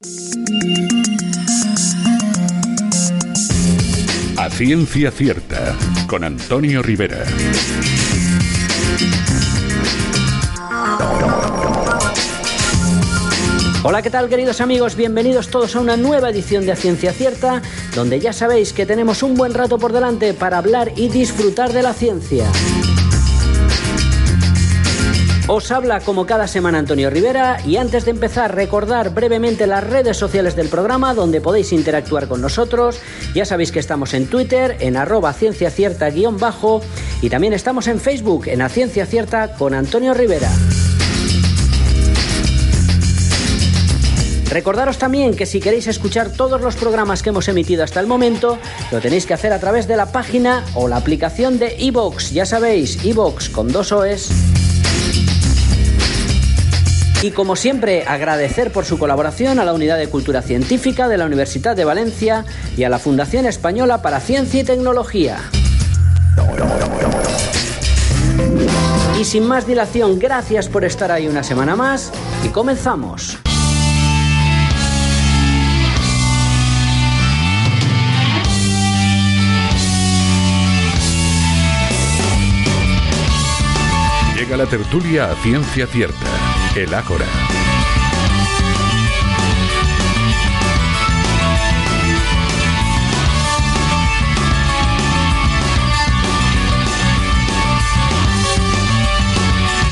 A ciencia cierta, con Antonio Rivera. Hola, ¿qué tal queridos amigos? Bienvenidos todos a una nueva edición de A Ciencia Cierta, donde ya sabéis que tenemos un buen rato por delante para hablar y disfrutar de la ciencia. Os habla como cada semana Antonio Rivera y antes de empezar recordar brevemente las redes sociales del programa donde podéis interactuar con nosotros. Ya sabéis que estamos en Twitter en arroba ciencia cierta guion bajo y también estamos en Facebook en A Ciencia Cierta con Antonio Rivera. Recordaros también que si queréis escuchar todos los programas que hemos emitido hasta el momento, lo tenéis que hacer a través de la página o la aplicación de iVoox. Ya sabéis, iVoox con dos OEs. Y como siempre, agradecer por su colaboración a la Unidad de Cultura Científica de la Universidad de Valencia y a la Fundación Española para Ciencia y Tecnología. Y sin más dilación, gracias por estar ahí una semana más y comenzamos. Llega la tertulia a ciencia cierta, el Ágora.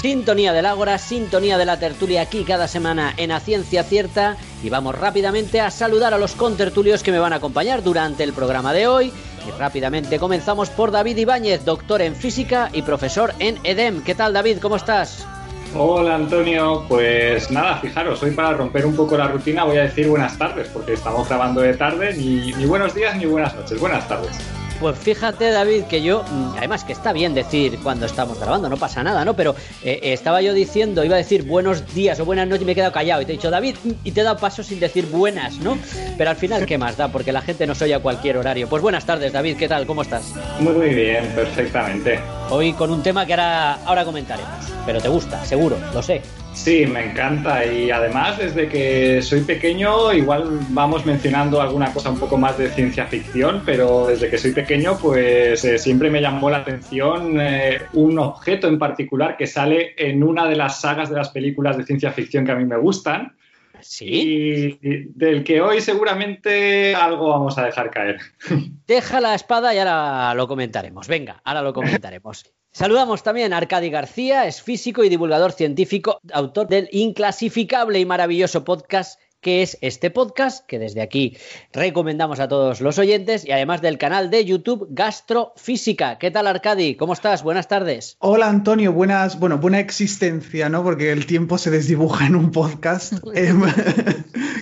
Sintonía del Ágora, sintonía de la tertulia aquí cada semana en A Ciencia Cierta y vamos rápidamente a saludar a los contertulios que me van a acompañar durante el programa de hoy. Y rápidamente comenzamos por David Ibáñez, doctor en física y profesor en EDEM. ¿Qué tal David? ¿Cómo estás? Hola Antonio, pues nada, fijaros, hoy para romper un poco la rutina voy a decir buenas tardes, porque estamos grabando de tarde, ni, ni buenos días ni buenas noches, buenas tardes. Pues fíjate, David, que yo, mm, además que está bien decir cuando estamos grabando, no pasa nada, ¿no? Pero eh, estaba yo diciendo, iba a decir buenos días o buenas noches y me he quedado callado. Y te he dicho, David, mm, y te he dado paso sin decir buenas, ¿no? Pero al final, ¿qué más da? Porque la gente nos oye a cualquier horario. Pues buenas tardes, David, ¿qué tal? ¿Cómo estás? Muy, muy bien, perfectamente. Hoy con un tema que ahora, ahora comentaremos. Pero te gusta, seguro, lo sé. Sí, me encanta y además desde que soy pequeño igual vamos mencionando alguna cosa un poco más de ciencia ficción, pero desde que soy pequeño pues eh, siempre me llamó la atención eh, un objeto en particular que sale en una de las sagas de las películas de ciencia ficción que a mí me gustan. ¿Sí? Y del que hoy seguramente algo vamos a dejar caer. Deja la espada y ahora lo comentaremos. Venga, ahora lo comentaremos. Saludamos también a Arcadi García, es físico y divulgador científico, autor del inclasificable y maravilloso podcast que es este podcast que desde aquí recomendamos a todos los oyentes y además del canal de YouTube Gastrofísica. ¿Qué tal Arcadi? ¿Cómo estás? Buenas tardes. Hola Antonio, buenas, bueno, buena existencia, ¿no? Porque el tiempo se desdibuja en un podcast. Em,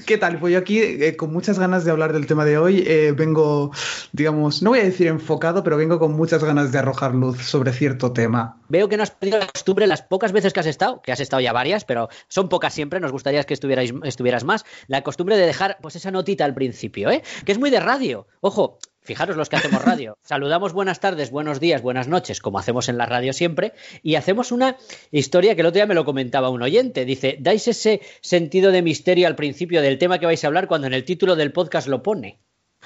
¿Qué tal? Pues yo aquí eh, con muchas ganas de hablar del tema de hoy. Eh, vengo, digamos, no voy a decir enfocado, pero vengo con muchas ganas de arrojar luz sobre cierto tema. Veo que no has perdido la costumbre las pocas veces que has estado, que has estado ya varias, pero son pocas siempre, nos gustaría que estuvieras más, la costumbre de dejar pues esa notita al principio, ¿eh? Que es muy de radio. Ojo, Fijaros los que hacemos radio. Saludamos buenas tardes, buenos días, buenas noches, como hacemos en la radio siempre, y hacemos una historia que el otro día me lo comentaba un oyente. Dice, dais ese sentido de misterio al principio del tema que vais a hablar cuando en el título del podcast lo pone.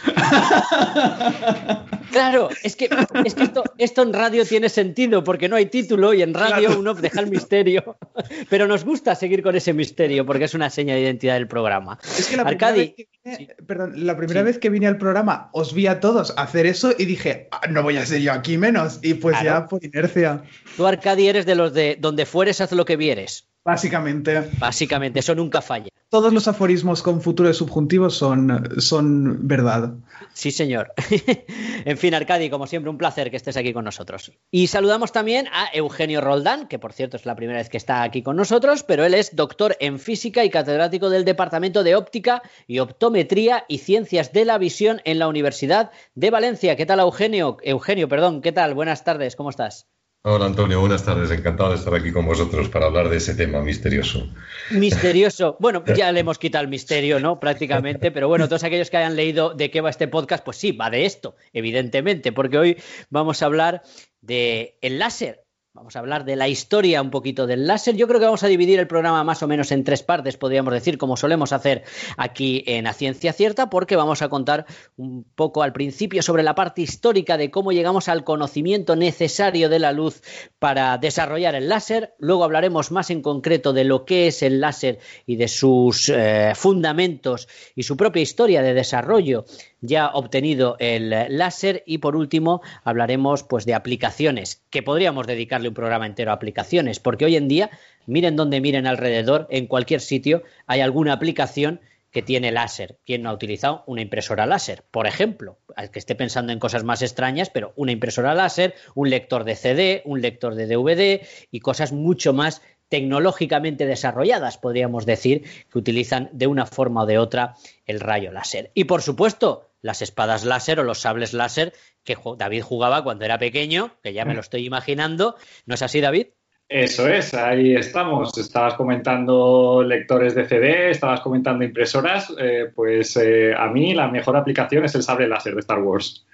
Claro, es que, es que esto, esto, en radio tiene sentido porque no hay título y en radio claro. uno deja el misterio. Pero nos gusta seguir con ese misterio porque es una seña de identidad del programa. Es que la Arcadi, primera, vez que, vine, sí. perdón, la primera sí. vez que vine al programa os vi a todos hacer eso y dije, ah, no voy a ser yo aquí menos. Y pues claro. ya por inercia. Tú, Arcadi, eres de los de donde fueres, haz lo que vieres. Básicamente. Básicamente, eso nunca falla. Todos los aforismos con futuros subjuntivos son, son verdad. Sí, señor. en fin, Arcadi, como siempre, un placer que estés aquí con nosotros. Y saludamos también a Eugenio Roldán, que por cierto es la primera vez que está aquí con nosotros, pero él es doctor en física y catedrático del Departamento de Óptica y Optometría y Ciencias de la Visión en la Universidad de Valencia. ¿Qué tal, Eugenio? Eugenio, perdón, ¿qué tal? Buenas tardes, ¿cómo estás? Hola Antonio, buenas tardes. Encantado de estar aquí con vosotros para hablar de ese tema misterioso. Misterioso. Bueno, ya le hemos quitado el misterio, ¿no? Prácticamente. Pero bueno, todos aquellos que hayan leído de qué va este podcast, pues sí, va de esto, evidentemente, porque hoy vamos a hablar de el láser. Vamos a hablar de la historia un poquito del láser. Yo creo que vamos a dividir el programa más o menos en tres partes, podríamos decir, como solemos hacer aquí en A Ciencia Cierta, porque vamos a contar un poco al principio sobre la parte histórica de cómo llegamos al conocimiento necesario de la luz para desarrollar el láser. Luego hablaremos más en concreto de lo que es el láser y de sus eh, fundamentos y su propia historia de desarrollo ya obtenido el láser y por último hablaremos pues de aplicaciones que podríamos dedicarle un programa entero a aplicaciones porque hoy en día miren donde miren alrededor en cualquier sitio hay alguna aplicación que tiene láser. ¿Quién no ha utilizado una impresora láser? Por ejemplo, al que esté pensando en cosas más extrañas, pero una impresora láser, un lector de CD, un lector de DVD y cosas mucho más tecnológicamente desarrolladas, podríamos decir, que utilizan de una forma o de otra el rayo láser. Y por supuesto, las espadas láser o los sables láser que David jugaba cuando era pequeño, que ya me lo estoy imaginando. ¿No es así, David? Eso es, ahí estamos. Estabas comentando lectores de CD, estabas comentando impresoras. Eh, pues eh, a mí la mejor aplicación es el sable láser de Star Wars.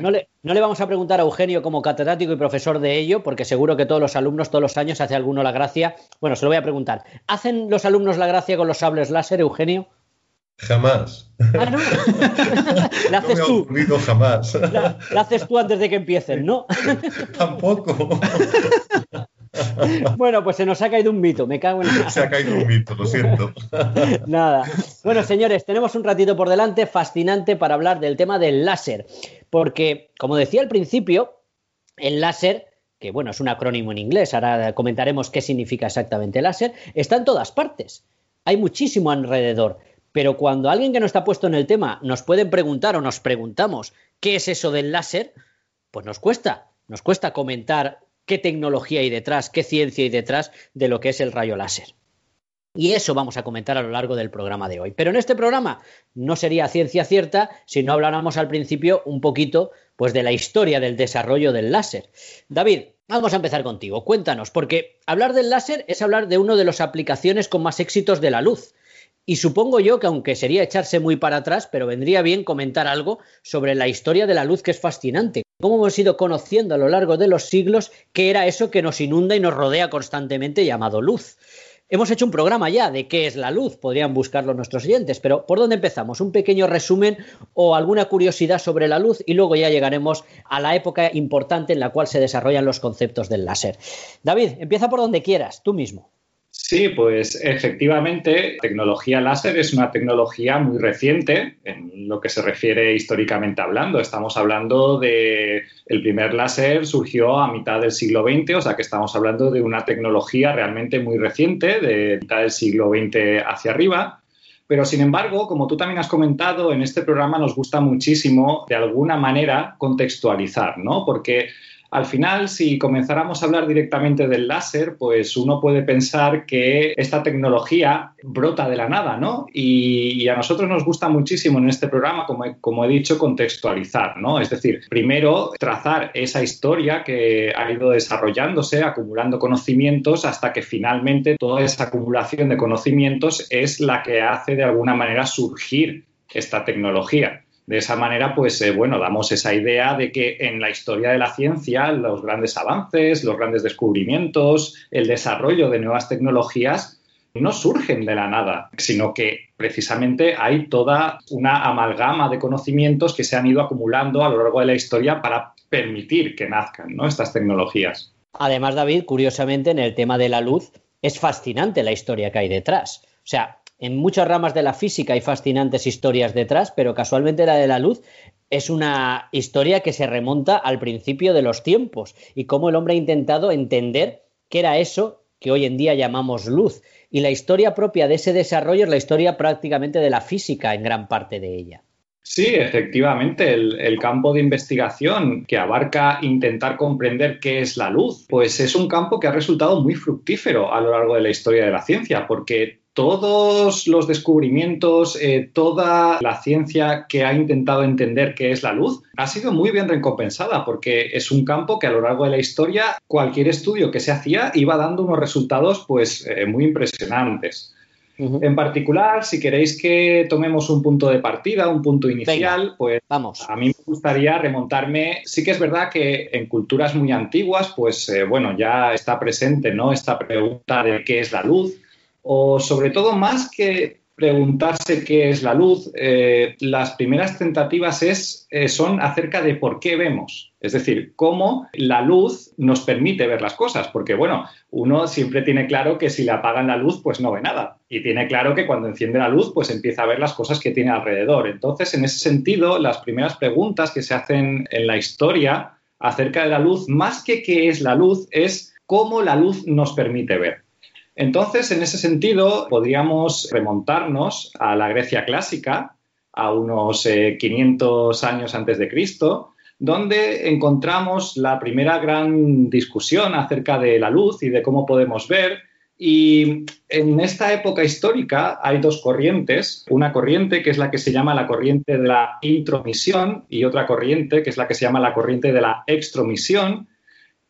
No le, no le, vamos a preguntar a Eugenio como catedrático y profesor de ello, porque seguro que todos los alumnos todos los años hace alguno la gracia. Bueno, se lo voy a preguntar. ¿Hacen los alumnos la gracia con los sables láser, Eugenio? Jamás. Ah, no. la haces no tú. jamás. La, haces tú antes de que empiecen, ¿no? Tampoco. Bueno, pues se nos ha caído un mito, me cago en Se ha caído un mito, lo siento. Nada. Bueno, señores, tenemos un ratito por delante fascinante para hablar del tema del láser, porque, como decía al principio, el láser que bueno, es un acrónimo en inglés, ahora comentaremos qué significa exactamente láser, está en todas partes. Hay muchísimo alrededor. Pero cuando alguien que no está puesto en el tema nos puede preguntar o nos preguntamos qué es eso del láser, pues nos cuesta, nos cuesta comentar qué tecnología hay detrás, qué ciencia hay detrás de lo que es el rayo láser. Y eso vamos a comentar a lo largo del programa de hoy. Pero en este programa no sería ciencia cierta si no habláramos al principio un poquito pues de la historia del desarrollo del láser. David, vamos a empezar contigo. Cuéntanos, porque hablar del láser es hablar de una de las aplicaciones con más éxitos de la luz. Y supongo yo que aunque sería echarse muy para atrás, pero vendría bien comentar algo sobre la historia de la luz que es fascinante. Cómo hemos ido conociendo a lo largo de los siglos qué era eso que nos inunda y nos rodea constantemente llamado luz. Hemos hecho un programa ya de qué es la luz, podrían buscarlo nuestros oyentes, pero ¿por dónde empezamos? Un pequeño resumen o alguna curiosidad sobre la luz y luego ya llegaremos a la época importante en la cual se desarrollan los conceptos del láser. David, empieza por donde quieras, tú mismo. Sí, pues efectivamente, tecnología láser es una tecnología muy reciente en lo que se refiere históricamente hablando. Estamos hablando de el primer láser surgió a mitad del siglo XX, o sea que estamos hablando de una tecnología realmente muy reciente, de mitad del siglo XX hacia arriba. Pero sin embargo, como tú también has comentado, en este programa nos gusta muchísimo de alguna manera contextualizar, ¿no? Porque al final, si comenzáramos a hablar directamente del láser, pues uno puede pensar que esta tecnología brota de la nada, ¿no? Y, a nosotros nos gusta muchísimo en este programa, como he, como he dicho, contextualizar, ¿no? Es decir, primero trazar esa historia que ha ido desarrollándose, acumulando conocimientos, hasta que finalmente toda esa acumulación de conocimientos es la que hace de alguna manera surgir esta tecnología. De esa manera, pues eh, bueno, damos esa idea de que en la historia de la ciencia los grandes avances, los grandes descubrimientos, el desarrollo de nuevas tecnologías no surgen de la nada, sino que precisamente hay toda una amalgama de conocimientos que se han ido acumulando a lo largo de la historia para permitir que nazcan estas tecnologías. Además, David, curiosamente, en el tema de la luz, es fascinante la historia que hay detrás. O sea, en muchas ramas de la física hay fascinantes historias detrás, pero casualmente la de la luz es una historia que se remonta al principio de los tiempos y cómo el hombre ha intentado entender qué era eso que hoy en día llamamos luz. Y la historia propia de ese desarrollo es la historia prácticamente de la física en gran parte de ella. Sí, efectivamente, el, el, campo de investigación que abarca intentar comprender qué es la luz, pues es un campo que ha resultado muy fructífero a lo largo de la historia de la ciencia, porque todos los descubrimientos, eh, toda la ciencia que ha intentado entender qué es la luz, ha sido muy bien recompensada porque es un campo que a lo largo de la historia cualquier estudio que se hacía iba dando unos resultados pues eh, muy impresionantes. En particular, si queréis que tomemos un punto de partida, un punto inicial, pues vamos. a mí me gustaría remontarme. Sí que es verdad que en culturas muy antiguas, pues eh, bueno, ya está presente, ¿no? Esta pregunta de qué es la luz, o sobre todo más que preguntarse qué es la luz, eh, las primeras tentativas es, eh, son acerca de por qué vemos. Es decir, cómo la luz nos permite ver las cosas. Porque, bueno, uno siempre tiene claro que si le apagan la luz, pues no ve nada. Y tiene claro que cuando enciende la luz, pues empieza a ver las cosas que tiene alrededor. Entonces, en ese sentido, las primeras preguntas que se hacen en la historia acerca de la luz, más que qué es la luz, es cómo la luz nos permite ver. Entonces, en ese sentido, podríamos remontarnos a la Grecia clásica, a unos 500 eh, años antes de Cristo, donde encontramos la primera gran discusión acerca de la luz y de cómo podemos ver. Y en esta época histórica hay dos corrientes, una corriente que es la que se llama la corriente de la intromisión y otra corriente que es la que se llama la corriente de la extromisión,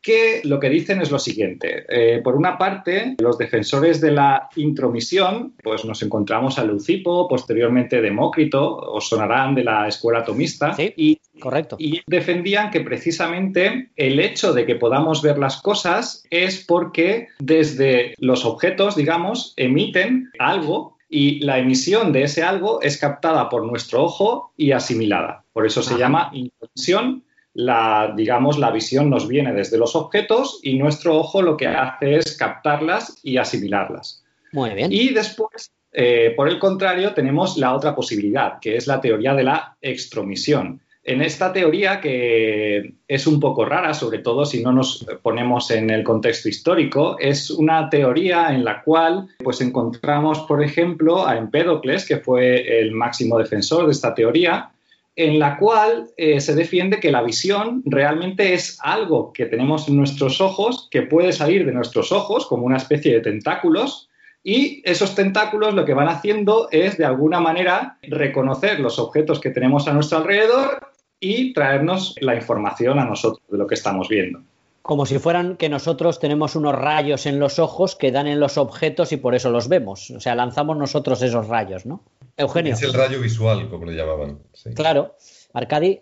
que lo que dicen es lo siguiente. Eh, por una parte, los defensores de la intromisión, pues nos encontramos a Leucipo, posteriormente Demócrito, os sonarán de la escuela atomista. y, correcto. Y defendían que precisamente el hecho de que podamos ver las cosas es porque desde los objetos, digamos, emiten algo y la emisión de ese algo es captada por nuestro ojo y asimilada. Por eso se llama intromisión la, digamos, la visión nos viene desde los objetos y nuestro ojo lo que hace es captarlas y asimilarlas. Muy bien. Y después, eh, por el contrario, tenemos la otra posibilidad, que es la teoría de la extromisión. En esta teoría, que es un poco rara, sobre todo si no nos ponemos en el contexto histórico, es una teoría en la cual pues, encontramos, por ejemplo, a Empédocles, que fue el máximo defensor de esta teoría, en la cual eh, se defiende que la visión realmente es algo que tenemos en nuestros ojos, que puede salir de nuestros ojos como una especie de tentáculos, y esos tentáculos lo que van haciendo es, de alguna manera, reconocer los objetos que tenemos a nuestro alrededor y traernos la información a nosotros de lo que estamos viendo. Como si fueran que nosotros tenemos unos rayos en los ojos que dan en los objetos y por eso los vemos. O sea, lanzamos nosotros esos rayos, ¿no? Eugenio. Es el rayo visual, como le llamaban. Claro. Arcadi.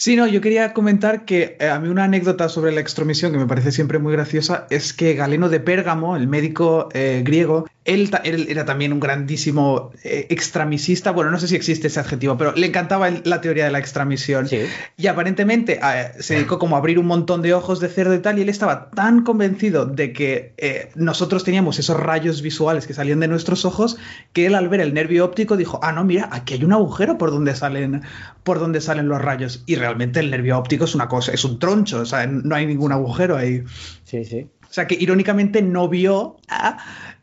Sí, no, yo quería comentar que eh, a mí una anécdota sobre la extromisión que me parece siempre muy graciosa es que Galeno de Pérgamo, el médico eh, griego, él, era también un grandísimo eh, extramisista. Bueno, no sé si existe ese adjetivo, pero le encantaba la teoría de la extramisión. Y aparentemente se dedicó como a abrir un montón de ojos de cerdo y tal, y él estaba tan convencido de que nosotros teníamos esos rayos visuales que salían de nuestros ojos, que él al ver el nervio óptico dijo, ah, no, mira, aquí hay un agujero por donde salen, por donde salen los rayos. Y realmente el nervio óptico es una cosa, es un troncho, o sea, no hay ningún agujero ahí. Sí, sí. O sea, que irónicamente no vio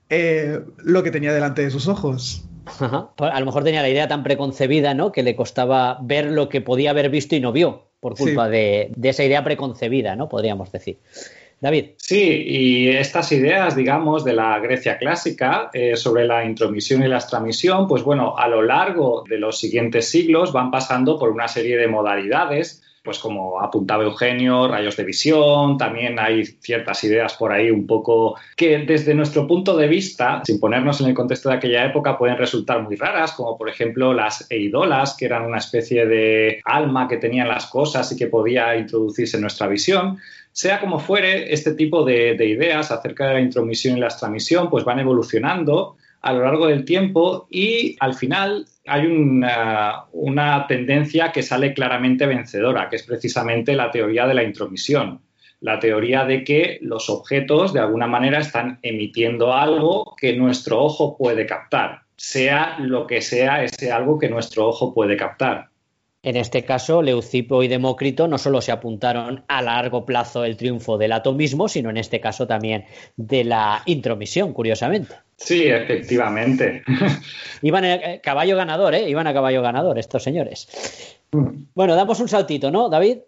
eh, lo que tenía delante de sus ojos. A lo mejor tenía la idea tan preconcebida, ¿no? Que le costaba ver lo que podía haber visto y no vio, por culpa de, esa idea preconcebida, ¿no? Podríamos decir. Sí, y estas ideas, digamos, de la Grecia clásica eh, sobre la intromisión y la extramisión, pues bueno, a lo largo de los siguientes siglos van pasando por una serie de modalidades pues como apuntaba Eugenio, rayos de visión, también hay ciertas ideas por ahí un poco que desde nuestro punto de vista, sin ponernos en el contexto de aquella época, pueden resultar muy raras, como por ejemplo las eidolas, que eran una especie de alma que tenían las cosas y que podía introducirse en nuestra visión. Sea como fuere, este tipo de, de ideas acerca de la intromisión y la extramisión pues van evolucionando a lo largo del tiempo y al final hay una, tendencia que sale claramente vencedora, que es precisamente la teoría de la intromisión la teoría de que los objetos de alguna manera están emitiendo algo que nuestro ojo puede captar, sea lo que sea ese algo que nuestro ojo puede captar. En este caso, Leucipo y Demócrito no solo se apuntaron a largo plazo el triunfo del atomismo, sino en este caso también de la intromisión, curiosamente. Sí, efectivamente. Iban a caballo ganador, ¿eh? Iban a caballo ganador estos señores. Bueno, damos un saltito, ¿no, David?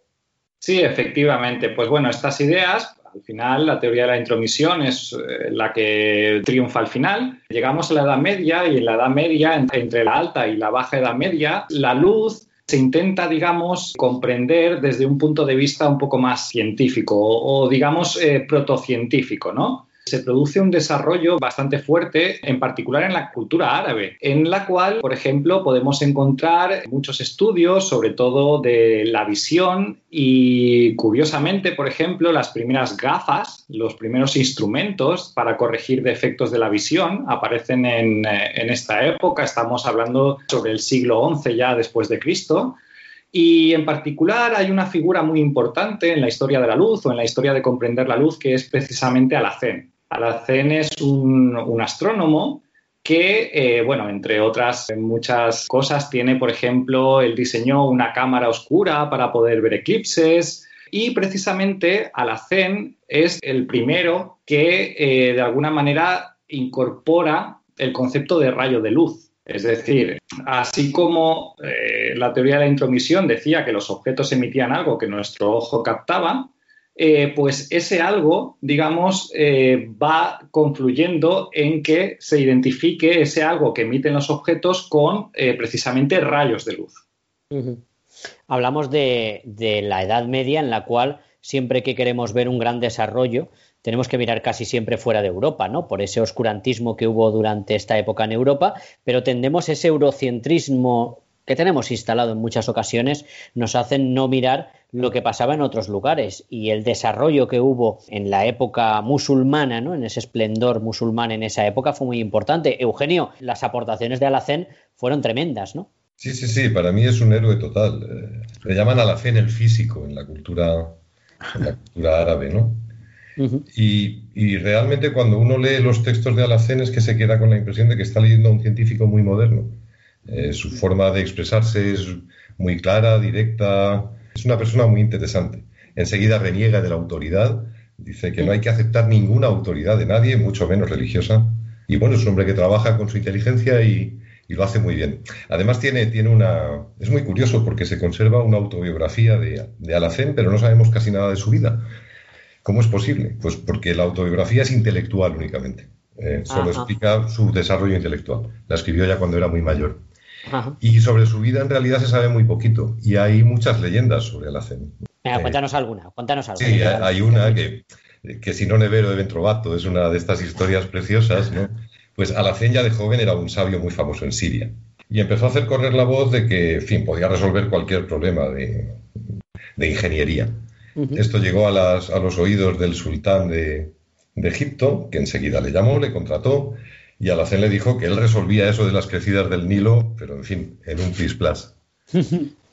Sí, efectivamente. Pues bueno, estas ideas, al final, la teoría de la intromisión es eh, la que triunfa al final. Llegamos a la Edad Media y en la Edad Media, entre la alta y la baja Edad Media, la luz se intenta, digamos, comprender desde un punto de vista un poco más científico o, digamos, eh, protocientífico, ¿no? Se produce un desarrollo bastante fuerte, en particular en la cultura árabe, en la cual, por ejemplo, podemos encontrar muchos estudios, sobre todo de la visión y, curiosamente, por ejemplo, las primeras gafas, los primeros instrumentos para corregir defectos de la visión aparecen en, eh, en esta época. Estamos hablando sobre el siglo XI ya después de Cristo. Y en particular hay una figura muy importante en la historia de la luz o en la historia de comprender la luz que es precisamente Alacén. Alacén es un, astrónomo que, eh, bueno, entre otras muchas cosas, tiene, por ejemplo, él diseñó una cámara oscura para poder ver eclipses y precisamente Alacén es el primero que, eh, de alguna manera, incorpora el concepto de rayo de luz. Es decir, así como eh, la teoría de la intromisión decía que los objetos emitían algo que nuestro ojo captaba, eh, pues ese algo, digamos, eh, va confluyendo en que se identifique ese algo que emiten los objetos con precisamente rayos de luz. Hablamos de, de la Edad Media en la cual siempre que queremos ver un gran desarrollo, tenemos que mirar casi siempre fuera de Europa, ¿no? Por ese oscurantismo que hubo durante esta época en Europa, pero tendemos ese eurocentrismo que tenemos instalado en muchas ocasiones, nos hacen no mirar lo que pasaba en otros lugares y el desarrollo que hubo en la época musulmana, ¿no? en ese esplendor musulmán en esa época fue muy importante. Eugenio, las aportaciones de Alacén fueron tremendas, ¿no? Sí, sí, sí, para mí es un héroe total. Eh, le llaman Alacén el físico en la cultura, en la cultura árabe, ¿no? y, realmente cuando uno lee los textos de Alacén es que se queda con la impresión de que está leyendo a un científico muy moderno. Eh, su forma de expresarse es muy clara, directa, es una persona muy interesante. Enseguida reniega de la autoridad, dice que no hay que aceptar ninguna autoridad de nadie, mucho menos religiosa. Y bueno, es un hombre que trabaja con su inteligencia y, lo hace muy bien. Además tiene, tiene una... Es muy curioso porque se conserva una autobiografía de, de Alacén, pero no sabemos casi nada de su vida. ¿Cómo es posible? Pues porque la autobiografía es intelectual únicamente. Eh, solo explica su desarrollo intelectual. La escribió ya cuando era muy mayor. Y sobre su vida en realidad se sabe muy poquito. Y hay muchas leyendas sobre Alacén. Venga, eh, cuéntanos alguna, cuéntanos alguna. Sí, hay una que, que si no Nevero de Ventrovato es una de estas historias preciosas, ¿no? Pues Alacén ya de joven era un sabio muy famoso en Siria. Y empezó a hacer correr la voz de que, en fin, podía resolver cualquier problema de, de ingeniería. Esto llegó a, los oídos del sultán de, Egipto, que enseguida le llamó, le contrató, y Alacén le dijo que él resolvía eso de las crecidas del Nilo, pero en fin, en un plis plas.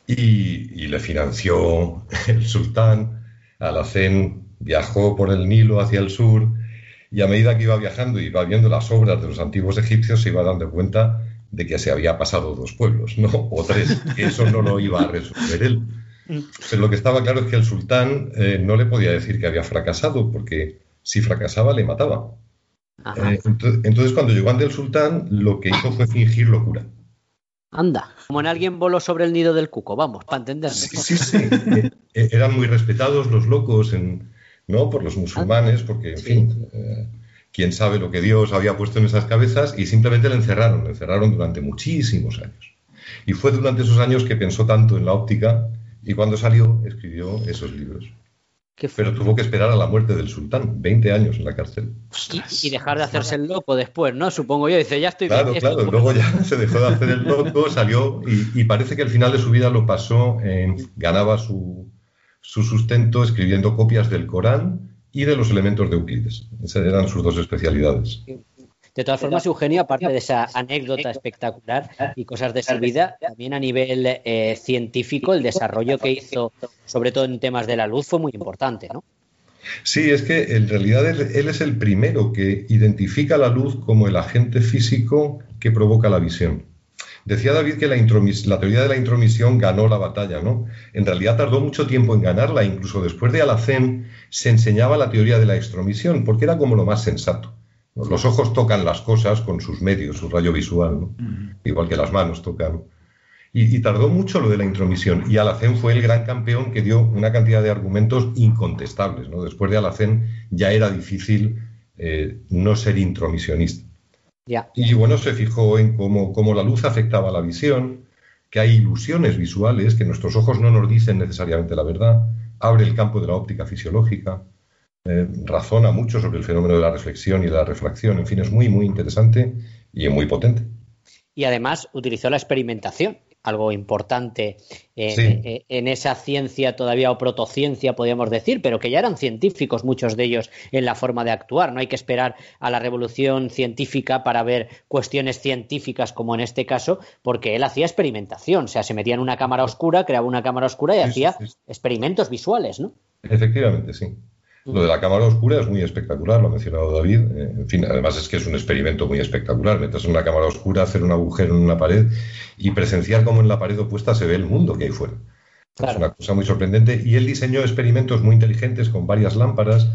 Y, le financió el sultán. Alacén viajó por el Nilo hacia el sur y a medida que iba viajando y iba viendo las obras de los antiguos egipcios se iba dando cuenta de que se había pasado dos pueblos, no o tres, eso no lo iba a resolver él. Pero lo que estaba claro es que el sultán eh, no le podía decir que había fracasado, porque si fracasaba le mataba. Eh, entonces, cuando llegó ante el sultán, lo que hizo fue fingir locura. Anda, como en alguien voló sobre el nido del cuco, vamos, para entenderlo. Sí, sí, sí. Eh, eran muy respetados los locos en, ¿no? por los musulmanes, porque, en fin, quién sabe lo que Dios había puesto en esas cabezas, y simplemente le encerraron, le encerraron durante muchísimos años. Y fue durante esos años que pensó tanto en la óptica y cuando salió, escribió esos libros. Pero tuvo que esperar a la muerte del sultán, 20 años en la cárcel. Y, dejar de hacerse el loco después, ¿no? Supongo yo. Dice, ya estoy Claro, claro. Luego ya se dejó de hacer el loco, salió y, parece que el final de su vida lo pasó en. ganaba su, su sustento escribiendo copias del Corán y de los elementos de Euclides. Esas eran sus dos especialidades. De todas formas, Eugenio, aparte de esa anécdota espectacular y cosas de su vida, también a nivel eh, científico, el desarrollo que hizo, sobre todo en temas de la luz, fue muy importante, ¿no? Sí, es que en realidad él, es el primero que identifica la luz como el agente físico que provoca la visión. Decía David que la, la, teoría de la intromisión ganó la batalla, ¿no? En realidad tardó mucho tiempo en ganarla, incluso después de Alacén se enseñaba la teoría de la extromisión, porque era como lo más sensato. Los ojos tocan las cosas con sus medios, su rayo visual, igual que las manos tocan. Y, tardó mucho lo de la intromisión. Y Alacén fue el gran campeón que dio una cantidad de argumentos incontestables. ¿no? Después de Alacén ya era difícil eh, no ser intromisionista. Y bueno, se fijó en cómo, cómo la luz afectaba la visión, que hay ilusiones visuales, que nuestros ojos no nos dicen necesariamente la verdad, abre el campo de la óptica fisiológica. Eh, razona mucho sobre el fenómeno de la reflexión y la refracción. En fin, es muy, muy interesante y muy potente. Y además utilizó la experimentación algo importante en, esa ciencia todavía o protociencia, podríamos decir, pero que ya eran científicos muchos de ellos en la forma de actuar. No hay que esperar a la revolución científica para ver cuestiones científicas como en este caso, porque él hacía experimentación, o sea, se metía en una cámara oscura, creaba una cámara oscura y hacía experimentos visuales, ¿no? Efectivamente, sí. Lo de la cámara oscura es muy espectacular, lo ha mencionado David. Eh, en fin, además es que es un experimento muy espectacular. Meterse en una cámara oscura, hacer un agujero en una pared y presenciar cómo en la pared opuesta se ve el mundo que hay fuera. Es una cosa muy sorprendente. Y él diseñó experimentos muy inteligentes con varias lámparas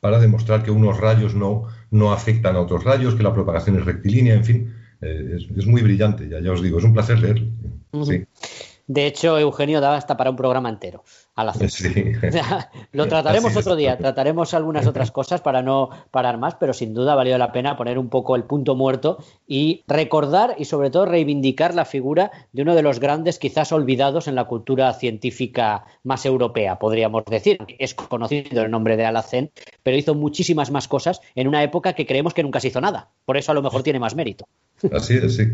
para demostrar que unos rayos no, no afectan a otros rayos, que la propagación es rectilínea, en fin. Eh, es, muy brillante, ya, ya os digo, es un placer leerlo. sí. De hecho, Eugenio daba hasta para un programa entero a la lo trataremos otro día, trataremos algunas otras cosas para no parar más, pero sin duda valió la pena poner un poco el punto muerto y recordar y sobre todo reivindicar la figura de uno de los grandes quizás olvidados en la cultura científica más europea, podríamos decir. Es conocido el nombre de Alacén, pero hizo muchísimas más cosas en una época que creemos que nunca se hizo nada. Por eso a lo mejor tiene más mérito. Así es, sí.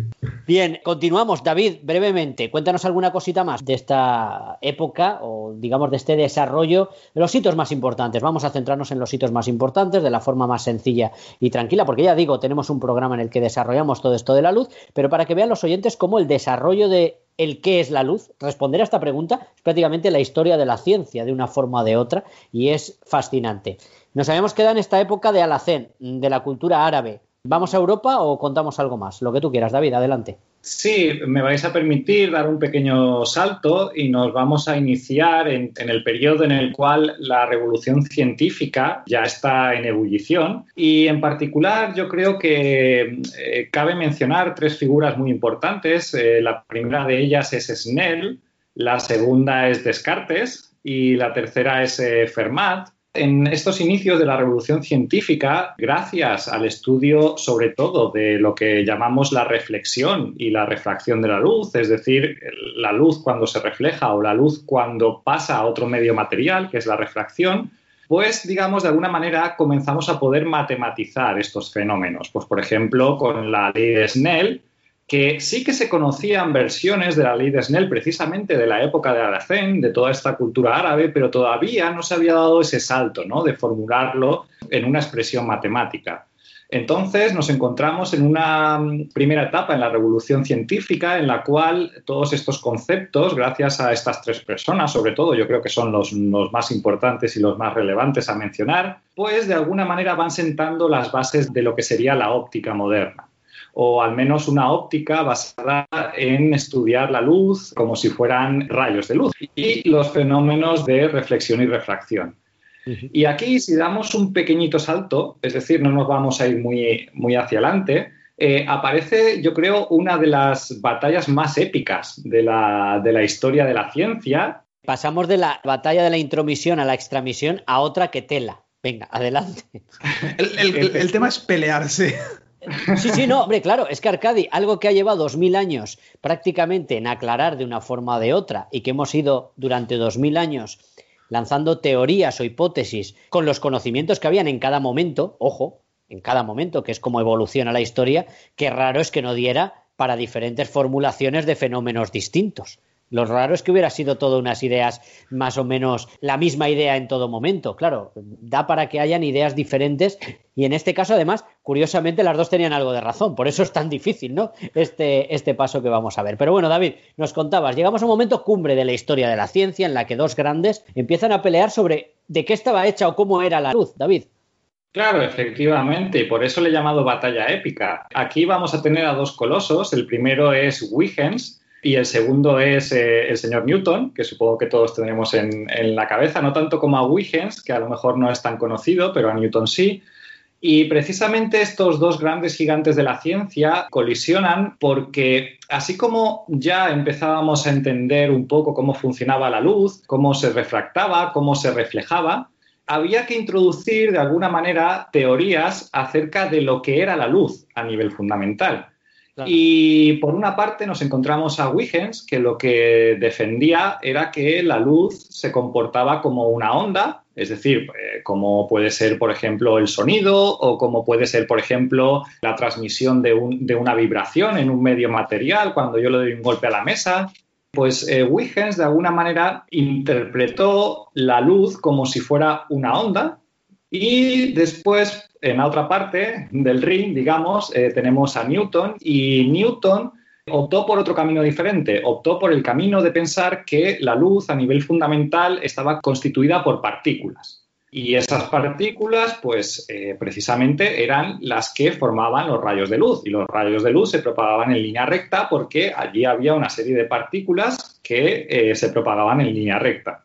Bien, continuamos. David, brevemente, cuéntanos alguna cosita más de esta época o, digamos, de este desarrollo de los hitos más importantes. Vamos a centrarnos en los hitos más importantes de la forma más sencilla y tranquila, porque ya digo, tenemos un programa en el que desarrollamos todo esto de la luz, pero para que vean los oyentes cómo el desarrollo de el qué es la luz, responder a esta pregunta es prácticamente la historia de la ciencia de una forma o de otra y es fascinante. Nos habíamos quedado en esta época de Alacén, de la cultura árabe, ¿Vamos a Europa o contamos algo más? Lo que tú quieras, David, adelante. Sí, me vais a permitir dar un pequeño salto y nos vamos a iniciar en, el periodo en el cual la revolución científica ya está en ebullición y en particular yo creo que eh, cabe mencionar tres figuras muy importantes. Eh, la primera de ellas es Snell, la segunda es Descartes y la tercera es eh, Fermat. En estos inicios de la revolución científica, gracias al estudio sobre todo de lo que llamamos la reflexión y la refracción de la luz, es decir, la luz cuando se refleja o la luz cuando pasa a otro medio material, que es la refracción, pues digamos de alguna manera comenzamos a poder matematizar estos fenómenos. Pues por ejemplo, con la ley de Snell, que sí que se conocían versiones de la ley de Snell precisamente de la época de Alacén, de toda esta cultura árabe, pero todavía no se había dado ese salto, ¿no? De formularlo en una expresión matemática. Entonces nos encontramos en una primera etapa en la revolución científica en la cual todos estos conceptos, gracias a estas tres personas, sobre todo yo creo que son los, los, más importantes y los más relevantes a mencionar, pues de alguna manera van sentando las bases de lo que sería la óptica moderna o al menos una óptica basada en estudiar la luz como si fueran rayos de luz y los fenómenos de reflexión y refracción. Y aquí, si damos un pequeñito salto, es decir, no nos vamos a ir muy, muy hacia adelante, eh, aparece, yo creo, una de las batallas más épicas de la, de la historia de la ciencia. Pasamos de la batalla de la intromisión a la extramisión a otra que tela. Venga, adelante. el tema es pelearse. Sí, sí, no, hombre, claro, es que Arcadi, algo que ha llevado dos mil años prácticamente en aclarar de una forma o de otra y que hemos ido durante dos mil años lanzando teorías o hipótesis con los conocimientos que habían en cada momento, ojo, en cada momento, que es como evoluciona la historia, qué raro es que no diera para diferentes formulaciones de fenómenos distintos. Lo raro es que hubiera sido todas unas ideas más o menos la misma idea en todo momento. Claro, da para que hayan ideas diferentes y en este caso, además, curiosamente, las dos tenían algo de razón. Por eso es tan difícil, ¿no? Este, este paso que vamos a ver. Pero bueno, David, nos contabas, llegamos a un momento cumbre de la historia de la ciencia en la que dos grandes empiezan a pelear sobre de qué estaba hecha o cómo era la luz. David. Claro, efectivamente, por eso le he llamado batalla épica. Aquí vamos a tener a dos colosos. El primero es Huygens, y el segundo es eh, el señor Newton, que supongo que todos tenemos en, la cabeza, no tanto como a Huygens, que a lo mejor no es tan conocido, pero a Newton sí. Y precisamente estos dos grandes gigantes de la ciencia colisionan porque así como ya empezábamos a entender un poco cómo funcionaba la luz, cómo se refractaba, cómo se reflejaba, había que introducir de alguna manera teorías acerca de lo que era la luz a nivel fundamental. Y por una parte nos encontramos a Huygens, que lo que defendía era que la luz se comportaba como una onda Es decir, eh, como puede ser, por ejemplo, el sonido o como puede ser, por ejemplo, la transmisión de, una vibración en un medio material cuando yo le doy un golpe a la mesa. Pues eh, Huygens, de alguna manera, interpretó la luz como si fuera una onda y después, en la otra parte del ring, digamos, eh, tenemos a Newton y Newton optó por otro camino diferente, optó por el camino de pensar que la luz a nivel fundamental estaba constituida por partículas. Y esas partículas, pues eh, precisamente eran las que formaban los rayos de luz. Y los rayos de luz se propagaban en línea recta porque allí había una serie de partículas que eh, se propagaban en línea recta.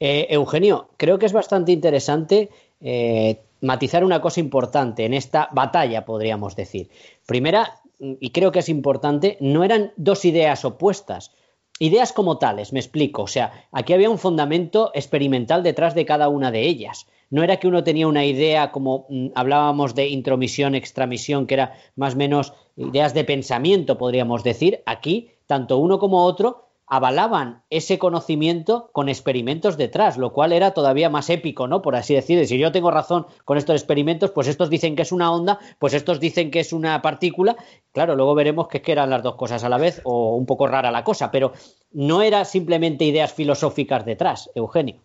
Eh, Eugenio, creo que es bastante interesante eh, matizar una cosa importante en esta batalla, podríamos decir. Primera, y creo que es importante, no eran dos ideas opuestas. Ideas como tales, me explico. O sea, aquí había un fundamento experimental detrás de cada una de ellas. No era que uno tenía una idea como mm, hablábamos de intromisión, extramisión, que era más o menos ideas de pensamiento, podríamos decir. Aquí, tanto uno como otro avalaban ese conocimiento con experimentos detrás, lo cual era todavía más épico, ¿no? Por así decir, si yo tengo razón con estos experimentos, pues estos dicen que es una onda, pues estos dicen que es una partícula. Claro, luego veremos que, es que eran las dos cosas a la vez o un poco rara la cosa, pero no era simplemente ideas filosóficas detrás, Eugenio.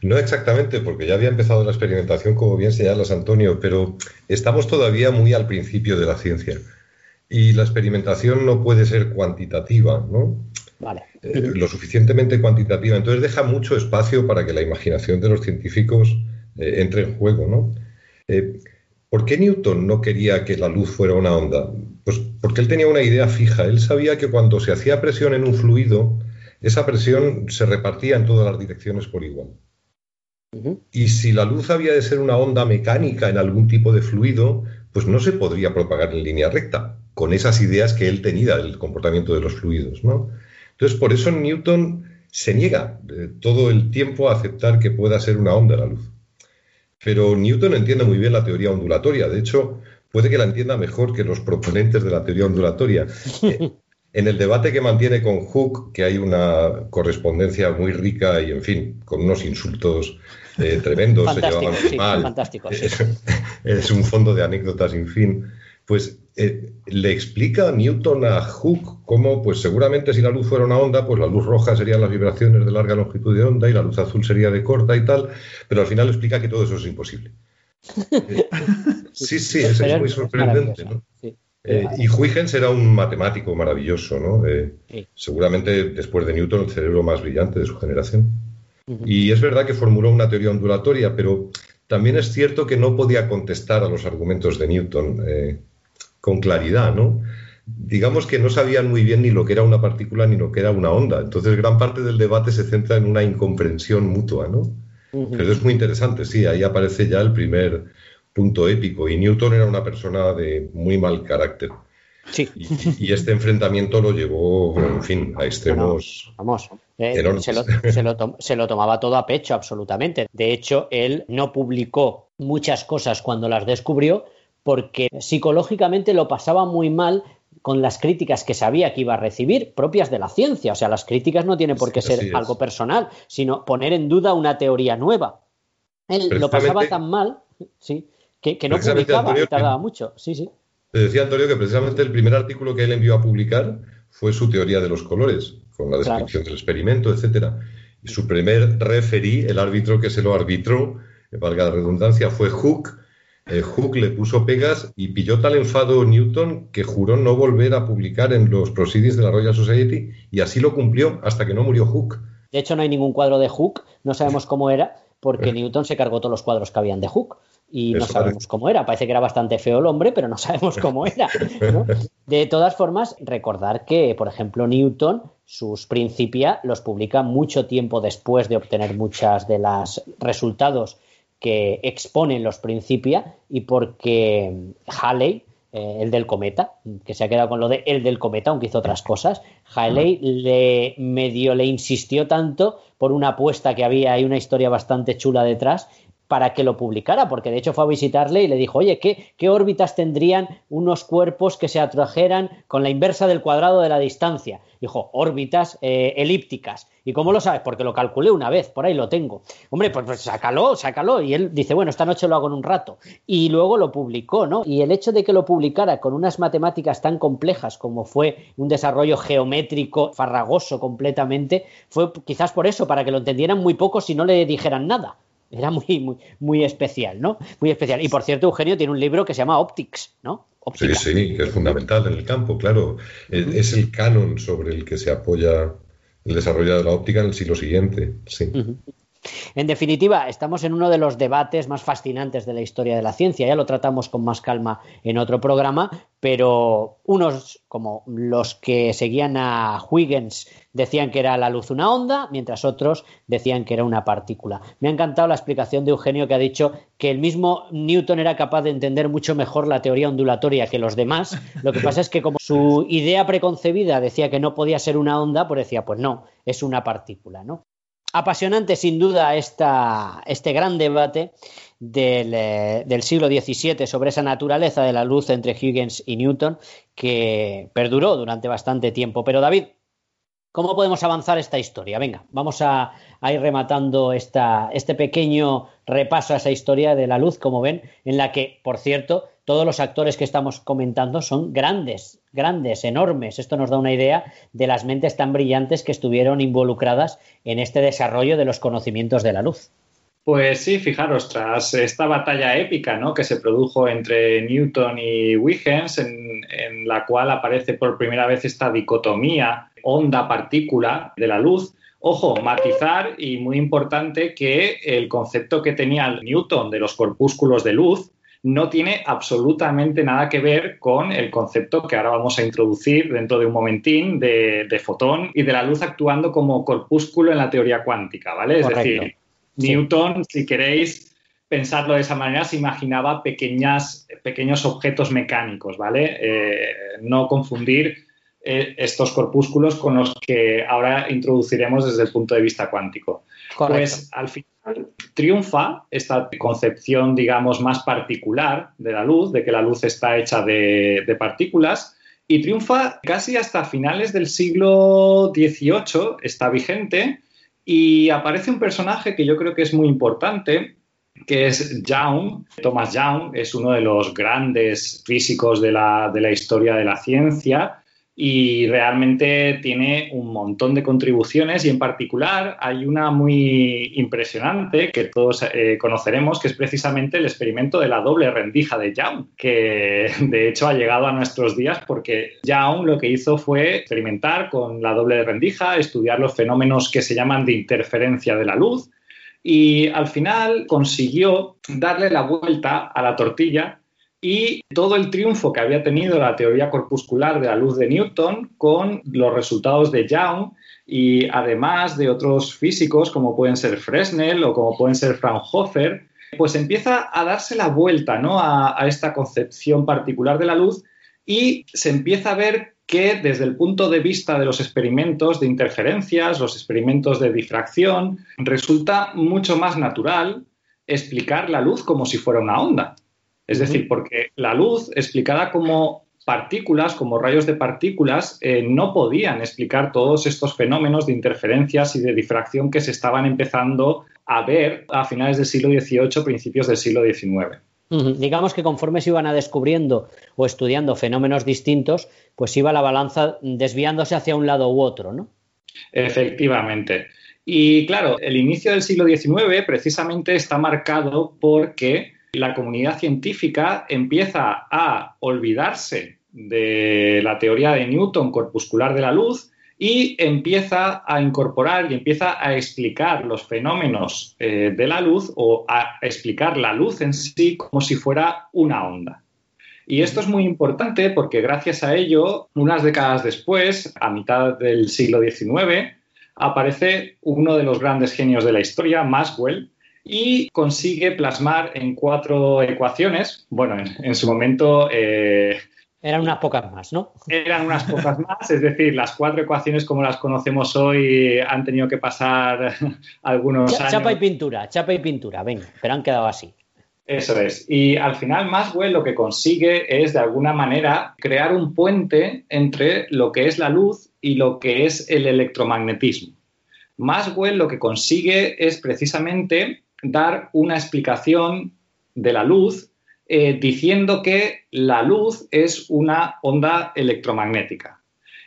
No exactamente, porque ya había empezado la experimentación, como bien señalas, Antonio, pero estamos todavía muy al principio de la ciencia. Y la experimentación no puede ser cuantitativa, ¿no? Eh, lo suficientemente cuantitativa. Entonces deja mucho espacio para que la imaginación de los científicos eh, entre en juego, ¿no? Eh, ¿Por qué Newton no quería que la luz fuera una onda? Pues porque él tenía una idea fija. Él sabía que cuando se hacía presión en un fluido, esa presión se repartía en todas las direcciones por igual. Y si la luz había de ser una onda mecánica en algún tipo de fluido, pues no se podría propagar en línea recta, con esas ideas que él tenía del comportamiento de los fluidos, ¿no? Entonces, por eso Newton se niega eh, todo el tiempo a aceptar que pueda ser una onda la luz. Pero Newton entiende muy bien la teoría ondulatoria. De hecho, puede que la entienda mejor que los proponentes de la teoría ondulatoria. En el debate que mantiene con Hooke, que hay una correspondencia muy rica y, en fin, con unos insultos eh, tremendos, se llevaban mal. Fantástico, es, un fondo de anécdotas sin fin. Pues eh, le explica Newton a Hooke cómo, pues seguramente si la luz fuera una onda, pues la luz roja serían las vibraciones de larga longitud de onda y la luz azul sería de corta y tal, pero al final le explica que todo eso es imposible. sí, sí, es, muy sorprendente. ¿no? Eh, y Huygens era un matemático maravilloso, ¿no? Eh, seguramente después de Newton el cerebro más brillante de su generación. Y es verdad que formuló una teoría ondulatoria, pero también es cierto que no podía contestar a los argumentos de Newton con claridad, ¿no? Digamos que no sabían muy bien ni lo que era una partícula ni lo que era una onda. Entonces, gran parte del debate se centra en una incomprensión mutua, ¿no? Pero es muy interesante, sí, ahí aparece ya el primer punto épico. Y Newton era una persona de muy mal carácter. Sí. Y, este enfrentamiento lo llevó, en fin, a extremos. vamos, eh, se, lo, se, lo tomaba todo a pecho, absolutamente. De hecho, él no publicó muchas cosas cuando las descubrió, porque psicológicamente lo pasaba muy mal con las críticas que sabía que iba a recibir, propias de la ciencia. O sea, las críticas no tienen por qué ser algo personal, sino poner en duda una teoría nueva. Él lo pasaba tan mal, sí, que, no publicaba y tardaba mucho. Sí, sí. Te decía Antonio que precisamente el primer artículo que él envió a publicar fue su teoría de los colores, con la descripción del experimento, etcétera. Y su primer referí, el árbitro que se lo arbitró, valga la redundancia, fue Hooke, eh, Hooke le puso pegas y pilló tal enfado Newton que juró no volver a publicar en los Proceedings de la Royal Society y así lo cumplió hasta que no murió Hooke. De hecho, no hay ningún cuadro de Hooke, no sabemos cómo era, porque eh. Newton se cargó todos los cuadros que habían de Hooke y no sabemos cómo era. Parece que era bastante feo el hombre, pero no sabemos cómo era. De todas formas, recordar que, por ejemplo, Newton, sus Principia los publica mucho tiempo después de obtener muchas de las resultados que exponen los Principia y porque Halley, eh, el del cometa, que se ha quedado con lo de el del cometa, aunque hizo otras cosas, Halley le medio le insistió tanto por una apuesta que había y una historia bastante chula detrás para que lo publicara, porque de hecho fue a visitarle y le dijo, oye, ¿qué, qué órbitas tendrían unos cuerpos que se atrajeran con la inversa del cuadrado de la distancia? Dijo, órbitas eh, elípticas. ¿Y cómo lo sabes? Porque lo calculé una vez, por ahí lo tengo. Hombre, pues, pues, sácalo, sácalo. Y él dice, bueno, esta noche lo hago en un rato. Y luego lo publicó, ¿no? Y el hecho de que lo publicara con unas matemáticas tan complejas como fue un desarrollo geométrico farragoso completamente, fue quizás por eso, para que lo entendieran muy pocos y no le dijeran nada. Era muy, muy, muy especial, ¿no? Muy especial. Y por cierto, Eugenio tiene un libro que se llama Optics, ¿no? Sí, sí, que es fundamental en el campo, claro. Es el canon sobre el que se apoya el desarrollo de la óptica en el siglo siguiente. Sí. En definitiva, estamos en uno de los debates más fascinantes de la historia de la ciencia. Ya lo tratamos con más calma en otro programa, pero unos, como los que seguían a Huygens, decían que era la luz una onda, mientras otros decían que era una partícula. Me ha encantado la explicación de Eugenio que ha dicho que el mismo Newton era capaz de entender mucho mejor la teoría ondulatoria que los demás. Lo que pasa es que como su idea preconcebida decía que no podía ser una onda, pues decía, pues no, es una partícula, ¿no? Apasionante sin duda este gran debate del, eh, siglo XVII sobre esa naturaleza de la luz entre Huygens y Newton que perduró durante bastante tiempo. Pero David, ¿cómo podemos avanzar esta historia? Venga, vamos a, a ir rematando esta, este pequeño repaso a esa historia de la luz, como ven, en la que, por cierto, todos los actores que estamos comentando son grandes, grandes, enormes. Esto nos da una idea de las mentes tan brillantes que estuvieron involucradas en este desarrollo de los conocimientos de la luz. Pues sí, fijaros, tras esta batalla épica ¿no? que se produjo entre Newton y Huygens, en, en la cual aparece por primera vez esta dicotomía onda-partícula de la luz, Ojo, matizar y muy importante que el concepto que tenía Newton de los corpúsculos de luz no tiene absolutamente nada que ver con el concepto que ahora vamos a introducir dentro de un momentín de, fotón y de la luz actuando como corpúsculo en la teoría cuántica, ¿vale? Es decir, Newton, si queréis pensarlo de esa manera, se imaginaba pequeñas, pequeños objetos mecánicos, ¿vale? Eh, no confundir eh, estos corpúsculos con los que ahora introduciremos desde el punto de vista cuántico. Pues al final triunfa esta concepción, digamos, más particular de la luz, de que la luz está hecha de, partículas, y triunfa casi hasta finales del siglo XVIII, está vigente, y aparece un personaje que yo creo que es muy importante, que es Young. Thomas Young es uno de los grandes físicos de la, de la historia de la ciencia y realmente tiene un montón de contribuciones y en particular hay una muy impresionante que todos eh, conoceremos que es precisamente el experimento de la doble rendija de Young que de hecho ha llegado a nuestros días porque Young lo que hizo fue experimentar con la doble rendija, estudiar los fenómenos que se llaman de interferencia de la luz y al final consiguió darle la vuelta a la tortilla y todo el triunfo que había tenido la teoría corpuscular de la luz de Newton con los resultados de Young y además de otros físicos como pueden ser Fresnel o como pueden ser Fraunhofer, pues empieza a darse la vuelta ¿no? a, a esta concepción particular de la luz y se empieza a ver que desde el punto de vista de los experimentos de interferencias, los experimentos de difracción, resulta mucho más natural explicar la luz como si fuera una onda. Es decir, porque la luz explicada como partículas, como rayos de partículas, eh, no podían explicar todos estos fenómenos de interferencias y de difracción que se estaban empezando a ver a finales del siglo XVIII, principios del siglo XIX. Digamos que conforme se iban a descubriendo o estudiando fenómenos distintos, pues iba la balanza desviándose hacia un lado u otro, ¿no? Efectivamente. Y claro, el inicio del siglo XIX precisamente está marcado porque la comunidad científica empieza a olvidarse de la teoría de Newton corpuscular de la luz y empieza a incorporar y empieza a explicar los fenómenos eh, de la luz o a explicar la luz en sí como si fuera una onda. Y esto es muy importante porque gracias a ello, unas décadas después, a mitad del siglo XIX, aparece uno de los grandes genios de la historia, Maxwell, y consigue plasmar en cuatro ecuaciones, bueno, en, su momento eh, Eran unas pocas más, ¿no? Eran unas pocas más, es decir, las cuatro ecuaciones como las conocemos hoy han tenido que pasar algunos años. Chapa y pintura, chapa y pintura, venga, pero han quedado así. Eso es. Y al final Maxwell lo que consigue es, de alguna manera, crear un puente entre lo que es la luz y lo que es el electromagnetismo. Maxwell lo que consigue es precisamente dar una explicación de la luz eh, diciendo que la luz es una onda electromagnética.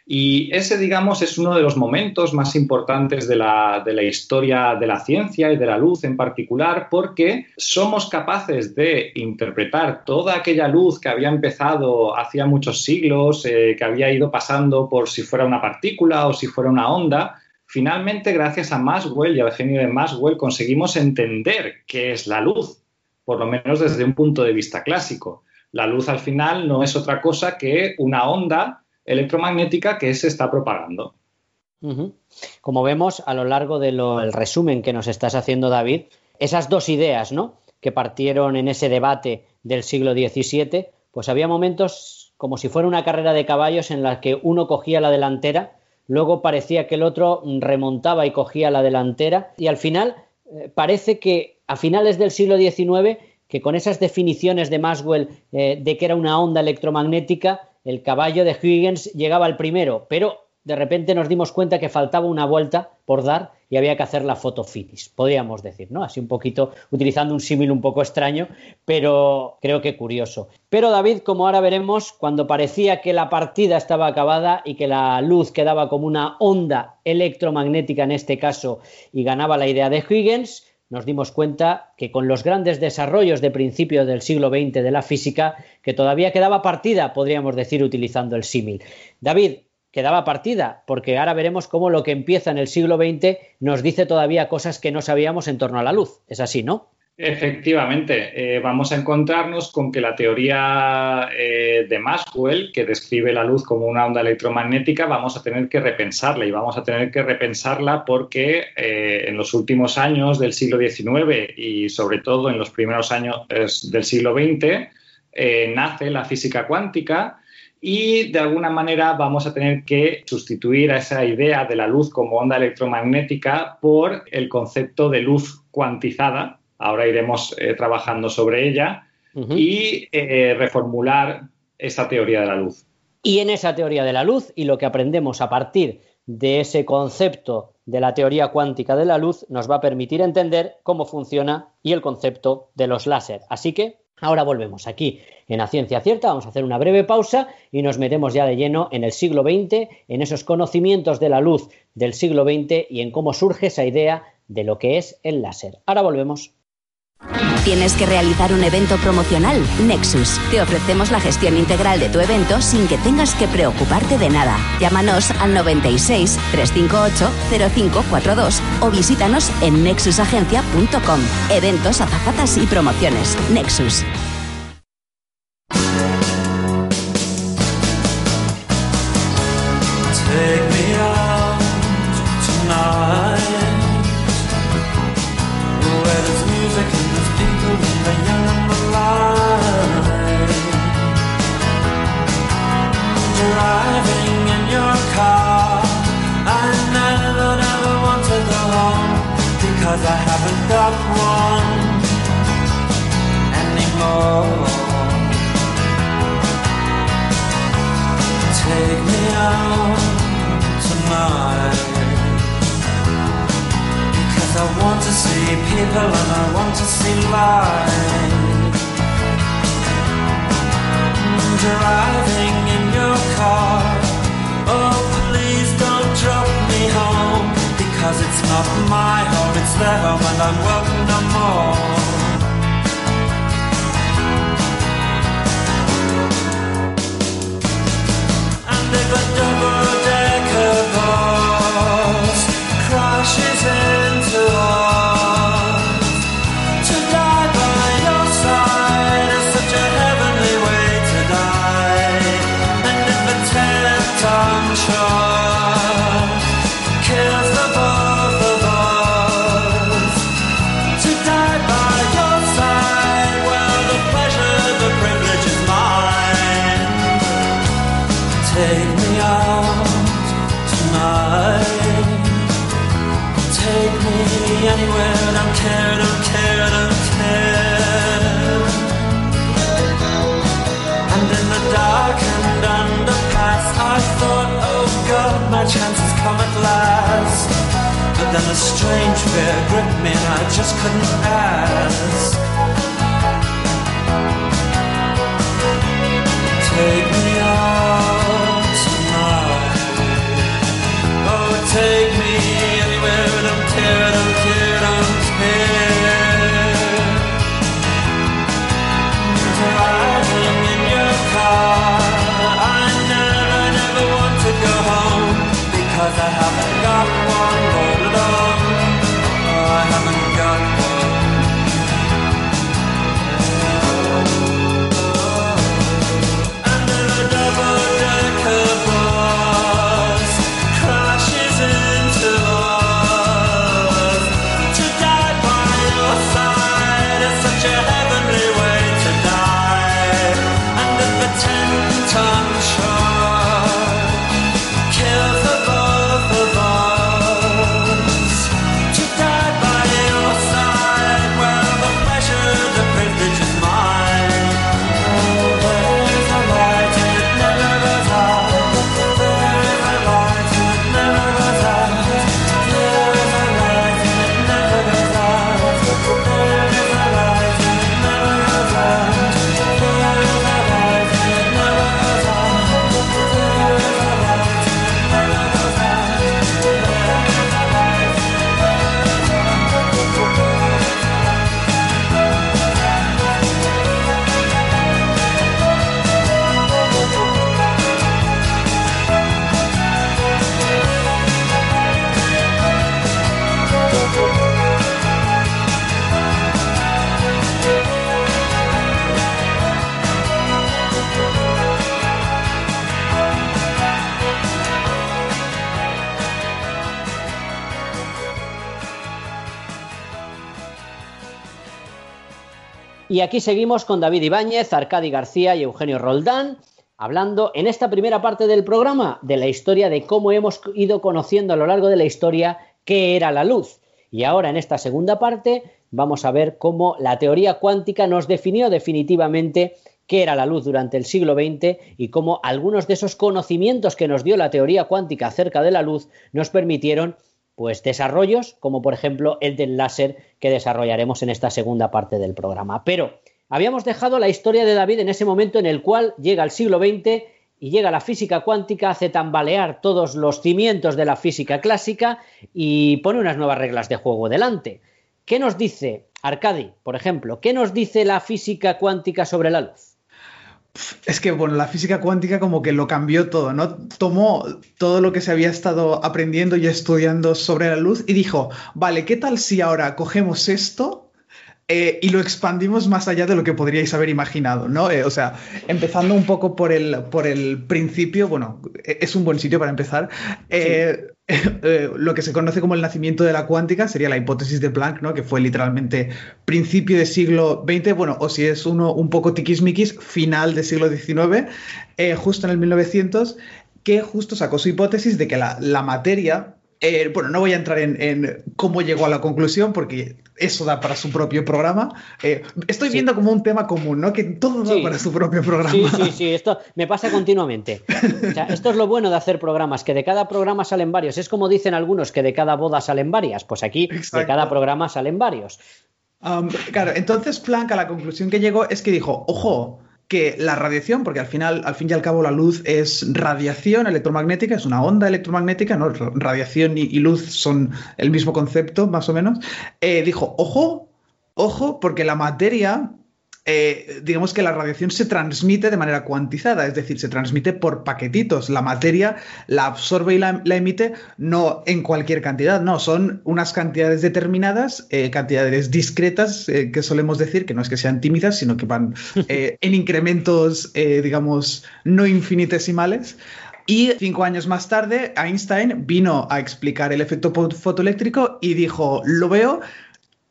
Y ese, digamos, es uno de los momentos más importantes de la, de la, historia de la ciencia y de la luz en particular, porque somos capaces de interpretar toda aquella luz que había empezado hacía muchos siglos, eh, que había ido pasando por si fuera una partícula o si fuera una onda. Finalmente, gracias a Maxwell y al genio de Maxwell, conseguimos entender qué es la luz, por lo menos desde un punto de vista clásico. La luz al final no es otra cosa que una onda electromagnética que se está propagando. Como vemos a lo largo del resumen que nos estás haciendo, David, esas dos ideas, ¿no? Que partieron en ese debate del siglo XVII, pues había momentos como si fuera una carrera de caballos en la que uno cogía la delantera, luego parecía que el otro remontaba y cogía la delantera, y al final eh, parece que a finales del siglo XIX, que con esas definiciones de Maxwell eh, de que era una onda electromagnética, el caballo de Huygens llegaba al primero, pero de repente nos dimos cuenta que faltaba una vuelta por dar había que hacer la foto finish, podríamos decir, ¿no? Así un poquito, utilizando un símil un poco extraño, pero creo que curioso. Pero David, como ahora veremos, cuando parecía que la partida estaba acabada y que la luz quedaba como una onda electromagnética en este caso y ganaba la idea de Huygens, nos dimos cuenta que con los grandes desarrollos de principios del siglo XX de la física, que todavía quedaba partida, podríamos decir, utilizando el símil. David, quedaba partida, porque ahora veremos cómo lo que empieza en el siglo XX nos dice todavía cosas que no sabíamos en torno a la luz. Es así, ¿no? Efectivamente, eh, vamos a encontrarnos con que la teoría eh, de Maxwell, que describe la luz como una onda electromagnética, vamos a tener que repensarla y vamos a tener que repensarla porque eh, en los últimos años del siglo XIX y sobre todo en los primeros años del siglo XX nace la física cuántica y de alguna manera vamos a tener que sustituir a esa idea de la luz como onda electromagnética por el concepto de luz cuantizada Ahora iremos eh, trabajando sobre ella y eh, reformular esa teoría de la luz. Y en esa teoría de la luz y lo que aprendemos a partir de ese concepto de la teoría cuántica de la luz nos va a permitir entender cómo funciona y el concepto de los láser. Así que ahora volvemos aquí en la ciencia cierta, vamos a hacer una breve pausa y nos metemos ya de lleno en el siglo XX, en esos conocimientos de la luz del siglo XX y en cómo surge esa idea de lo que es el láser. Ahora volvemos. ¿Tienes que realizar un evento promocional? Nexus. Te ofrecemos la gestión integral de tu evento sin que tengas que preocuparte de nada. Llámanos al 96 358 0542 o visítanos en nexusagencia.com. Eventos, azafatas y promociones. Nexus. Cause I haven't got one anymore. Take me out tonight. Because I want to see people and I want to see life Driving Cause it's not my home, it's their home and I'm welcome no more. And if I don't strange fear gripped me and I just couldn't ask. Aquí seguimos con David Ibáñez, Arcadi García y Eugenio Roldán, hablando en esta primera parte del programa de la historia de cómo hemos ido conociendo a lo largo de la historia qué era la luz. Y ahora en esta segunda parte vamos a ver cómo la teoría cuántica nos definió definitivamente qué era la luz durante el siglo XX y cómo algunos de esos conocimientos que nos dio la teoría cuántica acerca de la luz nos permitieron pues desarrollos como por ejemplo el del láser que desarrollaremos en esta segunda parte del programa. Pero habíamos dejado la historia de David en ese momento en el cual llega el siglo XX y llega la física cuántica, hace tambalear todos los cimientos de la física clásica y pone unas nuevas reglas de juego delante. ¿Qué nos dice Arcadi, por ejemplo? ¿Qué nos dice la física cuántica sobre la luz? Es que, bueno, la física cuántica como que lo cambió todo, ¿no? Tomó todo lo que se había estado aprendiendo y estudiando sobre la luz y dijo, vale, ¿qué tal si ahora cogemos esto eh, y lo expandimos más allá de lo que podríais haber imaginado, ¿no? Eh, o sea, empezando un poco por el, por el principio, bueno, e- es un buen sitio para empezar. Eh, eh, lo que se conoce como el nacimiento de la cuántica sería la hipótesis de Planck, ¿no? Que fue literalmente principio del siglo XX, bueno, o si es uno un poco tiquismiquis, final del siglo XIX, eh, justo en el 1900, que justo sacó su hipótesis de que la, la materia eh, bueno, no voy a entrar en, en, cómo llegó a la conclusión porque eso da para su propio programa. Eh, estoy sí. viendo como un tema común, ¿no? Que todo da para su propio programa. Sí, sí, sí, esto me pasa continuamente. O sea, esto es lo bueno de hacer programas, que de cada programa salen varios. Es como dicen algunos que de cada boda salen varias. Pues aquí Exacto. de cada programa salen varios. Um, claro, entonces Planck a la conclusión que llegó es que dijo, ojo, que la radiación, porque al final, al fin y al cabo, la luz es radiación electromagnética, es una onda electromagnética, ¿no? Radiación y, luz son el mismo concepto, más o menos. Eh, dijo, ojo, ojo, porque la materia, eh, digamos que la radiación se transmite de manera cuantizada, es decir, se transmite por paquetitos. La materia la absorbe y la, la emite no en cualquier cantidad, no, son unas cantidades determinadas, eh, cantidades discretas, eh, que solemos decir, que no es que sean tímidas, sino que van en incrementos, digamos, no infinitesimales. Y cinco años más tarde, Einstein vino a explicar el efecto fotoeléctrico y dijo, lo veo,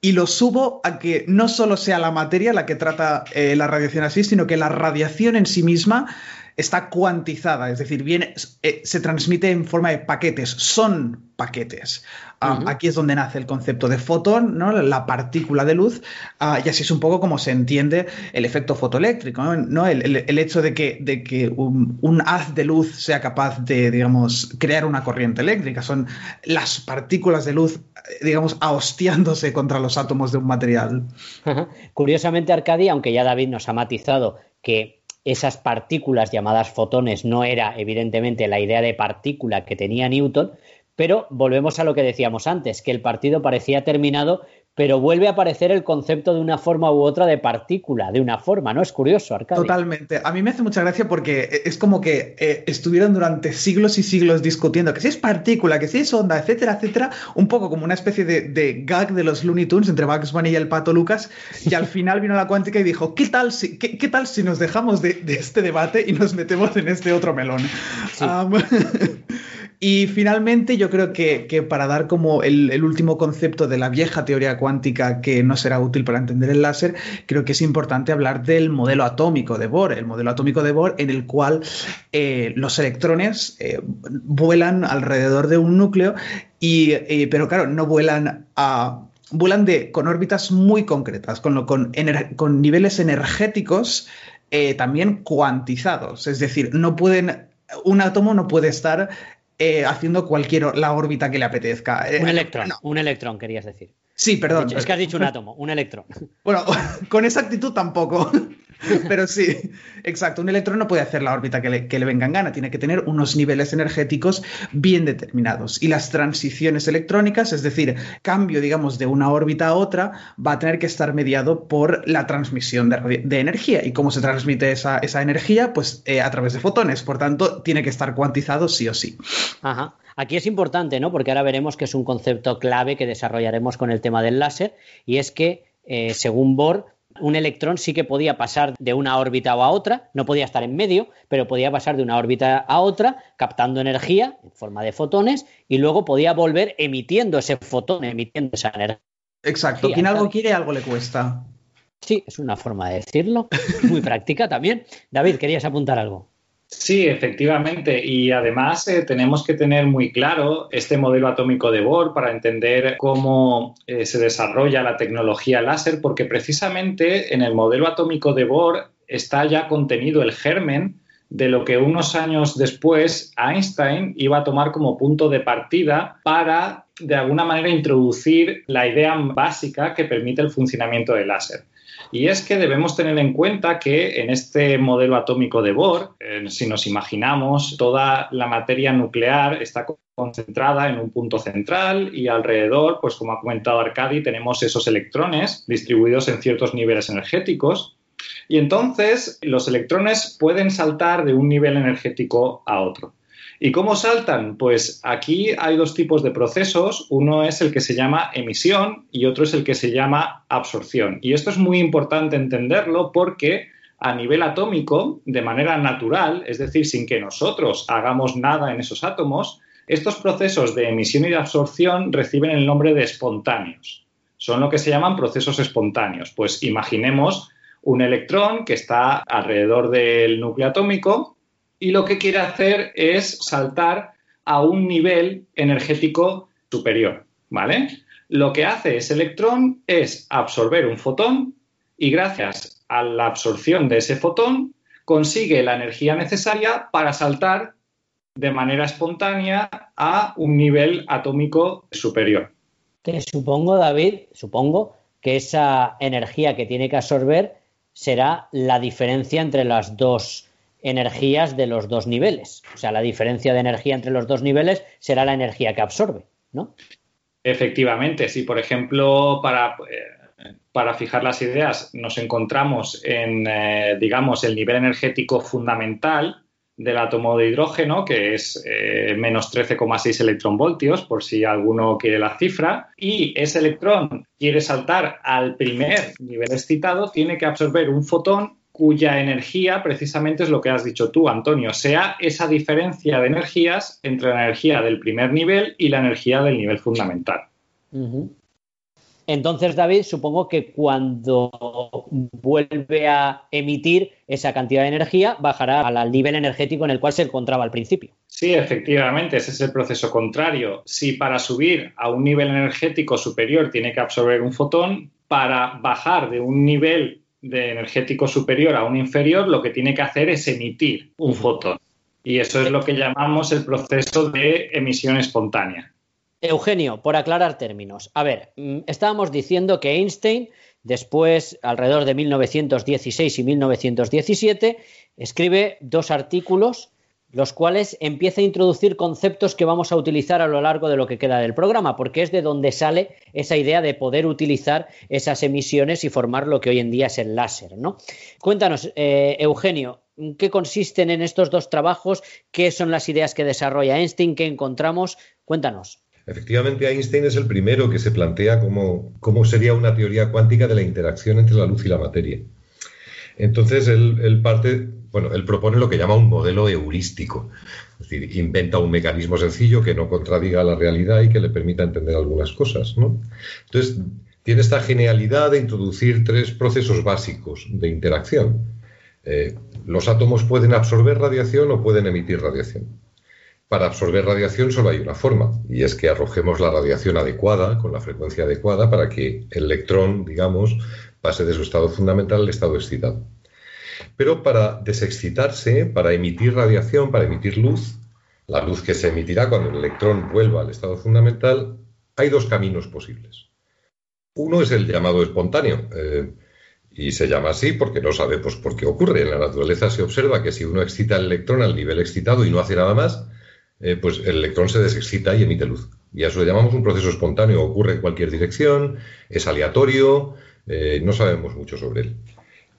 y lo subo a que no solo sea la materia la que trata eh, la radiación así, sino que la radiación en sí misma está cuantizada, es decir, viene, eh, se transmite en forma de paquetes, son paquetes. Ah. Aquí es donde nace el concepto de fotón, ¿no? la partícula de luz, ah, y así es un poco como se entiende el efecto fotoeléctrico, ¿no? El, el- el hecho de que, de que un, un haz de luz sea capaz de, digamos, crear una corriente eléctrica. Son las partículas de luz, digamos, ahostiándose contra los átomos de un material. Curiosamente, Arcadi, aunque ya David nos ha matizado que esas partículas llamadas fotones no era evidentemente la idea de partícula que tenía Newton, pero volvemos a lo que decíamos antes, que el partido parecía terminado, pero vuelve a aparecer el concepto de una forma u otra de partícula, de una forma, ¿no? Es curioso, Arcadi. Totalmente. A mí me hace mucha gracia porque es como que eh, estuvieron durante siglos y siglos discutiendo que si es partícula, que si es onda, etcétera, etcétera, un poco como una especie de, de gag de los Looney Tunes entre Bugs Bunny y el Pato Lucas, y al final vino la cuántica y dijo, ¿qué tal si, qué, qué tal si nos dejamos de, de este debate y nos metemos en este otro melón? Am, Y finalmente yo creo que, para dar como el, último concepto de la vieja teoría cuántica que no será útil para entender el láser, creo que es importante hablar del modelo atómico de Bohr, el modelo atómico de Bohr en el cual eh, los electrones eh, vuelan alrededor de un núcleo, y, eh, pero claro, no vuelan a... Vuelan con órbitas muy concretas, con, con, niveles energéticos también cuantizados. Es decir, no pueden, un átomo no puede estar eh, haciendo cualquier la órbita que le apetezca. Eh, Un electrón, no. un electrón querías decir. Sí, perdón. es que has dicho un átomo, un electrón. Bueno, con esa actitud tampoco. Pero sí, exacto. Un electrón no puede hacer la órbita que le, que venga en gana. Tiene que tener unos niveles energéticos bien determinados. Y las transiciones electrónicas, es decir, cambio, digamos, de una órbita a otra, va a tener que estar mediado por la transmisión de, energía. ¿Y cómo se transmite esa, esa energía? Pues eh, a través de fotones. Por tanto, tiene que estar cuantizado sí o sí. Ajá. Aquí es importante, ¿no? Porque ahora veremos que es un concepto clave que desarrollaremos con el tema del láser, y es que, eh, según Bohr, un electrón sí que podía pasar de una órbita a otra, no podía estar en medio, pero podía pasar de una órbita a otra, captando energía en forma de fotones, y luego podía volver emitiendo ese fotón, emitiendo esa energía. Exacto. Quien algo quiere, algo le cuesta. Sí, es una forma de decirlo, muy práctica también. David, querías apuntar algo. Sí, efectivamente. Y además eh, tenemos que tener muy claro este modelo atómico de Bohr para entender cómo eh, se desarrolla la tecnología láser, porque precisamente en el modelo atómico de Bohr está ya contenido el germen de lo que unos años después Einstein iba a tomar como punto de partida para, de alguna manera, introducir la idea básica que permite el funcionamiento del láser. Y es que debemos tener en cuenta que en este modelo atómico de Bohr, si nos imaginamos, toda la materia nuclear está concentrada en un punto central y alrededor, pues como ha comentado Arcadi, tenemos esos electrones distribuidos en ciertos niveles energéticos. Y entonces los electrones pueden saltar de un nivel energético a otro. ¿Y cómo saltan? Pues aquí hay dos tipos de procesos. Uno es el que se llama emisión y otro es el que se llama absorción. Y esto es muy importante entenderlo porque a nivel atómico, de manera natural, es decir, sin que nosotros hagamos nada en esos átomos, estos procesos de emisión y de absorción reciben el nombre de espontáneos. Son lo que se llaman procesos espontáneos. Pues imaginemos un electrón que está alrededor del núcleo atómico y lo que quiere hacer es saltar a un nivel energético superior, ¿vale? Lo que hace ese electrón es absorber un fotón y gracias a la absorción de ese fotón consigue la energía necesaria para saltar de manera espontánea a un nivel atómico superior. Te supongo, David, supongo que esa energía que tiene que absorber será la diferencia entre las dos energías de los dos niveles. O sea, la diferencia de energía entre los dos niveles será la energía que absorbe, ¿no? Efectivamente, si por ejemplo para, eh, para fijar las ideas nos encontramos en, eh, digamos, el nivel energético fundamental del átomo de hidrógeno, que es eh, menos 13,6 electronvoltios, por si alguno quiere la cifra, y ese electrón quiere saltar al primer nivel excitado, tiene que absorber un fotón cuya energía precisamente es lo que has dicho tú, Antonio, sea esa diferencia de energías entre la energía del primer nivel y la energía del nivel fundamental. Entonces, David, supongo que cuando vuelve a emitir esa cantidad de energía, bajará al nivel energético en el cual se encontraba al principio. Sí, efectivamente, ese es el proceso contrario. Si para subir a un nivel energético superior tiene que absorber un fotón, para bajar de un nivel de energético superior a un inferior, lo que tiene que hacer es emitir un fotón. Y eso es lo que llamamos el proceso de emisión espontánea. Eugenio, por aclarar términos. A ver, mm, estábamos diciendo que Einstein, después, alrededor de 1916 y 1917, escribe dos artículos, los cuales empieza a introducir conceptos que vamos a utilizar a lo largo de lo que queda del programa, porque es de donde sale esa idea de poder utilizar esas emisiones y formar lo que hoy en día es el láser, ¿no? Cuéntanos, eh, Eugenio, ¿qué consisten en estos dos trabajos? ¿Qué son las ideas que desarrolla Einstein? ¿Qué encontramos? Cuéntanos. Efectivamente, Einstein es el primero que se plantea cómo, cómo sería una teoría cuántica de la interacción entre la luz y la materia. Entonces, él, parte, bueno, él propone lo que llama un modelo heurístico. Es decir, inventa un mecanismo sencillo que no contradiga la realidad y que le permita entender algunas cosas, ¿no? Entonces, tiene esta genialidad de introducir tres procesos básicos de interacción. Eh, los átomos pueden absorber radiación o pueden emitir radiación. Para absorber radiación solo hay una forma, y es que arrojemos la radiación adecuada, con la frecuencia adecuada, para que el electrón, digamos, pase de su estado fundamental al estado excitado. Pero para desexcitarse, para emitir radiación, para emitir luz, la luz que se emitirá cuando el electrón vuelva al estado fundamental, hay dos caminos posibles. Uno es el llamado espontáneo, eh, y se llama así porque no sabemos por qué ocurre. En la naturaleza se observa que si uno excita el electrón al nivel excitado y no hace nada más, eh, pues el electrón se desexcita y emite luz. Y a eso le llamamos un proceso espontáneo. Ocurre en cualquier dirección, es aleatorio, eh, no sabemos mucho sobre él.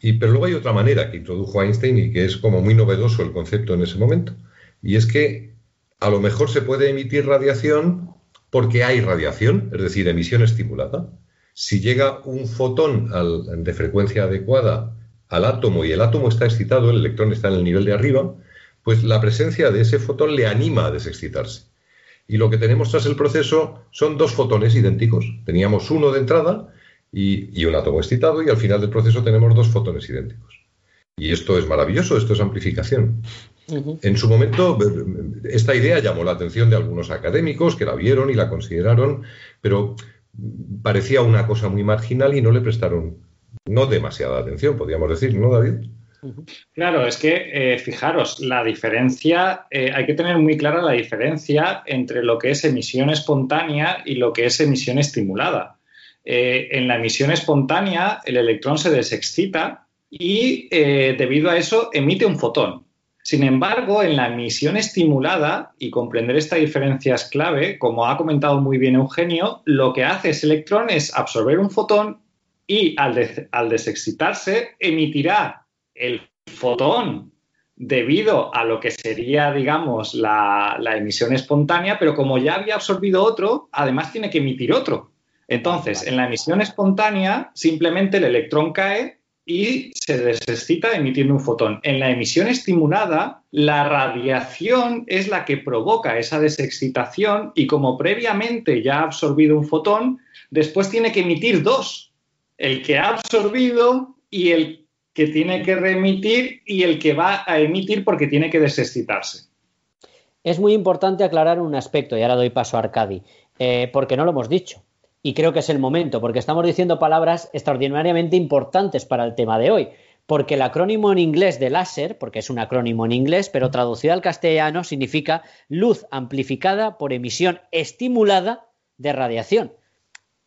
Y, pero luego hay otra manera que introdujo Einstein y que es como muy novedoso el concepto en ese momento. Y es que a lo mejor se puede emitir radiación porque hay radiación, es decir, emisión estimulada. Si llega un fotón al- de frecuencia adecuada al átomo y el átomo está excitado, el electrón está en el nivel de arriba, pues la presencia de ese fotón le anima a desexcitarse. Y lo que tenemos tras el proceso son dos fotones idénticos. Teníamos uno de entrada y, y un átomo excitado y al final del proceso tenemos dos fotones idénticos. Y esto es maravilloso, esto es amplificación. En su momento, esta idea llamó la atención de algunos académicos que la vieron y la consideraron, pero parecía una cosa muy marginal y no le prestaron no demasiada atención, podríamos decir, ¿no, David? Claro, es que eh, fijaros, la diferencia, eh, hay que tener muy clara la diferencia entre lo que es emisión espontánea y lo que es emisión estimulada. Eh, en la emisión espontánea, el electrón se desexcita y eh, debido a eso emite un fotón. Sin embargo, en la emisión estimulada, y comprender esta diferencia es clave, como ha comentado muy bien Eugenio, lo que hace ese electrón es absorber un fotón y al, al desexcitarse emitirá el fotón debido a lo que sería, digamos, la emisión espontánea, pero como ya había absorbido otro, además tiene que emitir otro. Entonces, en la emisión espontánea, simplemente el electrón cae y se desexcita emitiendo un fotón. En la emisión estimulada, la radiación es la que provoca esa desexcitación y como previamente ya ha absorbido un fotón, después tiene que emitir dos. El que ha absorbido y el que tiene que reemitir y el que va a emitir porque tiene que desexcitarse. Es muy importante aclarar un aspecto, y ahora doy paso a Arcadi, eh, porque no lo hemos dicho. Y creo que es el momento, porque estamos diciendo palabras extraordinariamente importantes para el tema de hoy. Porque el acrónimo en inglés de láser, porque es un acrónimo en inglés, pero traducido al castellano significa luz amplificada por emisión estimulada de radiación.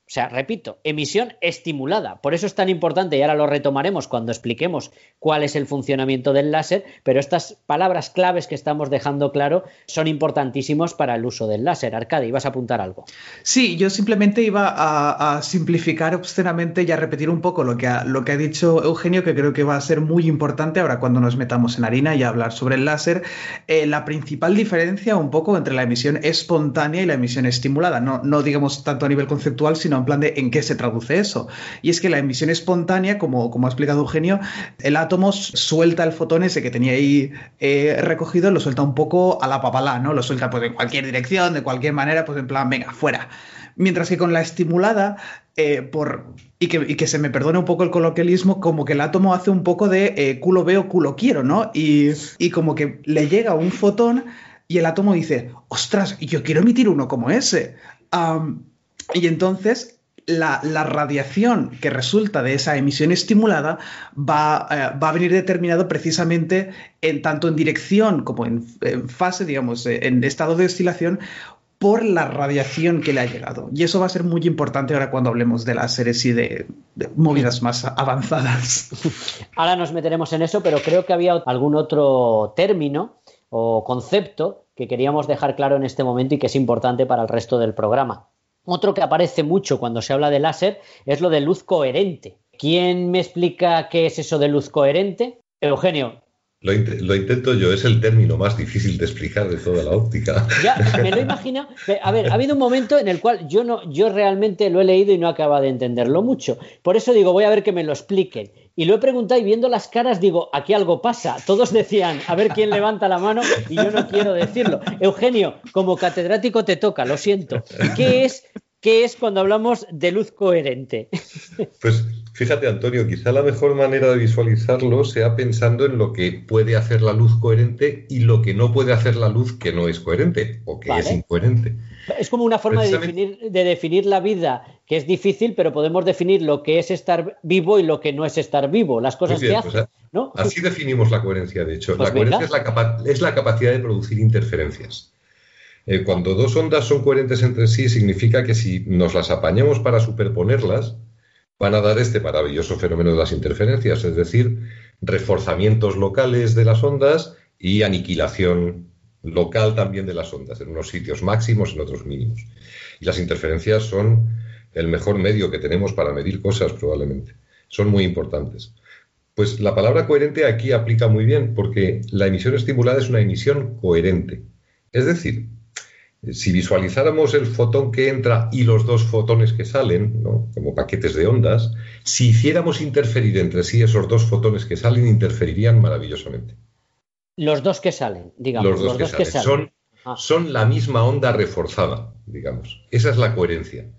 O sea, repito, emisión estimulada. Por eso es tan importante, y ahora lo retomaremos cuando expliquemos cuál es el funcionamiento del láser, pero estas palabras claves que estamos dejando claro son importantísimos para el uso del láser. Arcadi, ¿vas a apuntar algo? Sí, yo simplemente iba a, simplificar obscenamente y a repetir un poco lo que, ha, lo que ha dicho Eugenio, que creo que va a ser muy importante ahora cuando nos metamos en harina y a hablar sobre el láser. Eh, la principal diferencia un poco entre la emisión espontánea y la emisión estimulada, no, no digamos tanto a nivel conceptual, sino en plan de en qué se traduce eso. Y es que la emisión espontánea, como, como ha explicado Eugenio, el átomo suelta el fotón ese que tenía ahí eh, recogido, lo suelta un poco a la papalá, ¿no? Lo suelta pues en cualquier dirección, de cualquier manera, pues en plan, venga, fuera. Mientras que con la estimulada, eh, por, y, que, y que se me perdone un poco el coloquialismo, como que el átomo hace un poco de eh, culo veo, culo quiero, ¿no? Y, y como que le llega un fotón y el átomo dice, ostras, yo quiero emitir uno como ese. Y entonces la, la radiación que resulta de esa emisión estimulada va, eh, va a venir determinado precisamente en tanto en dirección como en, en fase, digamos, eh, en estado de oscilación por la radiación que le ha llegado. Y eso va a ser muy importante ahora cuando hablemos de láseres y de, de movidas más avanzadas. Ahora nos meteremos en eso, pero creo que había algún otro término o concepto que queríamos dejar claro en este momento y que es importante para el resto del programa. Otro que aparece mucho cuando se habla de láser es lo de luz coherente. ¿Quién me explica qué es eso de luz coherente? Eugenio, Lo, int- lo intento yo, es el término más difícil de explicar de toda la óptica. Ya, me lo imagino. A ver, ha habido un momento en el cual yo no, yo realmente lo he leído y no acaba de entenderlo mucho. Por eso digo, voy a ver que me lo expliquen. Y lo he preguntado y viendo las caras digo, aquí algo pasa. Todos decían, a ver quién levanta la mano y yo no quiero decirlo. Eugenio, como catedrático te toca, lo siento. ¿Qué es, qué es cuando hablamos de luz coherente? Pues fíjate, Antonio, quizá la mejor manera de visualizarlo sea pensando en lo que puede hacer la luz coherente y lo que no puede hacer la luz que no es coherente o que Vale. es incoherente. Es como una forma de definir, de definir la vida que es difícil, pero podemos definir lo que es estar vivo y lo que no es estar vivo, las cosas bien, que pues ¿no? Así definimos la coherencia, de hecho. Pues la coherencia la, es la capacidad de producir interferencias. Eh, cuando dos ondas son coherentes entre sí, significa que si nos las apañamos para superponerlas, van a dar este maravilloso fenómeno de las interferencias, es decir, reforzamientos locales de las ondas y aniquilación local también de las ondas, en unos sitios máximos, en otros mínimos. Y las interferencias son el mejor medio que tenemos para medir cosas, probablemente. Son muy importantes. Pues la palabra coherente aquí aplica muy bien, porque la emisión estimulada es una emisión coherente. Es decir, si visualizáramos el fotón que entra y los dos fotones que salen, ¿no? como paquetes de ondas, si hiciéramos interferir entre sí esos dos fotones que salen, interferirían maravillosamente. Los dos que salen, digamos. los dos, que, salen. Son, Ah. son la misma onda reforzada, digamos. Esa es la coherencia.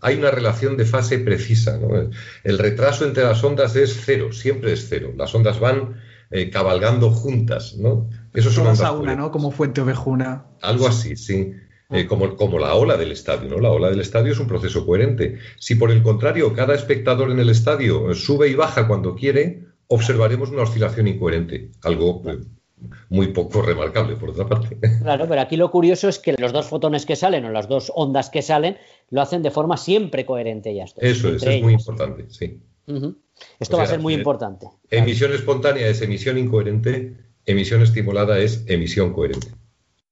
Hay una relación de fase precisa. ¿no? El, retraso entre las ondas es cero, siempre es cero. Las ondas van eh, cabalgando juntas. ¿no? Eso son Todas ondas a una. Como fuente ovejuna. Algo así, sí. Eh, como, como la ola del estadio, ¿no? La ola del estadio es un proceso coherente. Si por el contrario cada espectador en el estadio sube y baja cuando quiere, observaremos una oscilación incoherente, algo eh, muy poco remarcable, por otra parte. Claro, pero aquí lo curioso es que los dos fotones que salen o las dos ondas que salen lo hacen de forma siempre coherente ya está. Eso es, es muy importante, sí. Esto O va a ser muy eh, importante. Emisión espontánea es emisión incoherente, emisión estimulada es emisión coherente.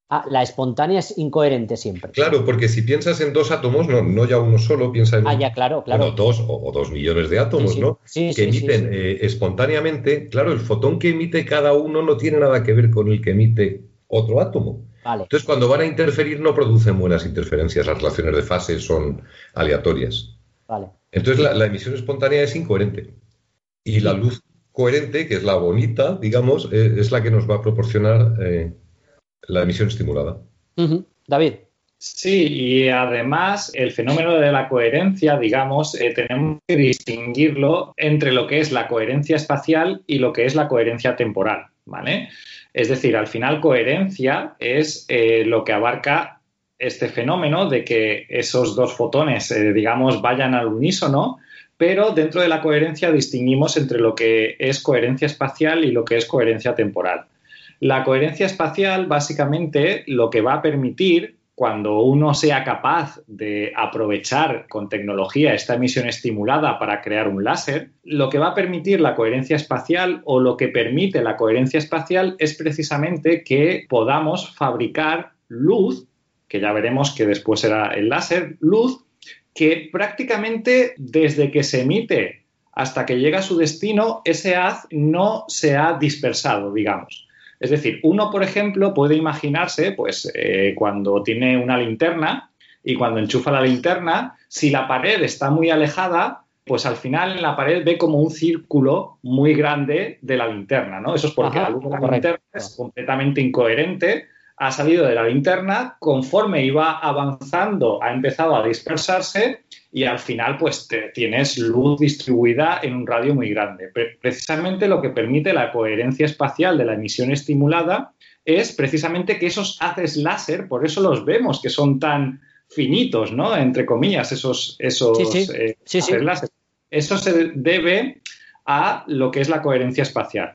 Ah, la espontánea es incoherente siempre. Claro, porque si piensas en dos átomos, no, no ya uno solo, piensa en Ah, ya, claro, claro. bueno, dos o, o dos millones de átomos, Sí, sí. ¿no? Sí, que emiten eh, espontáneamente. Claro, el fotón que emite cada uno no tiene nada que ver con el que emite otro átomo. Vale. Entonces, cuando van a interferir, no producen buenas interferencias. Las relaciones de fase son aleatorias. Vale. Entonces, la, la emisión espontánea es incoherente. Y la luz coherente, que es la bonita, digamos, eh, es la que nos va a proporcionar eh, la emisión estimulada. David. Sí, y además el fenómeno de la coherencia, digamos, eh, tenemos que distinguirlo entre lo que es la coherencia espacial y lo que es la coherencia temporal, ¿vale? Es decir, al final coherencia es eh, lo que abarca este fenómeno de que esos dos fotones, eh, digamos, vayan al unísono, pero dentro de la coherencia distinguimos entre lo que es coherencia espacial y lo que es coherencia temporal. La coherencia espacial básicamente lo que va a permitir cuando uno sea capaz de aprovechar con tecnología esta emisión estimulada para crear un láser, lo que va a permitir la coherencia espacial o lo que permite la coherencia espacial es precisamente que podamos fabricar luz, que ya veremos que después será el láser, luz que prácticamente desde que se emite hasta que llega a su destino, ese haz no se ha dispersado, digamos. Es decir, uno, por ejemplo, puede imaginarse, pues, eh, cuando tiene una linterna y cuando enchufa la linterna, si la pared está muy alejada, pues al final en la pared ve como un círculo muy grande de la linterna, ¿no? Eso es porque Ajá, la luz de la correcto. linterna es completamente incoherente, ha salido de la linterna, conforme iba avanzando ha empezado a dispersarse y al final pues te- tienes luz distribuida en un radio muy grande. Pre- precisamente lo que permite la coherencia espacial de la emisión estimulada es precisamente que esos haces láser, por eso los vemos que son tan finitos, ¿no? Entre comillas, esos, esos Sí, sí. eh, Sí, haces láser. Eso se debe a lo que es la coherencia espacial.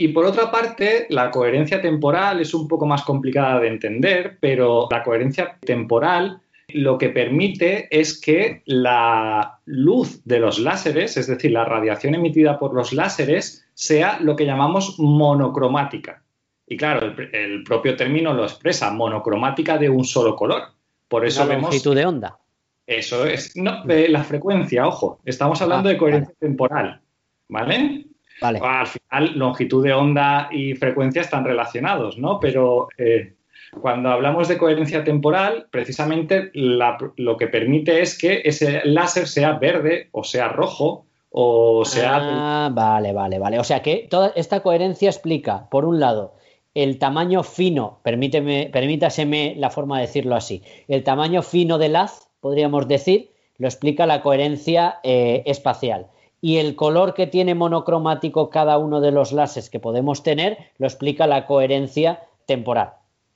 Y por otra parte, la coherencia temporal es un poco más complicada de entender, pero la coherencia temporal lo que permite es que la luz de los láseres, es decir, la radiación emitida por los láseres, sea lo que llamamos monocromática. Y claro, el, el propio término lo expresa, monocromática de un solo color. Por eso la vemos longitud de onda. eso es. No, eh, la frecuencia, ojo. Estamos hablando Ah, de coherencia temporal. ¿Vale? Vale. Al final, longitud de onda y frecuencia están relacionados, ¿no? Pero eh, cuando hablamos de coherencia temporal, precisamente la- lo que permite es que ese láser sea verde o sea rojo o sea. Ah, vale, vale, vale. O sea que toda esta coherencia explica, por un lado, el tamaño fino, permíteme, permítaseme la forma de decirlo así, el tamaño fino del haz, podríamos decir, lo explica la coherencia eh, espacial. Y el color que tiene monocromático cada uno de los láseres que podemos tener, lo explica la coherencia temporal.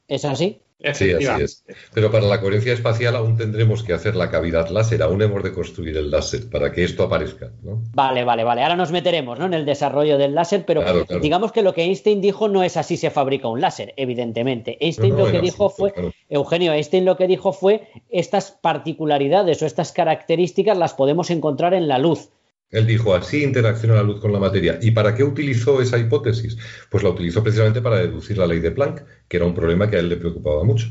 ¿Es así? Sí, así es. Pero para la coherencia espacial aún tendremos que hacer la cavidad láser, aún hemos de construir el láser para que esto aparezca, ¿no? Vale, vale, vale. Ahora nos meteremos ¿no? en el desarrollo del láser, pero Claro, claro. digamos que lo que Einstein dijo no es así se fabrica un láser, evidentemente. Einstein No, no, lo que dijo absoluto, fue, claro. Eugenio, Einstein lo que dijo fue estas particularidades o estas características las podemos encontrar en la luz. Él dijo, así interacciona la luz con la materia. ¿Y para qué utilizó esa hipótesis? Pues la utilizó precisamente para deducir la ley de Planck, que era un problema que a él le preocupaba mucho.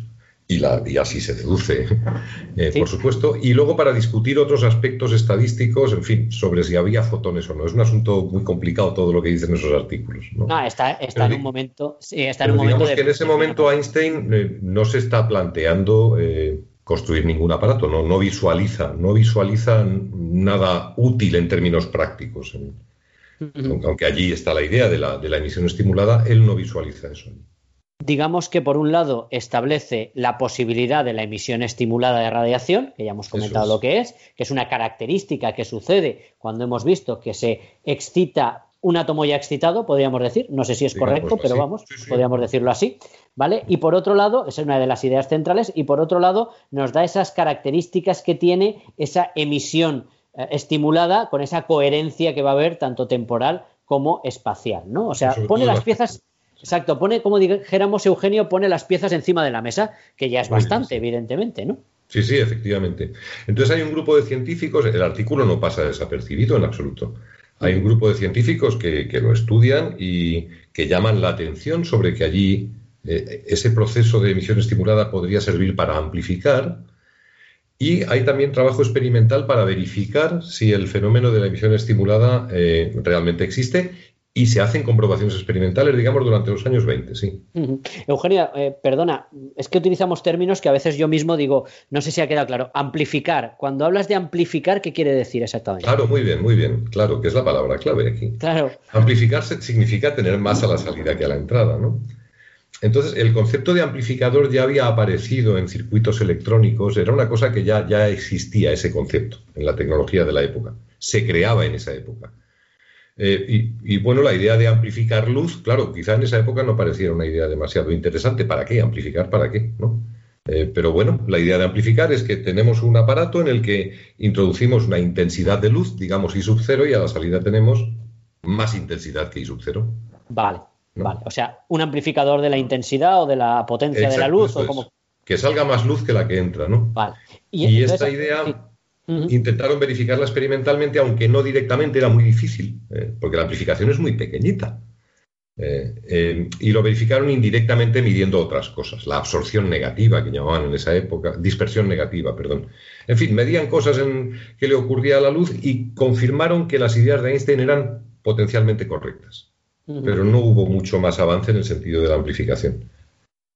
Y, la, y así se deduce, eh, Sí. por supuesto. Y luego para discutir otros aspectos estadísticos, en fin, sobre si había fotones o no. Es un asunto muy complicado todo lo que dicen esos artículos. ¿no? No, está, en un momento, sí, está en un momento digamos de- que en ese momento Einstein eh, no se está planteando eh, construir ningún aparato, no, no visualiza, no visualiza nada útil en términos prácticos. Aunque allí está la idea de la, de la emisión estimulada, él no visualiza eso. digamos que por un lado establece la posibilidad de la emisión estimulada de radiación, que ya hemos comentado es. lo que es, que es una característica que sucede cuando hemos visto que se excita un átomo ya excitado, podríamos decir, no sé si es correcto, pero así. vamos, Sí, sí. podríamos decirlo así, ¿vale? Y por otro lado, esa es una de las ideas centrales, y por otro lado nos da esas características que tiene esa emisión eh, estimulada con esa coherencia que va a haber tanto temporal como espacial, ¿no? O sea, pone las piezas Exacto, pone, como dijéramos, Eugenio, pone las piezas encima de la mesa, que ya es bastante, sí. evidentemente, ¿no? Sí, sí, efectivamente. Entonces hay un grupo de científicos, el artículo no pasa desapercibido en absoluto. Hay un grupo de científicos que, que lo estudian y que llaman la atención sobre que allí eh, ese proceso de emisión estimulada podría servir para amplificar. Y hay también trabajo experimental para verificar si el fenómeno de la emisión estimulada eh, realmente existe y se hacen comprobaciones experimentales, digamos, durante los años 20, sí. Eugenia, eh, perdona, es que utilizamos términos que a veces yo mismo digo, no sé si ha quedado claro. Amplificar. Cuando hablas de amplificar, ¿qué quiere decir exactamente? Claro, muy bien, muy bien. Claro, que es la palabra clave aquí. Claro. Amplificar significa tener más a la salida que a la entrada, ¿no? Entonces, el concepto de amplificador ya había aparecido en circuitos electrónicos, era una cosa que ya, ya existía ese concepto en la tecnología de la época, se creaba en esa época. Eh, y, y, bueno, la idea de amplificar luz, claro, quizá en esa época no pareciera una idea demasiado interesante. ¿Para qué? ¿Amplificar para qué? ¿No? Eh, pero bueno, la idea de amplificar es que tenemos un aparato en el que introducimos una intensidad de luz, digamos I sub cero, y a la salida tenemos más intensidad que I sub cero. Vale, ¿no? vale. O sea, un amplificador de la intensidad o de la potencia de la luz o como. Que salga más luz que la que entra, ¿no? Vale. Y, entonces- esta idea sí. Intentaron verificarla experimentalmente, aunque no directamente, era muy difícil, eh, porque la amplificación es muy pequeñita. Eh, eh, y lo verificaron indirectamente midiendo otras cosas, la absorción negativa que llamaban en esa época, dispersión negativa, perdón. En fin, medían cosas en que le ocurría a la luz y confirmaron que las ideas de Einstein eran potencialmente correctas. Pero no hubo mucho más avance en el sentido de la amplificación.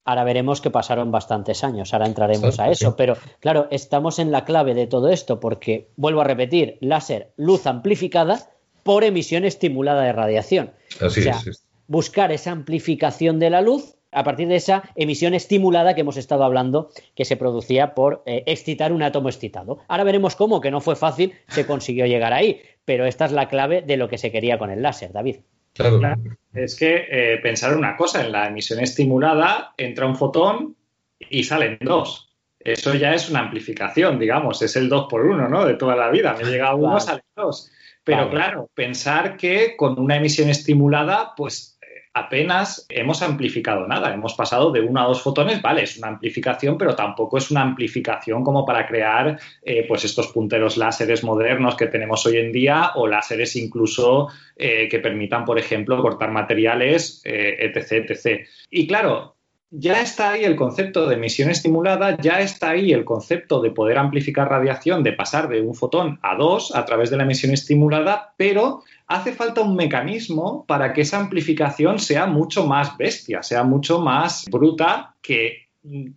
Ahora veremos que pasaron bastantes años, ahora entraremos a eso, pero claro, estamos en la clave de todo esto porque, vuelvo a repetir, láser, luz amplificada por emisión estimulada de radiación. Así O sea, es, es. buscar esa amplificación de la luz a partir de esa emisión estimulada que hemos estado hablando que se producía por eh, excitar un átomo excitado. Ahora veremos cómo, que no fue fácil, se consiguió llegar ahí, pero esta es la clave de lo que se quería con el láser, David. Claro. Claro. Es que eh, pensar una cosa, en la emisión estimulada entra un fotón y salen dos. Eso ya es una amplificación, digamos, es el 2 por 1 ¿no? De toda la vida. Me llega uno, Claro. salen dos. Pero Claro. claro, pensar que con una emisión estimulada, pues apenas hemos amplificado nada. Hemos pasado de uno a dos fotones, vale, es una amplificación, pero tampoco es una amplificación como para crear eh, pues estos punteros láseres modernos que tenemos hoy en día o láseres incluso eh, que permitan, por ejemplo, cortar materiales, eh, etc, etc. Y claro, ya está ahí el concepto de emisión estimulada, ya está ahí el concepto de poder amplificar radiación, de pasar de un fotón a dos a través de la emisión estimulada, pero hace falta un mecanismo para que esa amplificación sea mucho más bestia, sea mucho más bruta que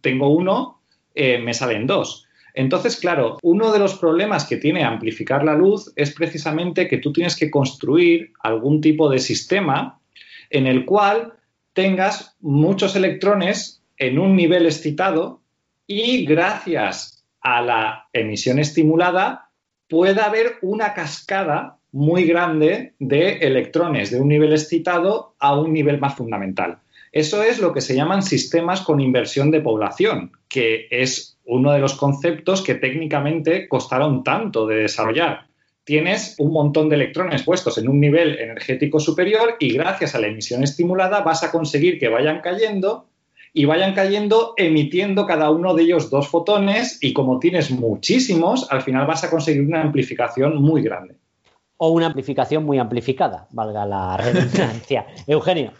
tengo uno, eh, me salen dos. Entonces, claro, uno de los problemas que tiene amplificar la luz es precisamente que tú tienes que construir algún tipo de sistema en el cual tengas muchos electrones en un nivel excitado y gracias a la emisión estimulada pueda haber una cascada muy grande de electrones de un nivel excitado a un nivel más fundamental. Eso es lo que se llaman sistemas con inversión de población, que es uno de los conceptos que técnicamente costaron tanto de desarrollar. Tienes un montón de electrones puestos en un nivel energético superior y gracias a la emisión estimulada vas a conseguir que vayan cayendo y vayan cayendo emitiendo cada uno de ellos dos fotones y como tienes muchísimos, al final vas a conseguir una amplificación muy grande. O una amplificación muy amplificada, valga la redundancia. Eugenio.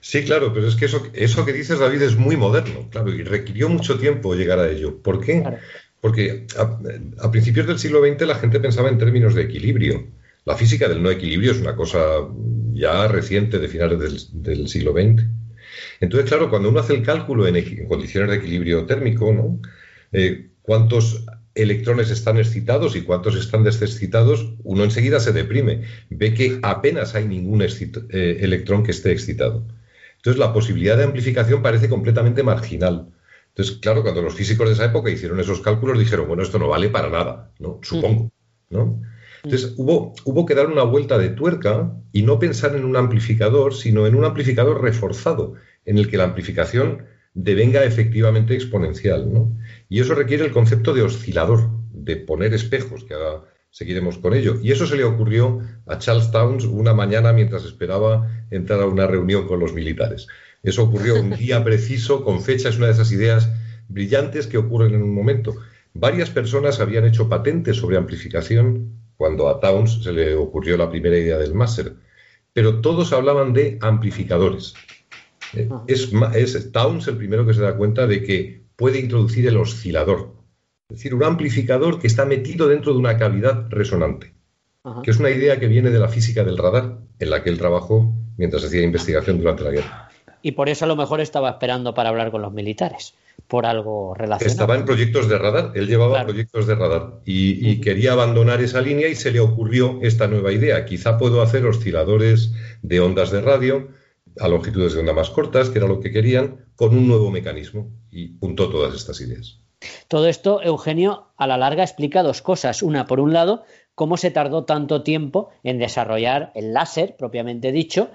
Sí, claro, pero es que eso, eso que dices, David, es muy moderno, claro, y requirió mucho tiempo llegar a ello. ¿Por qué? Claro. Porque a, a principios del siglo XX la gente pensaba en términos de equilibrio. La física del no equilibrio es una cosa ya reciente de finales del, del siglo XX. Entonces, claro, cuando uno hace el cálculo en, en condiciones de equilibrio térmico, ¿no? Eh, ¿Cuántos electrones están excitados y cuántos están desexcitados? Uno enseguida se deprime. Ve que apenas hay ningún eh, electrón que esté excitado. Entonces, la posibilidad de amplificación parece completamente marginal. Entonces, claro, cuando los físicos de esa época hicieron esos cálculos, dijeron, bueno, esto no vale para nada, ¿no? Supongo, ¿no? Entonces, hubo, hubo que dar una vuelta de tuerca y no pensar en un amplificador, sino en un amplificador reforzado, en el que la amplificación devenga efectivamente exponencial, ¿no? Y eso requiere el concepto de oscilador, de poner espejos, que ahora seguiremos con ello. Y eso se le ocurrió a Charles Towns una mañana mientras esperaba entrar a una reunión con los militares. Eso ocurrió un día preciso, con fecha, es una de esas ideas brillantes que ocurren en un momento. Varias personas habían hecho patentes sobre amplificación cuando a Towns se le ocurrió la primera idea del máster, pero todos hablaban de amplificadores. Eh. Es, es Towns el primero que se da cuenta de que puede introducir el oscilador, es decir, un amplificador que está metido dentro de una cavidad resonante Ajá. que es una idea que viene de la física del radar, en la que él trabajó mientras hacía investigación durante la guerra. Y por eso a lo mejor estaba esperando para hablar con los militares, por algo relacionado. Estaba en proyectos de radar, él llevaba Claro. proyectos de radar y, quería abandonar esa línea y se le ocurrió esta nueva idea. Quizá puedo hacer osciladores de ondas de radio a longitudes de onda más cortas, que era lo que querían, con un nuevo mecanismo y juntó todas estas ideas. Todo esto, Eugenio, a la larga explica dos cosas. Una, por un lado, cómo se tardó tanto tiempo en desarrollar el láser, propiamente dicho,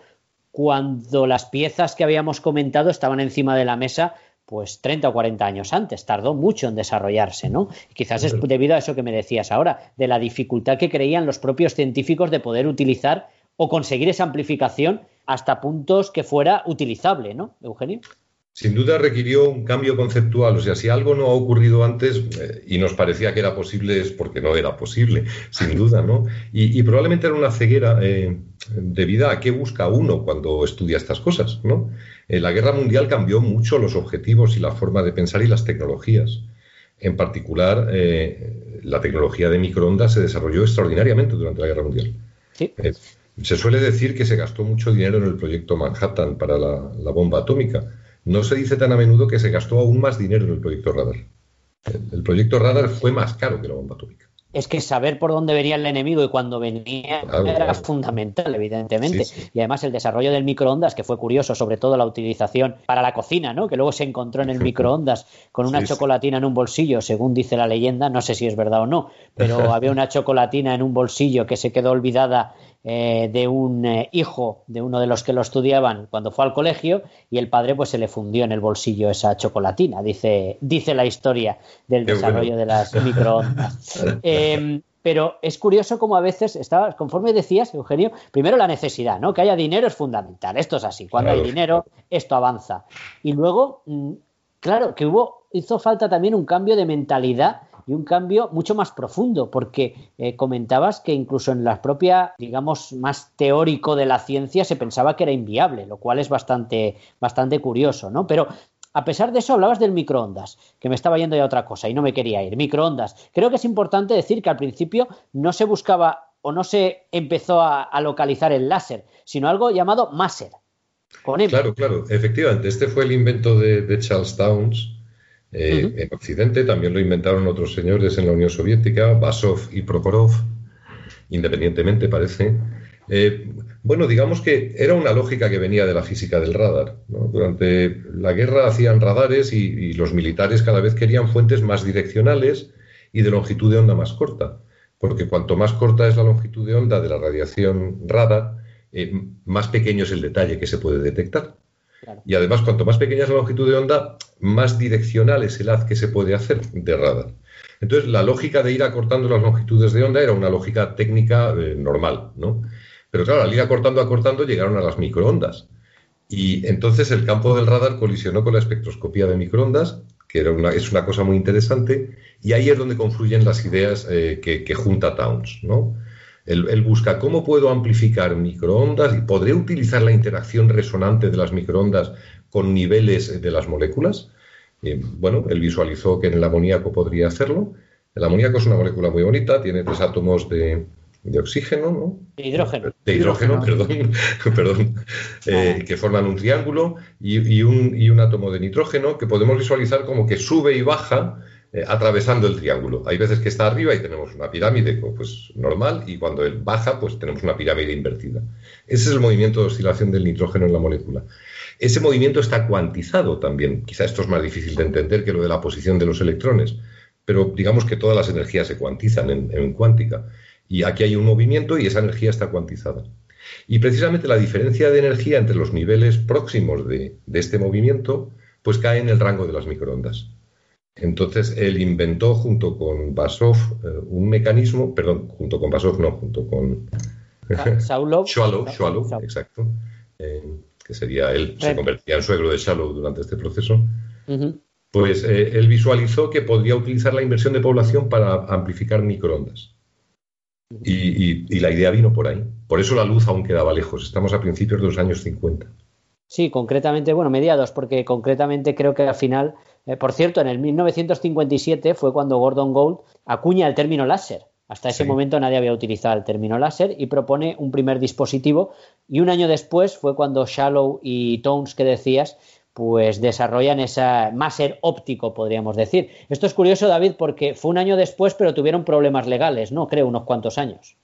cuando las piezas que habíamos comentado estaban encima de la mesa pues 30 o 40 años antes. Tardó mucho en desarrollarse, ¿no? Y quizás es debido a eso que me decías ahora, de la dificultad que creían los propios científicos de poder utilizar o conseguir esa amplificación hasta puntos que fuera utilizable, ¿no, Eugenio? Sin duda requirió un cambio conceptual, o sea, si algo no ha ocurrido antes eh, y nos parecía que era posible es porque no era posible, sin duda, ¿no? Y, y probablemente era una ceguera eh, debida a qué busca uno cuando estudia estas cosas, ¿no? Eh, la guerra mundial cambió mucho los objetivos y la forma de pensar y las tecnologías. En particular, eh, la tecnología de microondas se desarrolló extraordinariamente durante la guerra mundial. Sí. Se suele decir que se gastó mucho dinero en el proyecto Manhattan para la, la bomba atómica. no se dice tan a menudo que se gastó aún más dinero en el proyecto Radar. El, el proyecto Radar fue más caro que la bomba atómica. Es que saber por dónde venía el enemigo y cuando venía Claro, era claro. fundamental, evidentemente. Sí, sí. Y además el desarrollo del microondas, que fue curioso, sobre todo la utilización para la cocina, ¿no? Que luego se encontró en el microondas con una sí. chocolatina en un bolsillo, según dice la leyenda, no sé si es verdad o no, pero había una chocolatina en un bolsillo que se quedó olvidada eh, de un eh, hijo de uno de los que lo estudiaban cuando fue al colegio y el padre pues se le fundió en el bolsillo esa chocolatina, dice, dice la historia del Qué desarrollo bueno. de las microondas. Eh, pero es curioso como a veces estaba, conforme decías, Eugenio, primero la necesidad, ¿no? Que haya dinero es fundamental. Esto es así. Cuando Claro. hay dinero, esto avanza. Y luego, mm, claro, que hubo, hizo falta también un cambio de mentalidad y un cambio mucho más profundo, porque eh, comentabas que incluso en la propia, digamos, más teórico de la ciencia se pensaba que era inviable, lo cual es bastante, bastante curioso, ¿no? Pero a pesar de eso, hablabas del microondas, que me estaba yendo ya a otra cosa y no me quería ir. Microondas. Creo que es importante decir que al principio no se buscaba o no se empezó a, localizar el láser, sino algo llamado máser. Con. Claro, claro, efectivamente. Este fue el invento de, de Charles Towns eh, en Occidente. También lo inventaron otros señores en la Unión Soviética, Basov y Prokhorov, independientemente parece. Eh, bueno, digamos que era una lógica que venía de la física del radar. ¿no? Durante la guerra hacían radares y, y los militares cada vez querían fuentes más direccionales y de longitud de onda más corta, porque cuanto más corta es la longitud de onda de la radiación radar, eh, más pequeño es el detalle que se puede detectar. Y además, cuanto más pequeña es la longitud de onda, más direccional es el haz que se puede hacer de radar. Entonces, la lógica de ir acortando las longitudes de onda era una lógica técnica eh, normal, ¿no? Pero claro, al ir acortando, acortando, llegaron a las microondas. Y entonces el campo del radar colisionó con la espectroscopía de microondas, que es una cosa muy interesante, y ahí es donde confluyen las ideas eh, que, que junta Towns, ¿no? Él, él busca cómo puedo amplificar microondas y podré utilizar la interacción resonante de las microondas con niveles de las moléculas. Eh, bueno, él visualizó que en el amoníaco podría hacerlo. El amoníaco es una molécula muy bonita, tiene tres átomos de, de oxígeno, ¿no? De hidrógeno. De hidrógeno, Hidrógeno. perdón, perdón, eh, que forman un triángulo y, y un, y un átomo de nitrógeno que podemos visualizar como que sube y baja eh, atravesando el triángulo. Hay veces que está arriba y tenemos una pirámide pues, normal y cuando él baja pues tenemos una pirámide invertida. Ese es el movimiento de oscilación del nitrógeno en la molécula. Ese movimiento está cuantizado también. Quizá esto es más difícil de entender que lo de la posición de los electrones, pero digamos que todas las energías se cuantizan en, cuántica. Y aquí hay un movimiento y esa energía está cuantizada. Y precisamente la diferencia de energía entre los niveles próximos de este movimiento pues cae en el rango de las microondas. Entonces él inventó junto con Basov eh, un mecanismo, perdón, junto con Basov no, junto con Swallow, Sa- exacto, eh, que sería él, se convertía en suegro de Shallow durante este proceso. Pues eh, él visualizó que podría utilizar la inversión de población para amplificar microondas. Y, y- y la idea vino por ahí. Por eso la luz aún quedaba lejos. Estamos a principios de los años 50. Sí, concretamente, bueno, mediados, porque concretamente creo que al final, eh, por cierto, en el 1957 fue cuando Gordon Gould acuña el término láser. Hasta ese Sí. momento nadie había utilizado el término láser y propone un primer dispositivo. Y un año después fue cuando Shallow y Towns, que decías, pues desarrollan esa máser óptico, podríamos decir. Esto es curioso, David, porque fue un año después, pero tuvieron problemas legales, ¿no? Creo, unos cuantos años.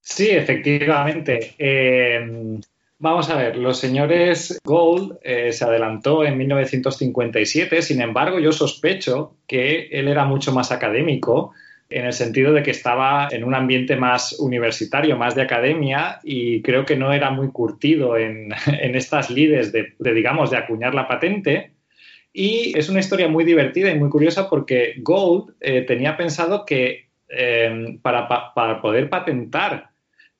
Sí, efectivamente. Eh, vamos a ver, los señores Gold eh, se adelantó en 1957, sin embargo, yo sospecho que él era mucho más académico en el sentido de que estaba en un ambiente más universitario, más de academia, y creo que no era muy curtido en, en estas lides de, digamos, de acuñar la patente. Y es una historia muy divertida y muy curiosa porque Gold eh, tenía pensado que eh, para, pa, para poder patentar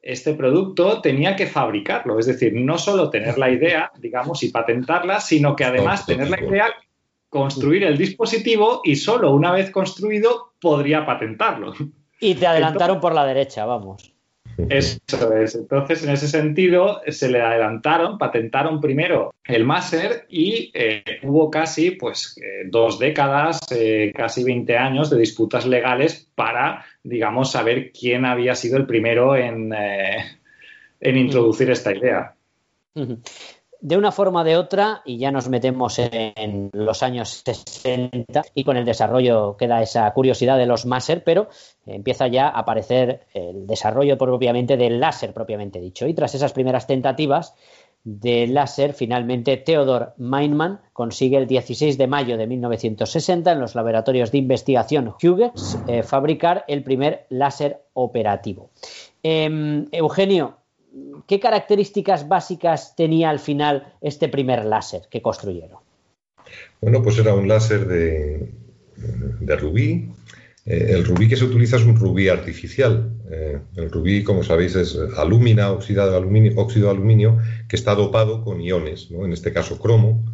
este producto tenía que fabricarlo, es decir, no solo tener la idea, digamos, y patentarla, sino que además tener la idea, construir el dispositivo y solo una vez construido podría patentarlo. Y te adelantaron por la derecha, vamos. Eso es. Entonces, en ese sentido, se le adelantaron, patentaron primero el máser y eh, hubo casi pues eh, dos décadas, eh, casi 20 años de disputas legales para, digamos, saber quién había sido el primero en, en introducir esta idea. De una forma o de otra, y ya nos metemos en los años 60, y con el desarrollo queda esa curiosidad de los máser, pero empieza ya a aparecer el desarrollo propiamente del láser, propiamente dicho. Y tras esas primeras tentativas del láser, finalmente Theodor Meinmann consigue el 16 de mayo de 1960 en los laboratorios de investigación Hughes eh, fabricar el primer láser operativo. Eh, Eugenio, ¿qué características básicas tenía al final este primer láser que construyeron? Bueno, pues era un láser de, rubí. Eh, el rubí que se utiliza es un rubí artificial. Eh, el rubí, como sabéis, es alúmina, óxido de aluminio, óxido de aluminio que está dopado con iones, ¿no? en este caso cromo,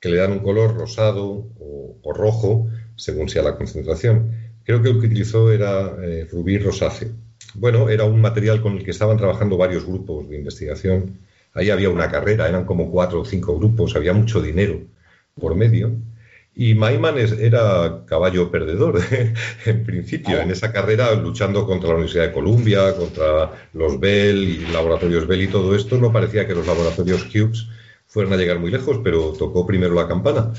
que le dan un color rosado o, o rojo según sea la concentración. Creo que el que utilizó era eh, rubí rosáceo. Bueno, era un material con el que estaban trabajando varios grupos de investigación. Ahí había una carrera, eran como cuatro o cinco grupos, había mucho dinero por medio. Y Maiman era caballo perdedor, en principio, en esa carrera, luchando contra la Universidad de Columbia, contra los Bell y laboratorios Bell y todo esto. No parecía que los laboratorios Hughes fueran a llegar muy lejos, pero tocó primero la campana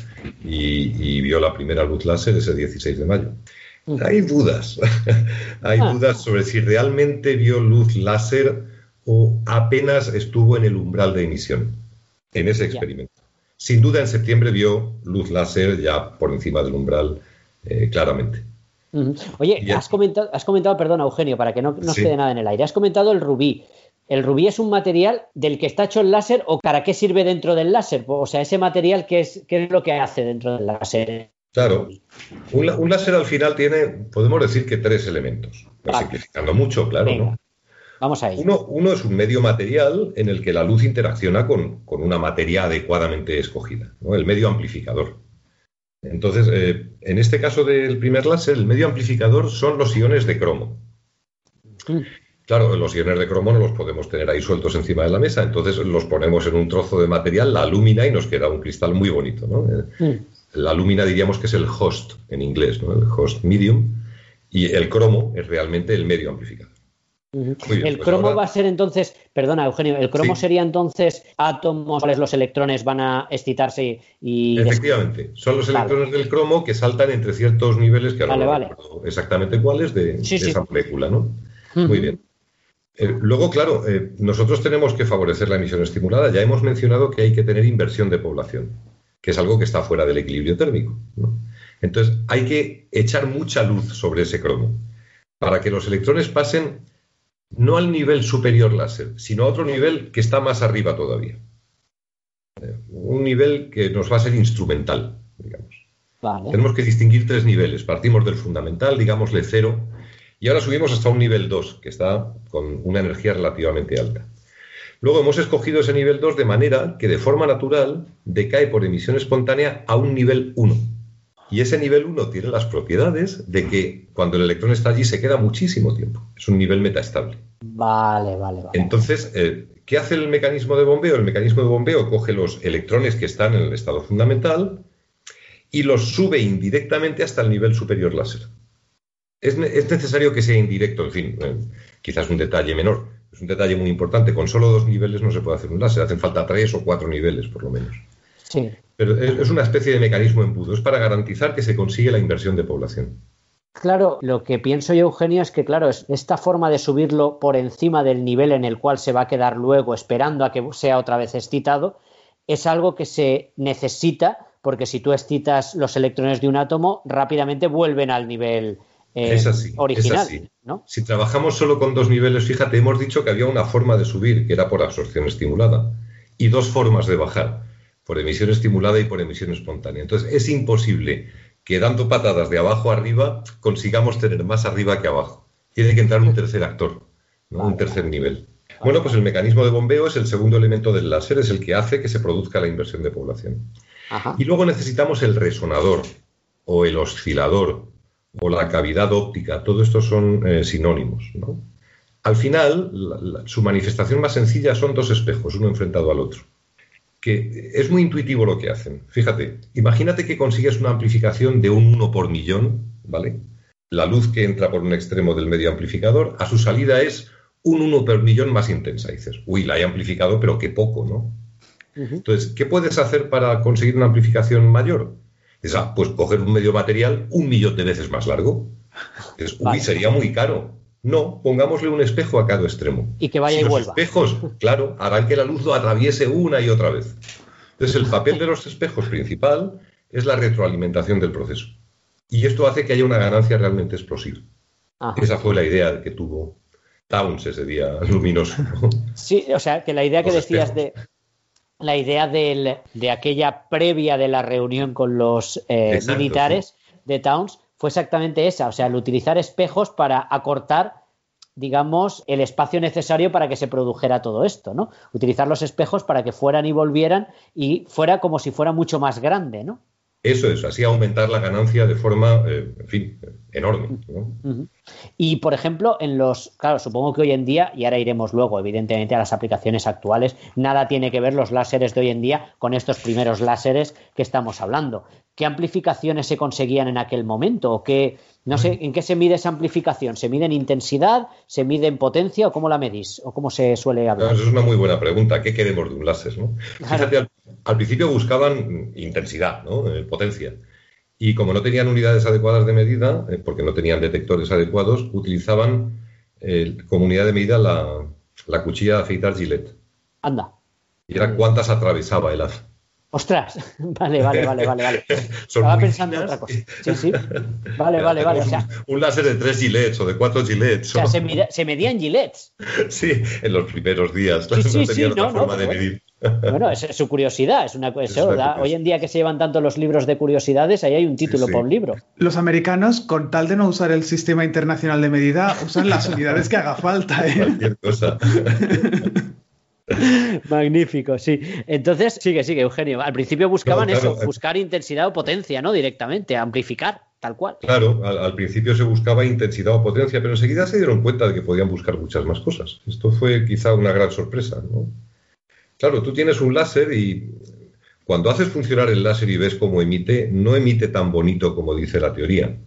y, y vio la primera luz láser ese 16 de mayo. Hay dudas, hay Ah. dudas sobre si realmente vio luz láser o apenas estuvo en el umbral de emisión en ese Ya. experimento. Sin duda en septiembre vio luz láser ya por encima del umbral eh, claramente. Oye, ya- has comentado, has comentado, perdona, Eugenio, para que no nos Sí. quede nada en el aire. Has comentado el rubí. ¿El rubí es un material del que está hecho el láser o para qué sirve dentro del láser? O sea, ese material, ¿qué es, qué es lo que hace dentro del láser? Claro, un, láser al final tiene, podemos decir que tres elementos, no Vale. simplificando mucho, claro, Venga, ¿no? Vamos ahí. Uno, uno es un medio material en el que la luz interacciona con, con una materia adecuadamente escogida, ¿no? el medio amplificador. Entonces, eh, en este caso del primer láser, el medio amplificador son los iones de cromo. Mm. Claro, los iones de cromo no los podemos tener ahí sueltos encima de la mesa, entonces los ponemos en un trozo de material, la alúmina, y nos queda un cristal muy bonito. ¿no? Mm. La alúmina diríamos que es el host en inglés, ¿no? el host medium, y el cromo es realmente el medio bien, el pues cromo ahora- va a ser entonces, perdona Eugenio, el cromo Sí. sería entonces átomos, cuales los electrones van a excitarse y... Efectivamente, son los Vale. electrones del cromo que saltan entre ciertos niveles que ahora Vale, no vale. recuerdo exactamente cuáles de, Sí, de sí. esa molécula, ¿no? Muy bien. Eh, luego, claro, eh, nosotros tenemos que favorecer la emisión estimulada. Ya hemos mencionado que hay que tener inversión de población, que es algo que está fuera del equilibrio térmico. ¿no? Entonces, hay que echar mucha luz sobre ese cromo para que los electrones pasen no al nivel superior láser, sino a otro nivel que está más arriba todavía. Eh, un nivel que nos va a ser instrumental, digamos. Vale. Tenemos que distinguir tres niveles. Partimos del fundamental, digámosle cero, y ahora subimos hasta un nivel 2, que está con una energía relativamente alta. Luego hemos escogido ese nivel 2 de manera que de forma natural decae por emisión espontánea a un nivel 1. Y ese nivel 1 tiene las propiedades de que cuando el electrón está allí se queda muchísimo tiempo. Es un nivel metaestable. Vale, vale, vale. Entonces, eh, ¿qué hace el mecanismo de bombeo? El mecanismo de bombeo coge los electrones que están en el estado fundamental y los sube indirectamente hasta el nivel superior láser. Es, ne- es necesario que sea indirecto, en fin, eh, quizás un detalle menor. Es un detalle muy importante. Con solo dos niveles no se puede hacer un láser. Hacen falta tres o cuatro niveles, por lo menos. Sí. Pero es, es una especie de mecanismo embudo. Es para garantizar que se consigue la inversión de población. Claro, lo que pienso yo, Eugenio, es que, claro, es esta forma de subirlo por encima del nivel en el cual se va a quedar luego esperando a que sea otra vez excitado, es algo que se necesita porque si tú excitas los electrones de un átomo, rápidamente vuelven al nivel eh, Es así, es original, así. ¿no? Si trabajamos solo con dos niveles, fíjate, hemos dicho que había una forma de subir, que era por absorción estimulada, y dos formas de bajar, por emisión estimulada y por emisión espontánea. Entonces, es imposible que dando patadas de abajo a arriba consigamos tener más arriba que abajo. Tiene que entrar un tercer actor, ¿no? un tercer nivel. Bueno, pues el mecanismo de bombeo es el segundo elemento del láser, es el que hace que se produzca la inversión de población. Ajá. Y luego necesitamos el resonador o el oscilador o la cavidad óptica. Todo esto son eh, sinónimos. ¿no? Al final, la- la- su manifestación más sencilla son dos espejos, uno enfrentado al otro. Que es muy intuitivo lo que hacen. Fíjate, imagínate que consigues una amplificación de un 1 por millón, ¿vale? La luz que entra por un extremo del medio amplificador, a su salida es un 1 por millón más intensa. Y dices, uy, la he amplificado, pero qué poco, ¿no? Entonces, ¿qué puedes hacer para conseguir una amplificación mayor? Es, ah, pues coger un medio material un millón de veces más largo. Es, uy, Vale. sería muy caro. No, pongámosle un espejo a cada extremo. Y que vaya Si y los vuelva. espejos, claro, harán que la luz lo atraviese una y otra vez. Entonces, el papel de los espejos principal es la retroalimentación del proceso. Y esto hace que haya una ganancia realmente explosiva. Ajá. Esa fue la idea que tuvo Towns ese día luminoso. ¿no? Sí, o sea, que la idea que Los decías espejos. de la idea del- de aquella previa de la reunión con los eh, Exacto, militares de Towns fue exactamente esa, o sea, el utilizar espejos para acortar, digamos, el espacio necesario para que se produjera todo esto, ¿no? Utilizar los espejos para que fueran y volvieran y fuera como si fuera mucho más grande, ¿no? Eso es, así aumentar la ganancia de forma, eh, en fin, enorme. Y por ejemplo, en los, claro, supongo que hoy en día, y ahora iremos luego, evidentemente, a las aplicaciones actuales, nada tiene que ver los láseres de hoy en día con estos primeros láseres que estamos hablando. ¿Qué amplificaciones se conseguían en aquel momento? ¿O qué, no sé, en qué se mide esa amplificación? ¿Se mide en intensidad? ¿Se mide en potencia? ¿O cómo la medís? ¿O cómo se suele Claro, hablar? eso es una muy buena pregunta. ¿Qué queremos de un láser? ¿no? Claro. Fíjate, al, al principio buscaban intensidad, ¿no? Eh, potencia. Y como no tenían unidades adecuadas de medida, eh, porque no tenían detectores adecuados, utilizaban eh, como unidad de medida la, la cuchilla de afeitar Gillette. Anda. Y era cuántas atravesaba el haz. Ostras, vale, vale, vale, vale, vale. Estaba pensando en otra cosa. Sí, sí. Vale, vale, vale. O sea, un, un láser de tres gilets o de cuatro o gilets. sea ¿no? se, mide- se medían gilets. Sí, en los primeros días. Sí, sí, no sí, tenían otra no, no, forma de bueno. medir. Bueno, es, es su curiosidad, es una cosa. Es una. Hoy en día que se llevan tanto los libros de curiosidades, ahí hay un título sí. para un libro. Los americanos, con tal de no usar el sistema internacional de medida, usan las unidades que haga falta. ¿eh? Cualquier cosa. Magnífico, sí. Entonces, sigue, sigue, Eugenio. Al principio buscaban claro, eso, eh. buscar intensidad o potencia, ¿no? Directamente, amplificar, tal cual. Claro, al, al principio se buscaba intensidad o potencia, pero enseguida se dieron cuenta de que podían buscar muchas más cosas. Esto fue quizá una gran sorpresa, ¿no? Claro, tú tienes un láser y cuando haces funcionar el láser y ves cómo emite, no emite tan bonito como dice la teoría.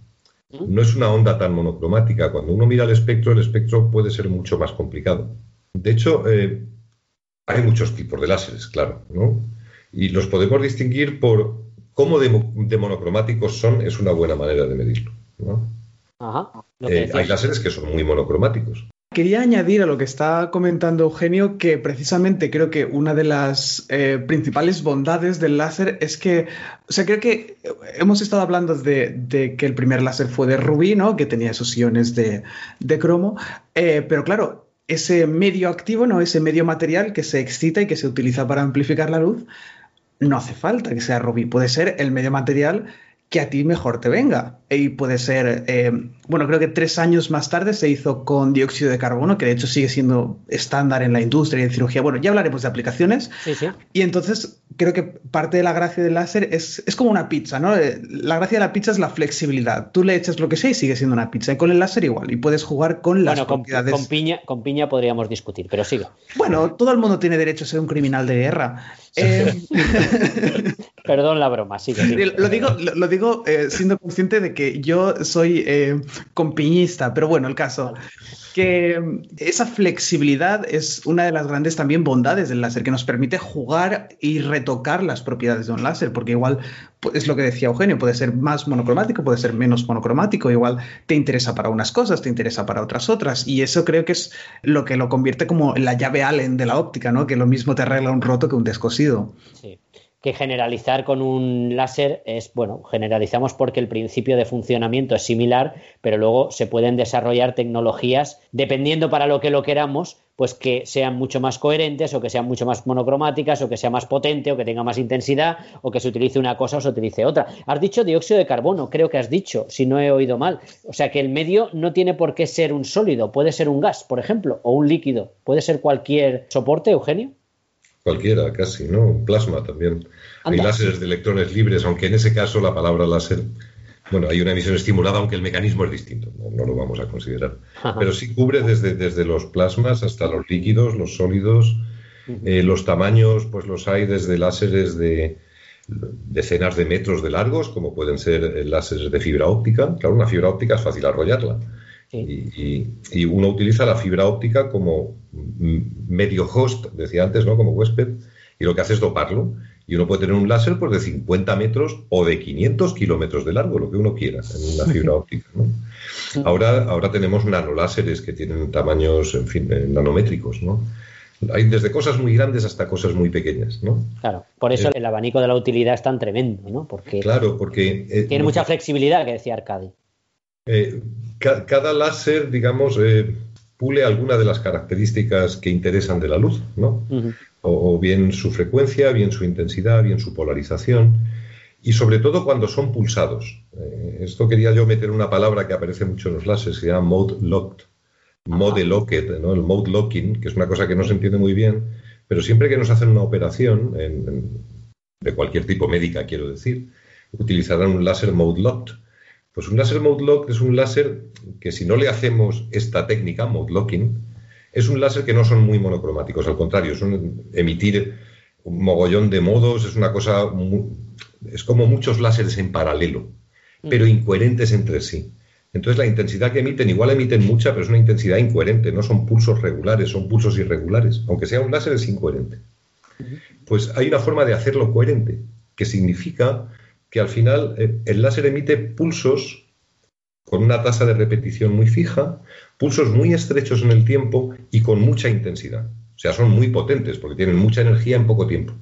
No es una onda tan monocromática. Cuando uno mira el espectro, el espectro puede ser mucho más complicado. De hecho, eh, hay muchos tipos de láseres, claro, ¿no? Y los podemos distinguir por cómo de, mo- de monocromáticos son, es una buena manera de medirlo. ¿no? Ajá. Eh, hay láseres que son muy monocromáticos. Quería añadir a lo que está comentando Eugenio que precisamente creo que una de las eh, principales bondades del láser es que, o sea, creo que hemos estado hablando de, de que el primer láser fue de rubí, ¿no? Que tenía esos iones de, de cromo, eh, pero claro, ese medio activo, ¿no? Ese medio material que se excita y que se utiliza para amplificar la luz, no hace falta que sea rubí, puede ser el medio material que a ti mejor te venga. Y puede ser, eh, bueno, creo que tres años más tarde se hizo con dióxido de carbono, que de hecho sigue siendo estándar en la industria y en cirugía. Bueno, ya hablaremos de aplicaciones. Sí, sí. Y entonces creo que parte de la gracia del láser es, es como una pizza, ¿no? Eh, La gracia de la pizza es la flexibilidad. Tú le echas lo que sea y sigue siendo una pizza. Y con el láser igual. Y puedes jugar con las Bueno, con, propiedades. con piña, con piña podríamos discutir, pero sigue. Bueno, todo el mundo tiene derecho a ser un criminal de guerra. Eh, Perdón la broma, sigue. sigue. Lo digo, lo, lo digo eh, siendo consciente de que yo soy eh, compiñista, pero bueno, el caso que esa flexibilidad es una de las grandes también bondades del láser, que nos permite jugar y retocar las propiedades de un láser, porque igual pues, es lo que decía Eugenio, puede ser más monocromático, puede ser menos monocromático, igual te interesa para unas cosas, te interesa para otras otras, y eso creo que es lo que lo convierte como la llave Allen de la óptica, ¿no? Que lo mismo te arregla un roto que un descosido. Que generalizar con un láser es, bueno, generalizamos porque el principio de funcionamiento es similar, pero luego se pueden desarrollar tecnologías, dependiendo para lo que lo queramos, pues que sean mucho más coherentes o que sean mucho más monocromáticas o que sea más potente o que tenga más intensidad o que se utilice una cosa o se utilice otra. Has dicho dióxido de carbono, creo que has dicho, si no he oído mal. O sea que el medio no tiene por qué ser un sólido, puede ser un gas, por ejemplo, o un líquido. Puede ser cualquier soporte, Eugenio. Cualquiera, casi, ¿no? Un plasma también. Hay Anda. láseres de electrones libres, aunque en ese caso la palabra láser, bueno, hay una emisión estimulada, aunque el mecanismo es distinto, no, no lo vamos a considerar. Ajá. Pero sí cubre desde, desde los plasmas hasta los líquidos, los sólidos, eh, los tamaños, pues los hay desde láseres de decenas de metros de largos, como pueden ser eh, láseres de fibra óptica. Claro, una fibra óptica es fácil arrollarla. Sí. Y, y- y uno utiliza la fibra óptica como medio host, decía antes, ¿no? Como huésped, Y lo que hace es doparlo. Y uno puede tener un láser pues, de 50 metros o de 500 kilómetros de largo, lo que uno quiera, en una fibra óptica. ¿no? Ahora, ahora tenemos nanoláseres que tienen tamaños, en fin, eh, nanométricos, ¿no? Hay desde cosas muy grandes hasta cosas muy pequeñas, ¿no? Claro, por eso el abanico de la utilidad es tan tremendo, ¿no? Porque Claro, porque... eh, tiene mucha flexibilidad, que decía Arcadi. Eh, ca- cada láser, digamos, eh, pule alguna de las características que interesan de la luz, ¿no? O, o bien su frecuencia, bien su intensidad, bien su polarización, y sobre todo cuando son pulsados. Eh, esto quería yo meter una palabra que aparece mucho en los láseres, que se llama mode locked, mode locked, ¿no? el mode locking, que es una cosa que no se entiende muy bien, pero siempre que nos hacen una operación, en- en- de cualquier tipo médica, quiero decir, utilizarán un láser mode locked. Pues un láser mode locked es un láser que si no le hacemos esta técnica, mode locking, es un láser que no son muy monocromáticos, al contrario, son emitir un mogollón de modos, es una cosa, es como muchos láseres en paralelo, pero incoherentes entre sí. Entonces la intensidad que emiten, igual emiten mucha, pero es una intensidad incoherente, no son pulsos regulares, son pulsos irregulares. Aunque sea un láser es incoherente. Pues hay una forma de hacerlo coherente, que significa que al final eh, el láser emite pulsos con una tasa de repetición muy fija, pulsos muy estrechos en el tiempo y con mucha intensidad. O sea, son muy potentes porque tienen mucha energía en poco tiempo.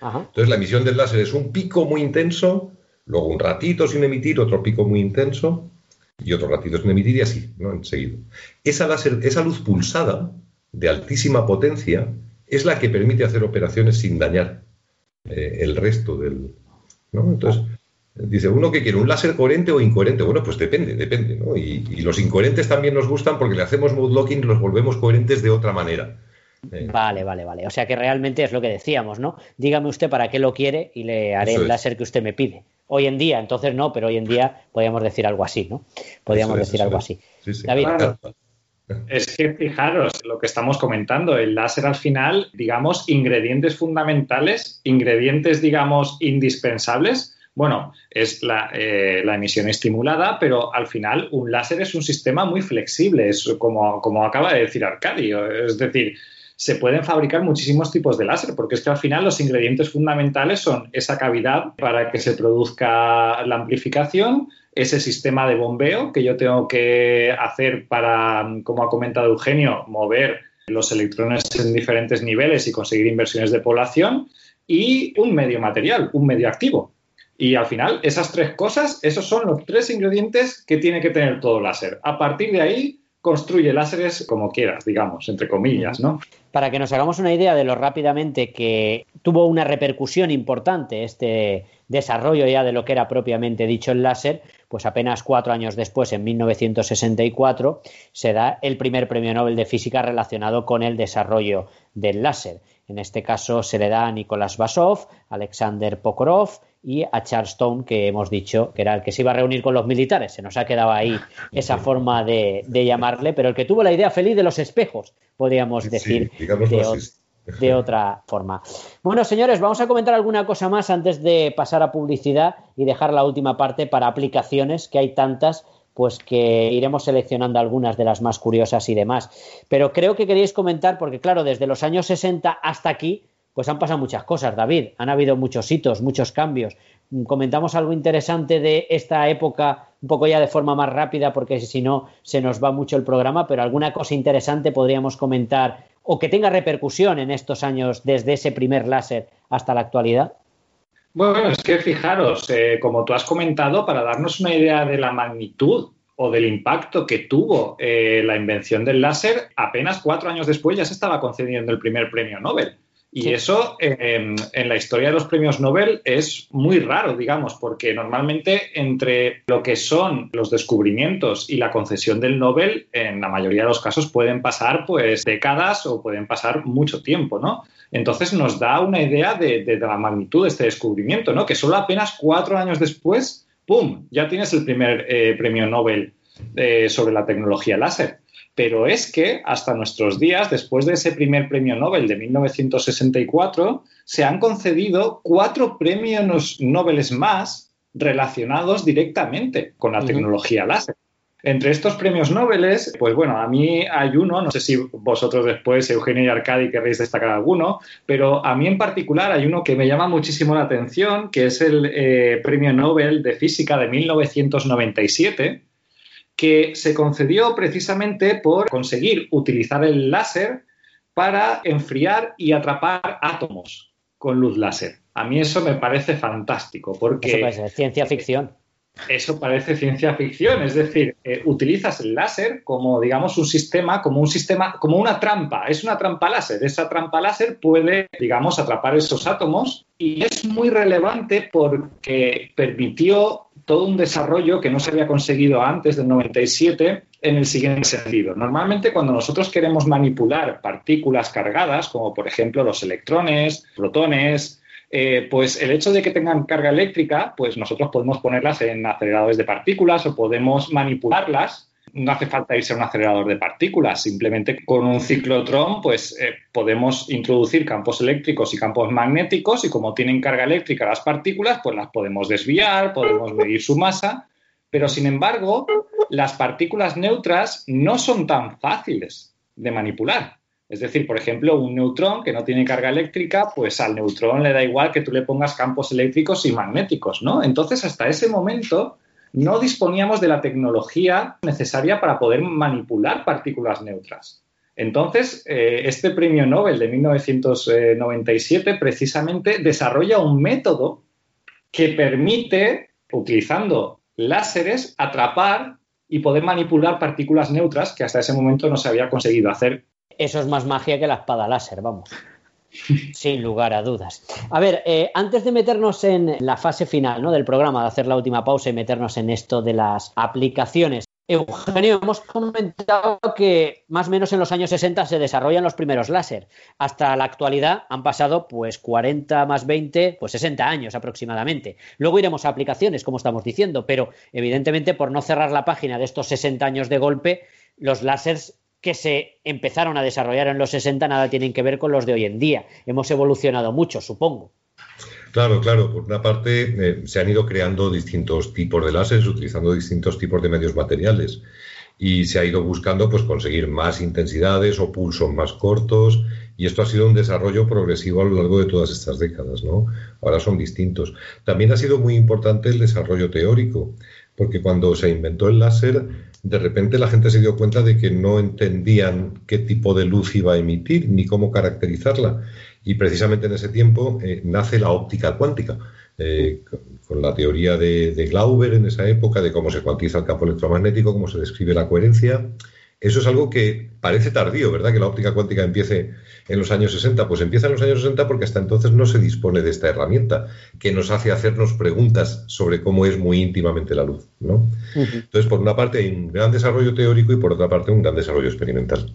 Ajá. Entonces la emisión del láser es un pico muy intenso, luego un ratito sin emitir, otro pico muy intenso y otro ratito sin emitir y así, ¿no? Enseguida. Esa, láser, esa luz pulsada de altísima potencia es la que permite hacer operaciones sin dañar eh, el resto del... ¿no? Entonces, dice, ¿uno que quiere? ¿Un láser coherente o incoherente? Bueno, pues depende, depende, ¿no? Y, y los incoherentes también nos gustan porque le hacemos mode locking y los volvemos coherentes de otra manera. Eh, Vale, vale, vale. O sea que realmente es lo que decíamos, ¿no? Dígame usted para qué lo quiere y le haré Eso el es. láser que usted me pide. Hoy en día, entonces no, pero hoy en día podríamos decir algo así, ¿no? Podríamos es, decir algo es. así. Sí, sí. David. Claro. Es que fijaros lo que estamos comentando, el láser al final, digamos, ingredientes fundamentales, ingredientes, digamos, indispensables. Bueno, es la, eh, la emisión estimulada, pero al final un láser es un sistema muy flexible, es como, como acaba de decir Arcadio. Es decir, se pueden fabricar muchísimos tipos de láser, porque es que al final los ingredientes fundamentales son esa cavidad para que se produzca la amplificación, ese sistema de bombeo que yo tengo que hacer para, como ha comentado Eugenio, mover los electrones en diferentes niveles y conseguir inversiones de población, y un medio material, un medio activo. Y al final, esas tres cosas, esos son los tres ingredientes que tiene que tener todo láser. A partir de ahí, construye láseres como quieras, digamos, entre comillas, ¿no? Para que nos hagamos una idea de lo rápidamente que tuvo una repercusión importante este desarrollo ya de lo que era propiamente dicho el láser, pues apenas cuatro años después, en 1964, se da el primer premio Nobel de Física relacionado con el desarrollo del láser. En este caso se le da a Nicolás Basov, Alexander Pokorov y a Charles Stone, que hemos dicho que era el que se iba a reunir con los militares. Se nos ha quedado ahí esa forma de, de llamarle, pero el que tuvo la idea feliz de los espejos, podríamos decir de otra forma. Bueno, señores, vamos a comentar alguna cosa más antes de pasar a publicidad y dejar la última parte para aplicaciones, que hay tantas, pues que iremos seleccionando algunas de las más curiosas y demás. Pero creo que queréis comentar, porque claro, desde los años 60 hasta aquí, pues han pasado muchas cosas, David. Han habido muchos hitos, muchos cambios. Mm, Comentamos algo interesante de esta época, un poco ya de forma más rápida, porque si no se nos va mucho el programa, pero alguna cosa interesante podríamos comentar o que tenga repercusión en estos años desde ese primer láser hasta la actualidad. Bueno, es que fijaros, eh, como tú has comentado, para darnos una idea de la magnitud o del impacto que tuvo eh, la invención del láser, apenas cuatro años después ya se estaba concediendo el primer premio Nobel. Y Sí. eso eh, en la historia de los premios Nobel es muy raro, digamos, porque normalmente entre lo que son los descubrimientos y la concesión del Nobel, en la mayoría de los casos pueden pasar pues décadas o pueden pasar mucho tiempo, ¿no? Entonces nos da una idea de, de- de la magnitud de este descubrimiento, ¿no? Que solo apenas cuatro años después, ¡pum!, ya tienes el primer eh, premio Nobel eh, sobre la tecnología láser. Pero es que hasta nuestros días, después de ese primer premio Nobel de 1964, se han concedido cuatro premios Nobel más relacionados directamente con la tecnología láser. Entre estos premios Nobel, pues bueno, a mí hay uno, no sé si vosotros después, Eugenio y Arcadi, querréis destacar alguno, pero a mí en particular hay uno que me llama muchísimo la atención, que es el eh, Premio Nobel de Física de 1997, que se concedió precisamente por conseguir utilizar el láser para enfriar y atrapar átomos con luz láser. A mí eso me parece fantástico, porque... Eso ser ciencia ficción. Eso parece ciencia ficción, es decir, eh, utilizas el láser como, digamos, un sistema, como un sistema, como una trampa. Es una trampa láser. Esa trampa láser puede, digamos, atrapar esos átomos y es muy relevante porque permitió todo un desarrollo que no se había conseguido antes del 97 en el siguiente sentido. Normalmente cuando nosotros queremos manipular partículas cargadas, como por ejemplo los electrones, protones, eh, pues el hecho de que tengan carga eléctrica, pues nosotros podemos ponerlas en aceleradores de partículas o podemos manipularlas. No hace falta irse a un acelerador de partículas, simplemente con un ciclotrón pues eh, podemos introducir campos eléctricos y campos magnéticos y como tienen carga eléctrica las partículas, pues las podemos desviar, podemos medir su masa, pero sin embargo las partículas neutras no son tan fáciles de manipular. Es decir, por ejemplo, un neutrón que no tiene carga eléctrica, pues al neutrón le da igual que tú le pongas campos eléctricos y magnéticos, ¿no? Entonces, hasta ese momento no disponíamos de la tecnología necesaria para poder manipular partículas neutras. Entonces, eh, este premio Nobel de 1997 precisamente desarrolla un método que permite, utilizando láseres, atrapar y poder manipular partículas neutras que hasta ese momento no se había conseguido hacer Eso es más magia que la espada láser, vamos. Sin lugar a dudas. A ver, eh, antes de meternos en la fase final ¿no? del programa, de hacer la última pausa y meternos en esto de las aplicaciones, Eugenio, hemos comentado que más o menos en los años 60 se desarrollan los primeros láser. Hasta la actualidad han pasado pues 40 más 20, pues 60 años aproximadamente. Luego iremos a aplicaciones, como estamos diciendo, pero evidentemente por no cerrar la página de estos 60 años de golpe, los láseres que se empezaron a desarrollar en los 60 nada tienen que ver con los de hoy en día. Hemos evolucionado mucho, supongo. Claro, claro. Por una parte, eh, se han ido creando distintos tipos de láseres utilizando distintos tipos de medios materiales y se ha ido buscando pues conseguir más intensidades o pulsos más cortos y esto ha sido un desarrollo progresivo a lo largo de todas estas décadas, ¿no? Ahora son distintos. También ha sido muy importante el desarrollo teórico, porque cuando se inventó el láser, de repente la gente se dio cuenta de que no entendían qué tipo de luz iba a emitir ni cómo caracterizarla. Y precisamente en ese tiempo eh, nace la óptica cuántica, eh, con, la teoría de, de Glauber en esa época, de cómo se cuantiza el campo electromagnético, cómo se describe la coherencia. Eso es algo que parece tardío, ¿verdad? Que la óptica cuántica empiece en los años 60. Pues empieza en los años 60 porque hasta entonces no se dispone de esta herramienta que nos hace hacernos preguntas sobre cómo es muy íntimamente la luz, ¿no? Entonces, por una parte hay un gran desarrollo teórico y por otra parte un gran desarrollo experimental.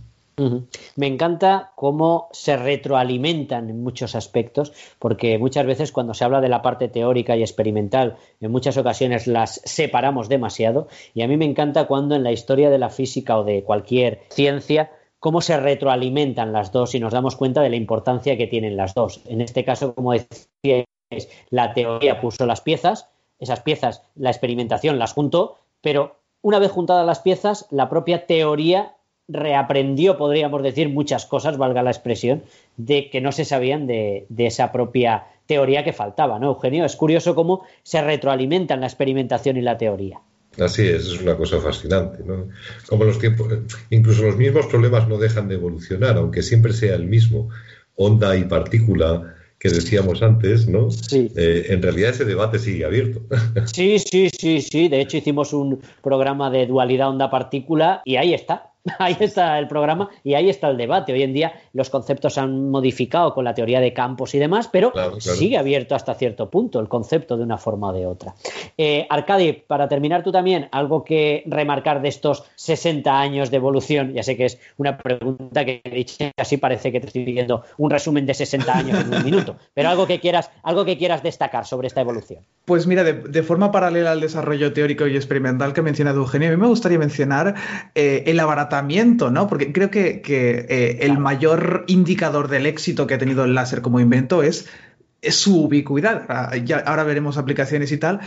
Me encanta cómo se retroalimentan en muchos aspectos, porque muchas veces cuando se habla de la parte teórica y experimental, en muchas ocasiones las separamos demasiado, y a mí me encanta cuando en la historia de la física o de cualquier ciencia, cómo se retroalimentan las dos y nos damos cuenta de la importancia que tienen las dos. En este caso, como decíais, la teoría puso las piezas, esas piezas, la experimentación las juntó, pero una vez juntadas las piezas, la propia teoría reaprendió, podríamos decir, muchas cosas, valga la expresión, de que no se sabían de, de esa propia teoría que faltaba, ¿no, Eugenio? Es curioso cómo se retroalimentan la experimentación y la teoría. Así es, es una cosa fascinante, ¿no? Como los tiempos, incluso los mismos problemas no dejan de evolucionar, aunque siempre sea el mismo, onda y partícula que decíamos antes, ¿no? Sí. Eh, en realidad ese debate sigue abierto. Sí, sí, sí, sí. De hecho, hicimos un programa de dualidad onda-partícula y ahí está. Ahí está el programa y ahí está el debate. Hoy en día los conceptos se han modificado con la teoría de campos y demás, pero Claro, claro. sigue abierto hasta cierto punto el concepto de una forma o de otra. Eh, Arcadi, para terminar tú también, algo que remarcar de estos 60 años de evolución. Ya sé que es una pregunta que he dicho así parece que te estoy pidiendo un resumen de 60 años en un minuto, pero algo que quieras, algo que quieras destacar sobre esta evolución. Pues mira, de, de forma paralela al desarrollo teórico y experimental que ha mencionado Eugenio, a mí me gustaría mencionar eh, el abaratamiento, ¿no? Porque creo que, que, eh, el mayor indicador del éxito que ha tenido el láser como invento es, es su ubicuidad. Ah, ya- ahora veremos aplicaciones y tal.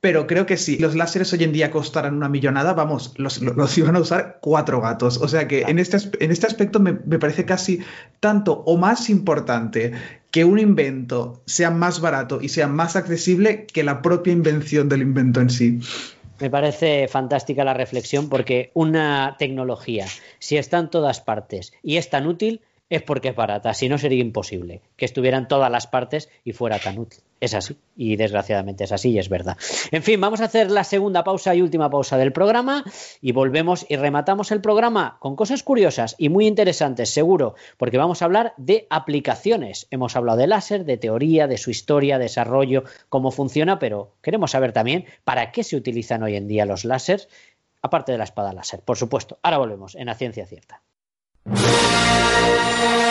pero creo que si los láseres hoy en día costaran una millonada, vamos, los, los iban a usar cuatro gatos. O sea que en este, en este aspecto me, me parece casi tanto o más importante que un invento sea más barato y sea más accesible que la propia invención del invento en sí. Me parece fantástica la reflexión porque una tecnología, si está en todas partes y es tan útil, es porque es barata. Si no, sería imposible que estuviera en todas las partes y fuera tan útil. Es así. Y desgraciadamente es así y es verdad. En fin, vamos a hacer la segunda pausa y última pausa del programa y volvemos y rematamos el programa con cosas curiosas y muy interesantes, seguro, porque vamos a hablar de aplicaciones. Hemos hablado de láser, de teoría, de su historia, desarrollo, cómo funciona, pero queremos saber también para qué se utilizan hoy en día los láseres, aparte de la espada láser, por supuesto. Ahora volvemos en la ciencia cierta. Y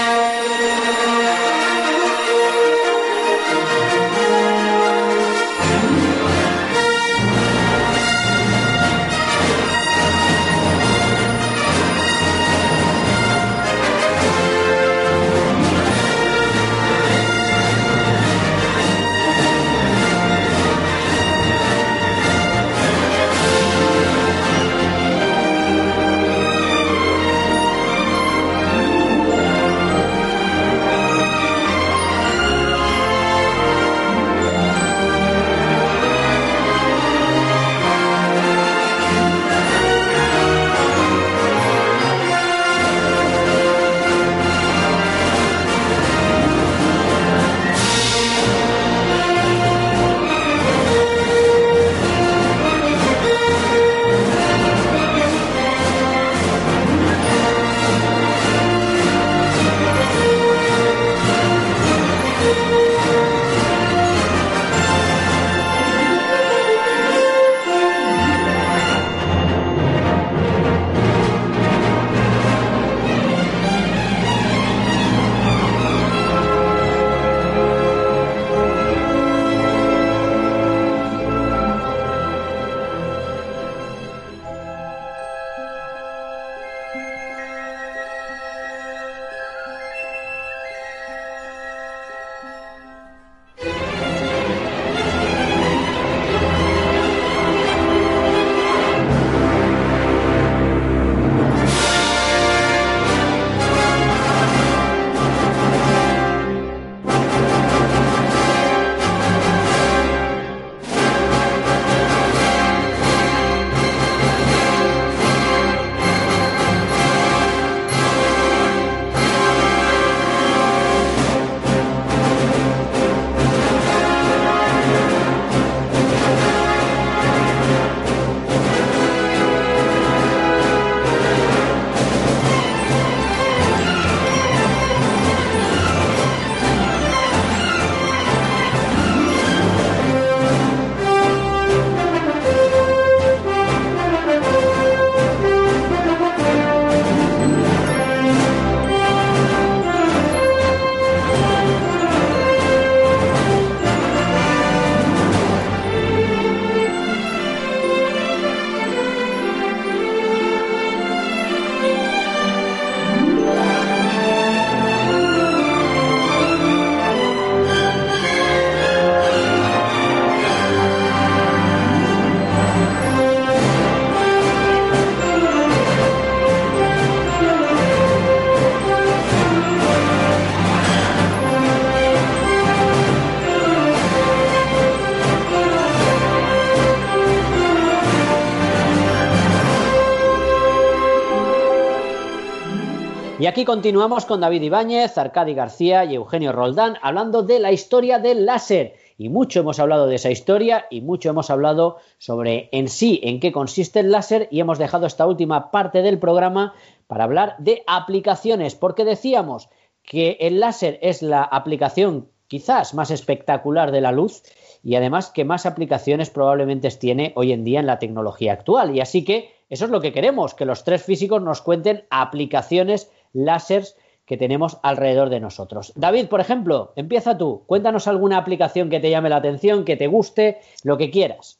aquí continuamos con David Ibáñez, Arcadi García y Eugenio Roldán hablando de la historia del láser. Y mucho hemos hablado de esa historia y mucho hemos hablado sobre en sí en qué consiste el láser y hemos dejado esta última parte del programa para hablar de aplicaciones, porque decíamos que el láser es la aplicación quizás más espectacular de la luz y además que más aplicaciones probablemente tiene hoy en día en la tecnología actual. Y así que eso es lo que queremos, que los tres físicos nos cuenten aplicaciones láseres que tenemos alrededor de nosotros. David, por ejemplo, empieza tú. Cuéntanos alguna aplicación que te llame la atención, que te guste, lo que quieras.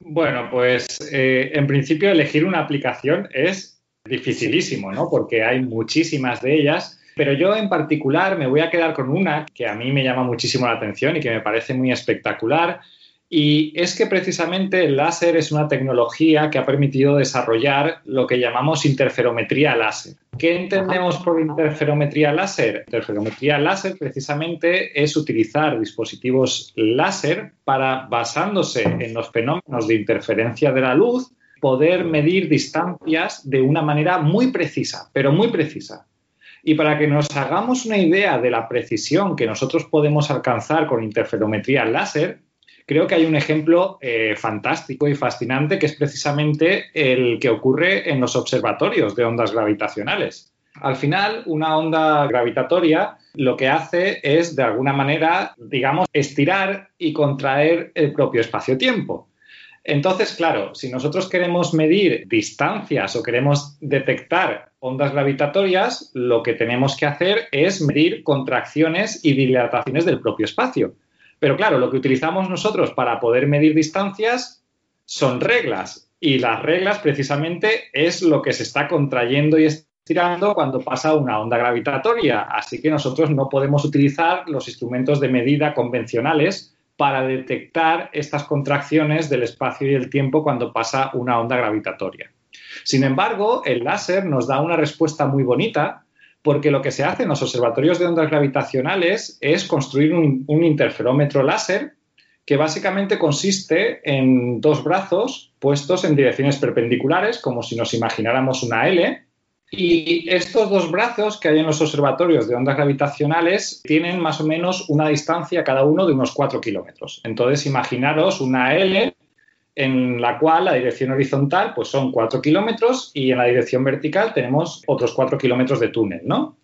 Bueno, pues eh, en principio elegir una aplicación es dificilísimo, ¿no? Porque hay muchísimas de ellas. Pero yo en particular me voy a quedar con una que a mí me llama muchísimo la atención y que me parece muy espectacular Y es que precisamente el láser es una tecnología que ha permitido desarrollar lo que llamamos interferometría láser. ¿Qué entendemos por interferometría láser? Interferometría láser precisamente es utilizar dispositivos láser para, basándose en los fenómenos de interferencia de la luz, poder medir distancias de una manera muy precisa, pero muy precisa. Y para que nos hagamos una idea de la precisión que nosotros podemos alcanzar con interferometría láser, creo que hay un ejemplo eh, fantástico y fascinante que es precisamente el que ocurre en los observatorios de ondas gravitacionales. Al final, una onda gravitatoria lo que hace es, de alguna manera, digamos, estirar y contraer el propio espacio-tiempo. Entonces, claro, si nosotros queremos medir distancias o queremos detectar ondas gravitatorias, lo que tenemos que hacer es medir contracciones y dilataciones del propio espacio. Pero claro, lo que utilizamos nosotros para poder medir distancias son reglas y las reglas precisamente es lo que se está contrayendo y estirando cuando pasa una onda gravitatoria. Así que nosotros no podemos utilizar los instrumentos de medida convencionales para detectar estas contracciones del espacio y el tiempo cuando pasa una onda gravitatoria. Sin embargo, el láser nos da una respuesta muy bonita porque lo que se hace en los observatorios de ondas gravitacionales es construir un, interferómetro láser que básicamente consiste en dos brazos puestos en direcciones perpendiculares, como si nos imagináramos una L, y estos dos brazos que hay en los observatorios de ondas gravitacionales tienen más o menos una distancia cada uno de unos 4 kilómetros. Entonces, imaginaros una L en la cual la dirección horizontal pues son 4 kilómetros y en la dirección vertical tenemos otros 4 kilómetros de túnel, ¿no?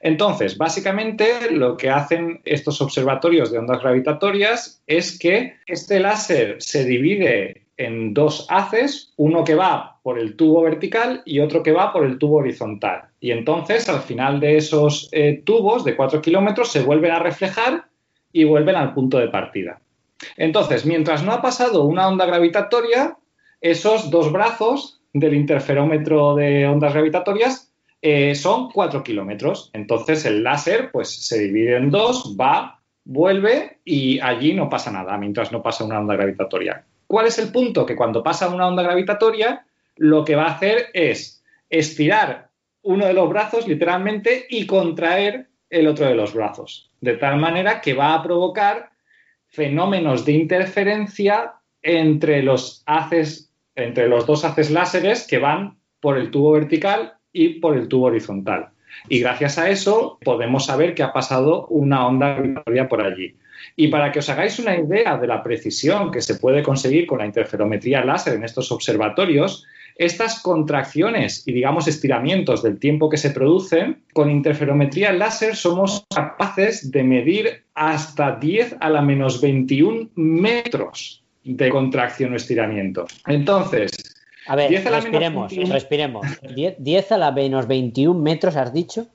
Entonces, básicamente lo que hacen estos observatorios de ondas gravitatorias es que este láser se divide en dos haces, uno que va por el tubo vertical y otro que va por el tubo horizontal. Y entonces, al final de esos eh, tubos de 4 kilómetros, se vuelven a reflejar y vuelven al punto de partida. Entonces, mientras no ha pasado una onda gravitatoria, esos dos brazos del interferómetro de ondas gravitatorias eh, son 4 kilómetros. Entonces, el láser pues, se divide en dos, va, vuelve y allí no pasa nada mientras no pasa una onda gravitatoria. ¿Cuál es el punto? Que cuando pasa una onda gravitatoria, lo que va a hacer es estirar uno de los brazos literalmente y contraer el otro de los brazos. De tal manera que va a provocar fenómenos de interferencia entre los haces, entre los dos haces láseres que van por el tubo vertical y por el tubo horizontal. Y gracias a eso podemos saber que ha pasado una onda gravitatoria por allí. Y para que os hagáis una idea de la precisión que se puede conseguir con la interferometría láser en estos observatorios, estas contracciones y digamos estiramientos del tiempo que se producen, con interferometría láser somos capaces de medir hasta 10 a la menos 21 metros de contracción o estiramiento. Entonces, A ver, 10 a la menos respiremos, 21. respiremos. 10, 10 a la menos 21 metros, has dicho.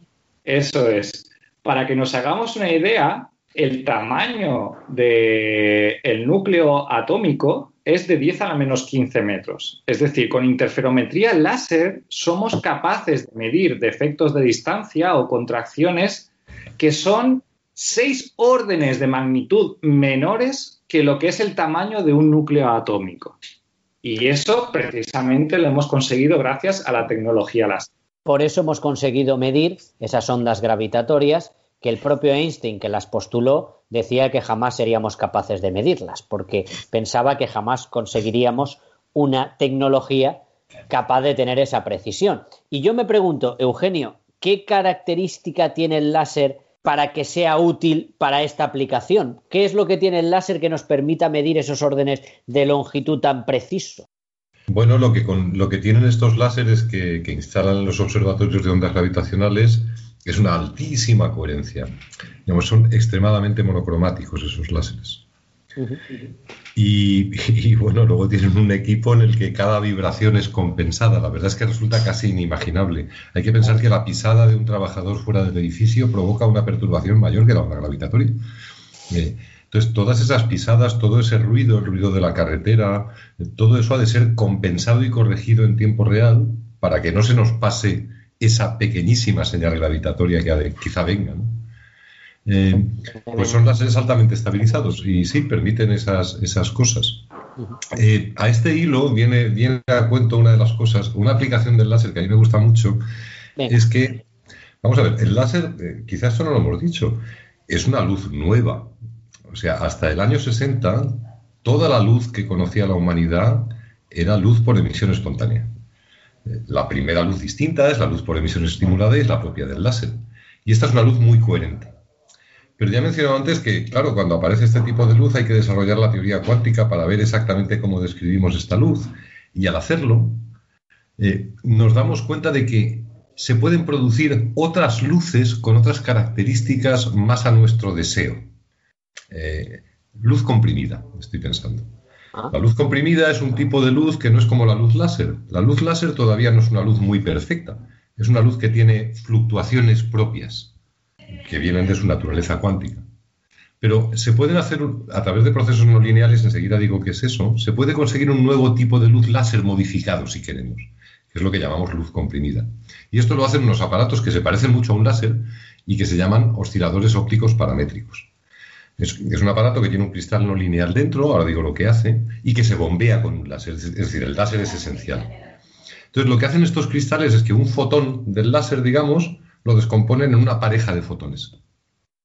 Eso es. Para que nos hagamos una idea, el tamaño del núcleo atómico es de 10 a la menos 15 metros. Es decir, con interferometría láser somos capaces de medir defectos de distancia o contracciones que son seis órdenes de magnitud menores que lo que es el tamaño de un núcleo atómico. Y eso precisamente lo hemos conseguido gracias a la tecnología láser. Por eso hemos conseguido medir esas ondas gravitatorias que el propio Einstein, que las postuló, decía que jamás seríamos capaces de medirlas, porque pensaba que jamás conseguiríamos una tecnología capaz de tener esa precisión. Y yo me pregunto, Eugenio, ¿qué característica tiene el láser para que sea útil para esta aplicación? ¿Qué es lo que tiene el láser que nos permita medir esos órdenes de longitud tan preciso? Bueno, lo que, lo que tienen estos láseres que, que instalan los observatorios de ondas gravitacionales es una altísima coherencia. Digamos, son extremadamente monocromáticos esos láseres. Y, bueno, luego tienen un equipo en el que cada vibración es compensada. La verdad es que resulta casi inimaginable. Hay que pensar que la pisada de un trabajador fuera del edificio provoca una perturbación mayor que la onda gravitatoria. Eh, entonces, todas esas pisadas, todo ese ruido, el ruido de la carretera, eh, todo eso ha de ser compensado y corregido en tiempo real para que no se nos pase esa pequeñísima señal gravitatoria que de- quizá venga. ¿no? Eh, pues son láseres altamente estabilizados y sí, permiten esas, esas cosas. Eh, a este hilo viene, viene a cuento una de las cosas, una aplicación del láser que a mí me gusta mucho, Venga. es que, vamos a ver, el láser, eh, quizás esto no lo hemos dicho, es una luz nueva. O sea, hasta el año 60, toda la luz que conocía la humanidad era luz por emisión espontánea. La primera luz distinta es la luz por emisión estimulada y es la propia del láser. Y esta es una luz muy coherente. Pero ya he mencionado antes que, claro, cuando aparece este tipo de luz hay que desarrollar la teoría cuántica para ver exactamente cómo describimos esta luz. Y al hacerlo, eh, nos damos cuenta de que se pueden producir otras luces con otras características más a nuestro deseo. Eh, luz comprimida, estoy pensando. Ah. La luz comprimida es un tipo de luz que no es como la luz láser. La luz láser todavía no es una luz muy perfecta. Es una luz que tiene fluctuaciones propias, que vienen de su naturaleza cuántica. Pero se pueden hacer, a través de procesos no lineales, enseguida digo que es eso, se puede conseguir un nuevo tipo de luz láser modificado, si queremos, que es lo que llamamos luz comprimida. Y esto lo hacen unos aparatos que se parecen mucho a un láser y que se llaman osciladores ópticos paramétricos. Es, un aparato que tiene un cristal no lineal dentro, ahora digo lo que hace, y que se bombea con un láser. Es decir, el láser es esencial. Entonces, lo que hacen estos cristales es que un fotón del láser, digamos, lo descomponen en una pareja de fotones.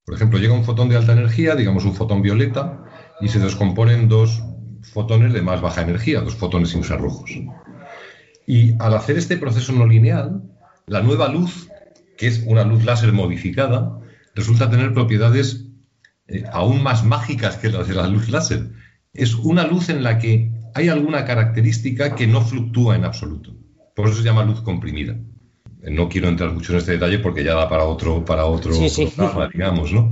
Por ejemplo, llega un fotón de alta energía, digamos un fotón violeta, y se descomponen dos fotones de más baja energía, dos fotones infrarrojos. Y al hacer este proceso no lineal, la nueva luz, que es una luz láser modificada, resulta tener propiedades eh, aún más mágicas que las de la luz láser. Es una luz en la que hay alguna característica que no fluctúa en absoluto. Por eso se llama luz comprimida. Eh, No quiero entrar mucho en este detalle porque ya da para otro, para otro Sí, sí. programa, digamos, ¿no?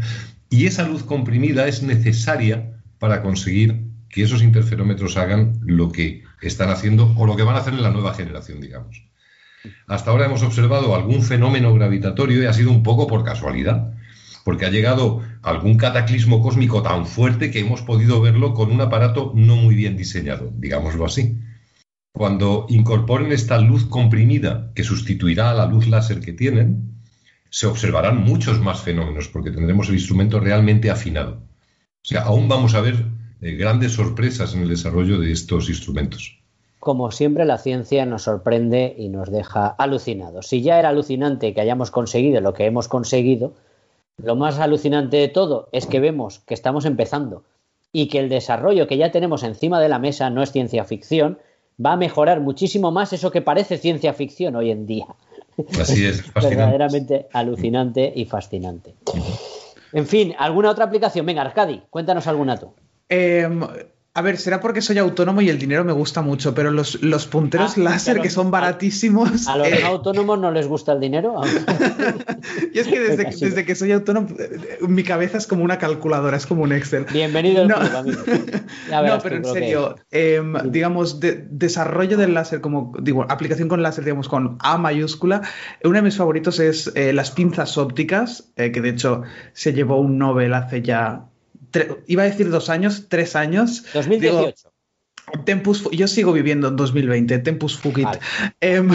Y esa luz comprimida es necesaria para conseguir que esos interferómetros hagan lo que están haciendo o lo que van a hacer en la nueva generación, digamos. Hasta ahora hemos observado algún fenómeno gravitatorio y ha sido un poco por casualidad, porque ha llegado algún cataclismo cósmico tan fuerte que hemos podido verlo con un aparato no muy bien diseñado, digámoslo así. Cuando incorporen esta luz comprimida que sustituirá a la luz láser que tienen, se observarán muchos más fenómenos porque tendremos el instrumento realmente afinado. O sea, aún vamos a ver eh, grandes sorpresas en el desarrollo de estos instrumentos. Como siempre, la ciencia nos sorprende y nos deja alucinados. Si ya era alucinante que hayamos conseguido lo que hemos conseguido, lo más alucinante de todo es que vemos que estamos empezando y que el desarrollo que ya tenemos encima de la mesa no es ciencia ficción, va a mejorar muchísimo más eso que parece ciencia ficción hoy en día. Así es, fascinante. Verdaderamente alucinante y fascinante. En fin, ¿alguna otra aplicación? Venga, Arcadi, cuéntanos alguna tú. Eh, a ver, será porque soy autónomo y el dinero me gusta mucho, pero los, los punteros Ah, láser pero- que son baratísimos. ¿A los eh, no autónomos no les gusta el dinero? y es que desde, que soy autónomo, eh, mi cabeza es como una calculadora, es como un Excel. Bienvenido al No. club, amigo. Ya No, pero en serio, em, digamos, de- desarrollo del láser, como digo, aplicación con láser, digamos, con A mayúscula. Uno de mis favoritos es eh, las pinzas ópticas, que de hecho se llevó un Nobel hace ya, iba a decir dos años, tres años. 2018. Digo, Tempus, yo sigo viviendo en 2020, Tempus Fugit. Vale. Em,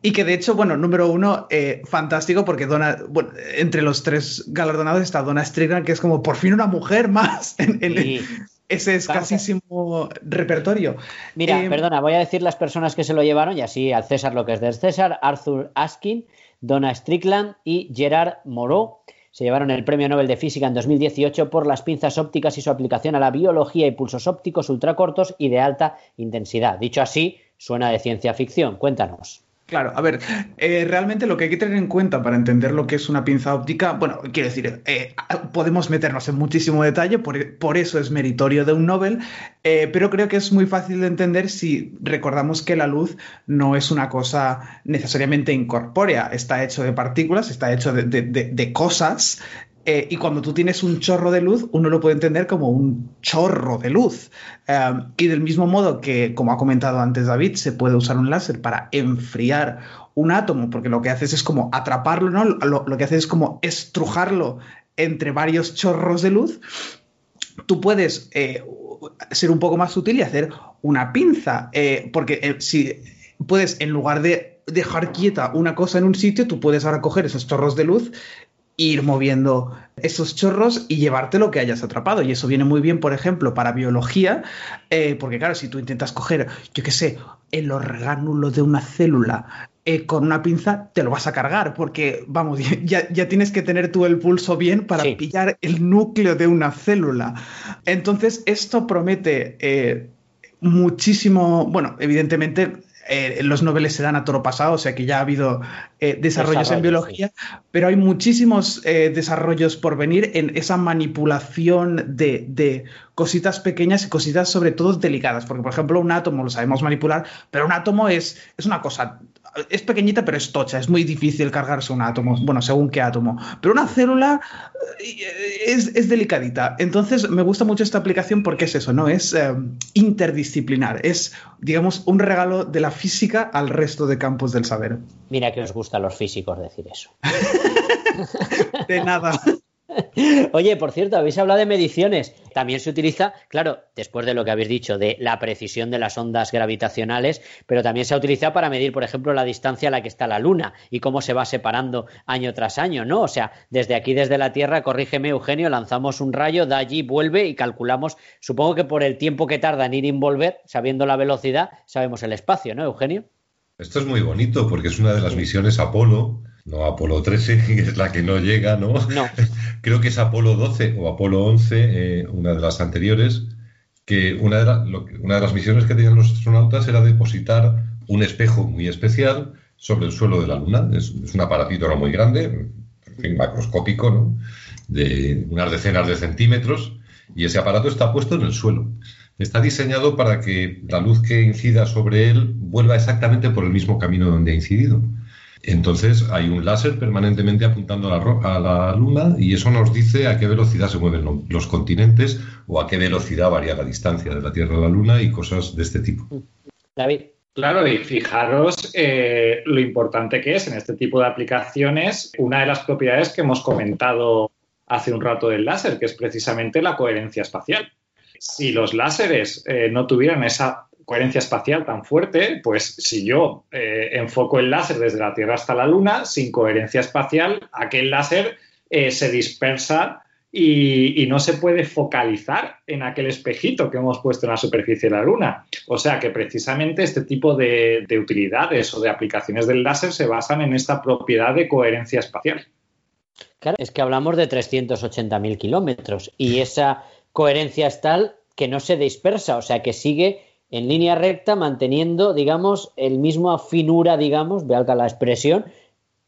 y que de hecho, bueno, número uno, eh, fantástico, porque Donna, bueno, entre los tres galardonados está Donna Strickland, que es como por fin una mujer más en, en Sí. ese Vamos escasísimo repertorio. Mira, Eh, perdona, voy a decir las personas que se lo llevaron y así al César lo que es del César, Arthur Askin, Donna Strickland y Gerard Moreau. Se llevaron el Premio Nobel de Física en 2018 por las pinzas ópticas y su aplicación a la biología y pulsos ópticos ultracortos y de alta intensidad. Dicho así, suena de ciencia ficción. Cuéntanos. Claro, a ver, eh, realmente lo que hay que tener en cuenta para entender lo que es una pinza óptica, bueno, quiero decir, eh, podemos meternos en muchísimo detalle, por, por eso es meritorio de un Nobel, eh, pero creo que es muy fácil de entender si recordamos que la luz no es una cosa necesariamente incorpórea, está hecho de partículas, está hecho de, de- cosas. Eh, y cuando tú tienes un chorro de luz, uno lo puede entender como un chorro de luz. Eh, y del mismo modo que, como ha comentado antes David, se puede usar un láser para enfriar un átomo, porque lo que haces es como atraparlo, ¿no? Lo, lo que haces es como estrujarlo entre varios chorros de luz. Tú puedes eh, ser un poco más sutil y hacer una pinza, eh, porque si puedes, en lugar de dejar quieta una cosa en un sitio, tú puedes ahora coger esos chorros de luz ir moviendo esos chorros y llevarte lo que hayas atrapado. Y eso viene muy bien, por ejemplo, para biología, eh, porque claro, si tú intentas coger, yo qué sé, el orgánulo de una célula eh, con una pinza, te lo vas a cargar, porque vamos, ya, ya tienes que tener tú el pulso bien para Sí. pillar el núcleo de una célula. Entonces, esto promete eh, muchísimo, bueno, evidentemente eh, los noveles se dan a toro pasado, o sea que ya ha habido eh, desarrollos en biología, pero hay muchísimos eh, desarrollos por venir en esa manipulación de, de cositas pequeñas y cositas sobre todo delicadas, porque por ejemplo un átomo lo sabemos manipular, pero un átomo es, es una cosa, es pequeñita pero es tocha, es muy difícil cargarse un átomo, bueno, según qué átomo, pero una célula eh, es, es delicadita. Entonces me gusta mucho esta aplicación porque es eso, ¿no? Es eh, interdisciplinar, es, digamos, un regalo de la física al resto de campos del saber. Mira que os gusta a los físicos decir eso. De nada. Oye, por cierto, habéis hablado de mediciones. También se utiliza, claro, después de lo que habéis dicho, de la precisión de las ondas gravitacionales, pero también se ha utilizado para medir, por ejemplo, la distancia a la que está la Luna y cómo se va separando año tras año, ¿no? O sea, desde aquí, desde la Tierra, corrígeme, Eugenio, lanzamos un rayo, da allí, vuelve y calculamos, supongo que por el tiempo que tarda en ir y volver, sabiendo la velocidad, sabemos el espacio, ¿no, Eugenio? Esto es muy bonito porque es una de las misiones Apolo, no Apolo 13, que es la que no llega, ¿no? No. Creo que es Apolo 12 o Apolo 11, eh, una de las anteriores, que una de, la- lo que- una de las misiones que tenían los astronautas era depositar un espejo muy especial sobre el suelo de la Luna. Es, es un aparatito no muy grande, en fin, macroscópico, ¿no? De unas decenas de centímetros, y ese aparato está puesto en el suelo. Está diseñado para que la luz que incida sobre él vuelva exactamente por el mismo camino donde ha incidido. Entonces hay un láser permanentemente apuntando a la, ro- a la Luna y eso nos dice a qué velocidad se mueven lo- los continentes o a qué velocidad varía la distancia de la Tierra a la Luna y cosas de este tipo. David. Claro, y fijaros eh, lo importante que es en este tipo de aplicaciones una de las propiedades que hemos comentado hace un rato del láser, que es precisamente la coherencia espacial. Si los láseres eh, no tuvieran esa coherencia espacial tan fuerte, pues si yo eh, enfoco el láser desde la Tierra hasta la Luna, sin coherencia espacial, aquel láser eh, se dispersa y, no se puede focalizar en aquel espejito que hemos puesto en la superficie de la Luna. O sea que precisamente este tipo de, de utilidades o de aplicaciones del láser se basan en esta propiedad de coherencia espacial. Claro, es que hablamos de 380.000 kilómetros y esa coherencia es tal que no se dispersa, o sea que sigue en línea recta manteniendo, digamos, el mismo finura, digamos, valga la expresión,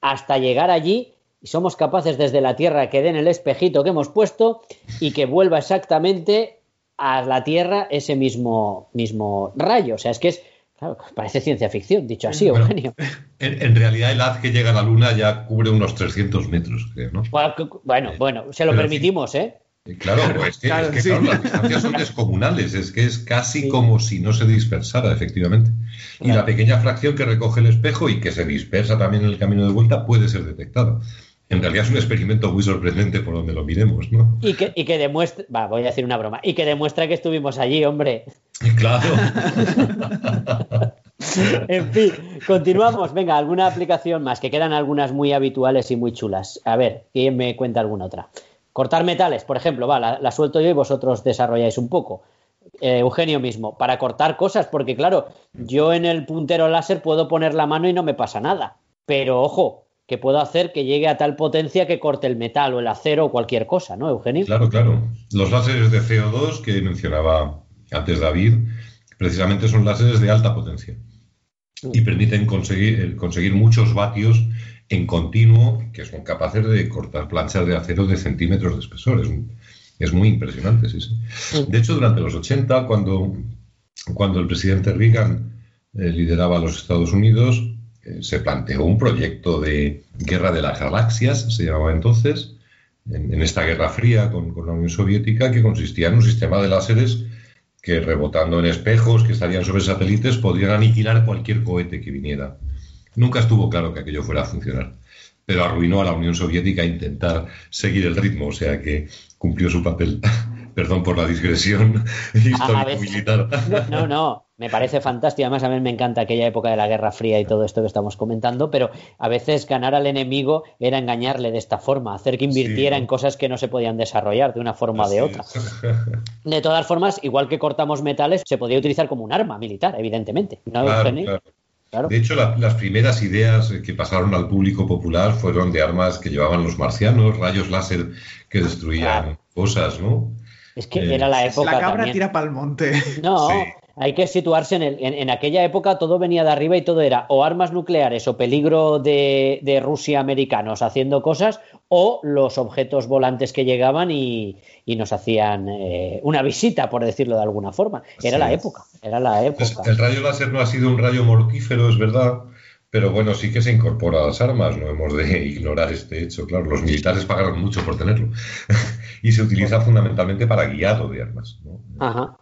hasta llegar allí y somos capaces desde la Tierra que den el espejito que hemos puesto y que vuelva exactamente a la Tierra ese mismo, mismo rayo. O sea, es que es, claro, parece ciencia ficción, dicho así, Bueno. Eugenio. En, en realidad el haz que llega a la Luna ya cubre unos 300 metros, creo, ¿no? Bueno, bueno, bueno, se lo Pero permitimos. Eh, Claro, pues es que, Claro, es que, sí. claro, las distancias son descomunales, es que es casi Sí. como si no se dispersara, efectivamente. Y la pequeña fracción que recoge el espejo y que se dispersa también en el camino de vuelta puede ser detectada. En realidad es un experimento muy sorprendente por donde lo miremos, ¿no? Y que, y que demuestra, va, voy a decir una broma, y que demuestra que estuvimos allí, hombre. Claro. En fin, continuamos. Venga, alguna aplicación más, que quedan algunas muy habituales y muy chulas. A ver, ¿quién me cuenta alguna otra? Cortar metales, por ejemplo, va, la, la suelto yo y vosotros desarrolláis un poco. Eh, Eugenio mismo, para cortar cosas, porque claro, yo en el puntero láser puedo poner la mano y no me pasa nada. Pero ojo, que puedo hacer que llegue a tal potencia que corte el metal o el acero o cualquier cosa, ¿no, Eugenio? Claro, claro. Los láseres de CO2 que mencionaba antes David, precisamente son láseres de alta potencia y permiten conseguir, eh, conseguir muchos vatios en continuo que son capaces de cortar planchas de acero de centímetros de espesor. Es, un- es muy impresionante, sí, sí. De hecho, durante los 80, cuando, cuando el presidente Reagan eh, lideraba a los Estados Unidos, eh, se planteó un proyecto de guerra de las galaxias, se llamaba entonces, en, en esta guerra fría con, con la Unión Soviética, que consistía en un sistema de láseres que rebotando en espejos que estarían sobre satélites podrían aniquilar cualquier cohete que viniera. Nunca estuvo claro que aquello fuera a funcionar, pero arruinó a la Unión Soviética intentar seguir el ritmo, o sea que cumplió su papel. Perdón por la digresión histórico-militar. No, no, Me parece fantástico. Además, a mí me encanta aquella época de la Guerra Fría y todo esto que estamos comentando, pero a veces ganar al enemigo era engañarle de esta forma, hacer que invirtiera Sí. en cosas que no se podían desarrollar de una forma o de otra. es. De todas formas, igual que cortamos metales, se podía utilizar como un arma militar, evidentemente. ¿No, Claro, Eugenio? claro. Claro. De hecho, la- las primeras ideas que pasaron al público popular fueron de armas que llevaban los marcianos, rayos láser que destruían Claro. cosas, ¿no? Es que Eh, era la época. La cabra también. tira pa'l monte. No, Sí. Hay que situarse en, el- en, en aquella época, todo venía de arriba y todo era o armas nucleares o peligro de, de Rusia americanos haciendo cosas o los objetos volantes que llegaban y, y nos hacían eh, una visita, por decirlo de alguna forma. Era Sí. la época, era la Pues época. el rayo láser no ha sido un rayo mortífero, es verdad, pero bueno, sí que se incorpora a las armas, no hemos de ignorar este hecho, claro, los militares pagaron mucho por tenerlo y se utiliza fundamentalmente para guiado de armas, ¿no? Ajá.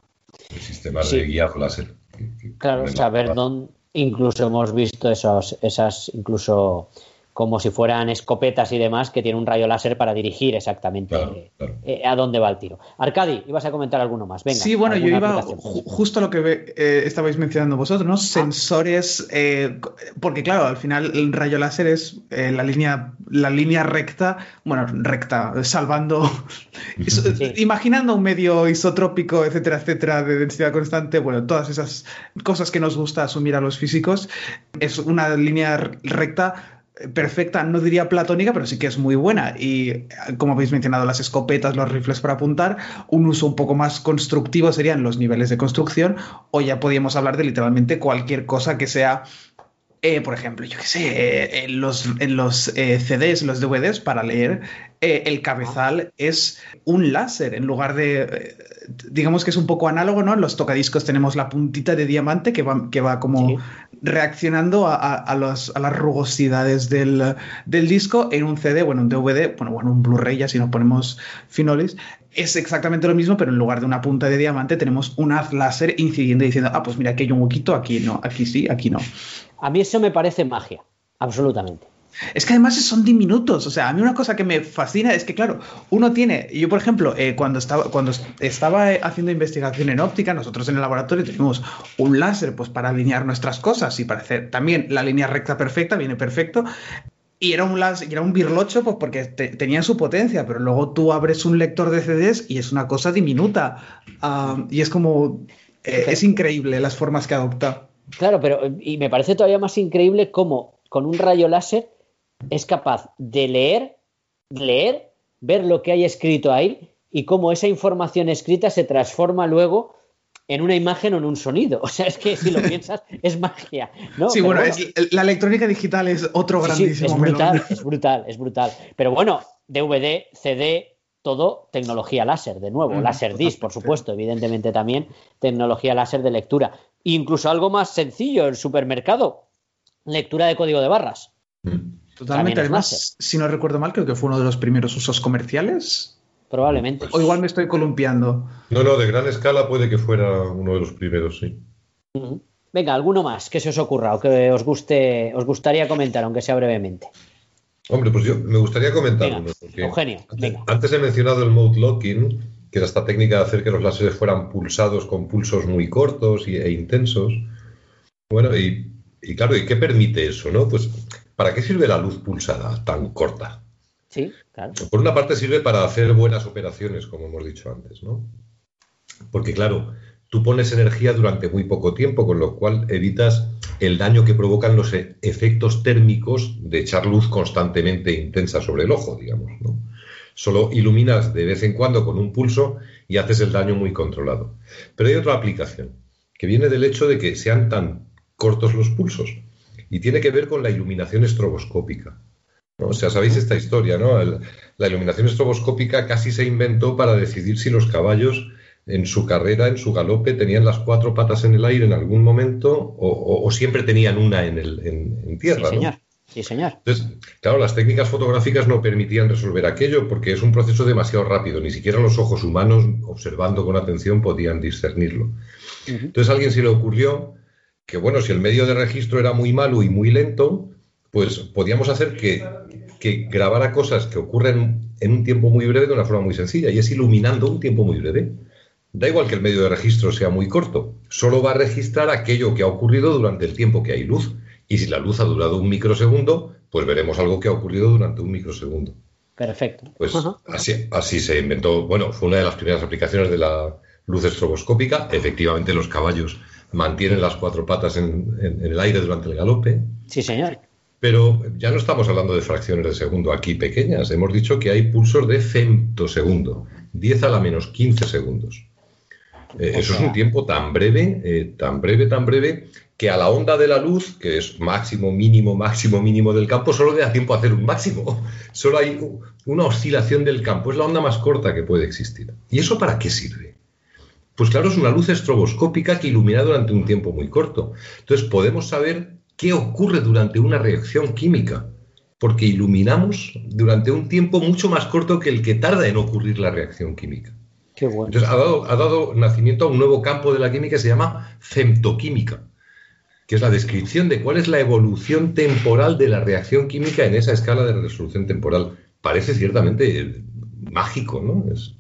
El sistema Sí. de guiado láser. que- que- Claro, saber dónde. Incluso hemos visto esos, esas, incluso como si fueran escopetas y demás, que tienen un rayo láser para dirigir exactamente Claro, eh, claro. eh, a dónde va el tiro. Arcadi, ibas a comentar alguno más. Venga. sí, bueno, yo ¿alguna iba ju- justo a lo que eh, estabais mencionando vosotros, ¿no? Sensores, eh, porque claro, al final el rayo láser es eh, la línea, la línea recta, bueno, recta, salvando, Sí. imaginando un medio isotrópico, etcétera, etcétera, de densidad constante, bueno, todas esas cosas que nos gusta asumir a los físicos, es una línea recta perfecta, no diría platónica, pero sí que es muy buena. Y como habéis mencionado, las escopetas, los rifles para apuntar, un uso un poco más constructivo serían los niveles de construcción, o ya podríamos hablar de literalmente cualquier cosa que sea. eh, por ejemplo, yo qué sé, eh, en los, en los eh, CDs, los DVDs, para leer, eh, el cabezal es un láser en lugar de. digamos que es un poco análogo, ¿no? En los tocadiscos tenemos la puntita de diamante que va, que va como Sí. Reaccionando a, las rugosidades del, del disco en un CD, bueno, un DVD, bueno, bueno, un Blu-ray ya si nos ponemos finolis, es exactamente lo mismo, pero en lugar de una punta de diamante tenemos un haz láser incidiendo y diciendo, ah, pues mira, aquí hay un huequito, aquí no, aquí sí, aquí no. A mí eso me parece magia, absolutamente. Es que además son diminutos. O sea, a mí una cosa que me fascina es que, claro, uno tiene. Yo, por ejemplo, eh, cuando estaba, cuando estaba eh, haciendo investigación en óptica, nosotros en el laboratorio tenemos un láser pues, para alinear nuestras cosas y para hacer también la línea recta perfecta, viene perfecto. Y era un láser, y era un birlocho, pues porque te- tenía su potencia, pero luego tú abres un lector de CDs y es una cosa diminuta. Ah, y es como. eh, es increíble las formas que adopta. Claro, pero y me parece todavía más increíble cómo con un rayo láser es capaz de leer, leer, ver lo que hay escrito ahí y cómo esa información escrita se transforma luego en una imagen o en un sonido. O sea, es que si lo piensas, es magia. ¿no? sí, Pero bueno, es- la electrónica digital es otro Sí, sí, grandísimo es brutal, melón. es brutal, es brutal. Pero bueno, DVD, CD, todo tecnología láser, de nuevo, Mm, láser disc, por supuesto, evidentemente también tecnología láser de lectura. Incluso algo más sencillo, el supermercado, lectura de código de barras. Mm. Totalmente. Además, si no recuerdo mal, creo que fue uno de los primeros usos comerciales. Probablemente. O igual me estoy columpiando. No, no, de gran escala puede que fuera uno de los primeros, sí. Venga, alguno más que se os ocurra o que os guste, os gustaría comentar, aunque sea brevemente. Hombre, pues yo me gustaría comentar Venga, uno. porque Eugenio, antes, venga. antes he mencionado el mode locking, que era esta técnica de hacer que los láseres fueran pulsados con pulsos muy cortos y- e intensos. Bueno, y, y claro, ¿y qué permite eso, no? Pues, ¿para qué sirve la luz pulsada tan corta? Sí, claro. Por una parte sirve para hacer buenas operaciones, como hemos dicho antes, ¿no? Porque claro, tú pones energía durante muy poco tiempo, con lo cual evitas el daño que provocan los e- efectos térmicos de echar luz constantemente intensa sobre el ojo, digamos, ¿no? Solo iluminas de vez en cuando con un pulso y haces el daño muy controlado. Pero hay otra aplicación, que viene del hecho de que sean tan cortos los pulsos, y tiene que ver con la iluminación estroboscópica. ¿no? O sea, sabéis esta historia, ¿no? El- la iluminación estroboscópica casi se inventó para decidir si los caballos en su carrera, en su galope, tenían las cuatro patas en el aire en algún momento o, o- o siempre tenían una en, el, en, en Sí, tierra. Sí, señor. Entonces, claro, las técnicas fotográficas no permitían resolver aquello porque es un proceso demasiado rápido. Ni siquiera los ojos humanos, observando con atención, podían discernirlo. Entonces a alguien se le ocurrió que, bueno, si el medio de registro era muy malo y muy lento, pues podíamos hacer que, que grabara cosas que ocurren en un tiempo muy breve de una forma muy sencilla, y es iluminando un tiempo muy breve. Da igual que el medio de registro sea muy corto, solo va a registrar aquello que ha ocurrido durante el tiempo que hay luz. Y si la luz ha durado un microsegundo, pues veremos algo que ha ocurrido durante un microsegundo. Perfecto. Pues Ajá. así, así se inventó, bueno, fue una de las primeras aplicaciones de la luz estroboscópica. Efectivamente, los caballos mantienen las cuatro patas en, en- en el aire durante el galope. Sí, señor. Pero ya no estamos hablando de fracciones de segundo aquí pequeñas. Hemos dicho que hay pulsos de femtosegundo, 10 a la menos 15 segundos. Eh, eso es un tiempo tan breve, eh, tan breve, tan breve, que a la onda de la luz, que es máximo, mínimo, máximo, mínimo del campo, solo le da tiempo a hacer un máximo. Solo hay una oscilación del campo. Es la onda más corta que puede existir. ¿Y eso para qué sirve? Pues claro, es una luz estroboscópica que ilumina durante un tiempo muy corto. Entonces podemos saber qué ocurre durante una reacción química, porque iluminamos durante un tiempo mucho más corto que el que tarda en ocurrir la reacción química. Qué bueno. Entonces ha dado, ha dado nacimiento a un nuevo campo de la química que se llama femtoquímica, que es la descripción de cuál es la evolución temporal de la reacción química en esa escala de resolución temporal. Parece ciertamente mágico, ¿no? Es,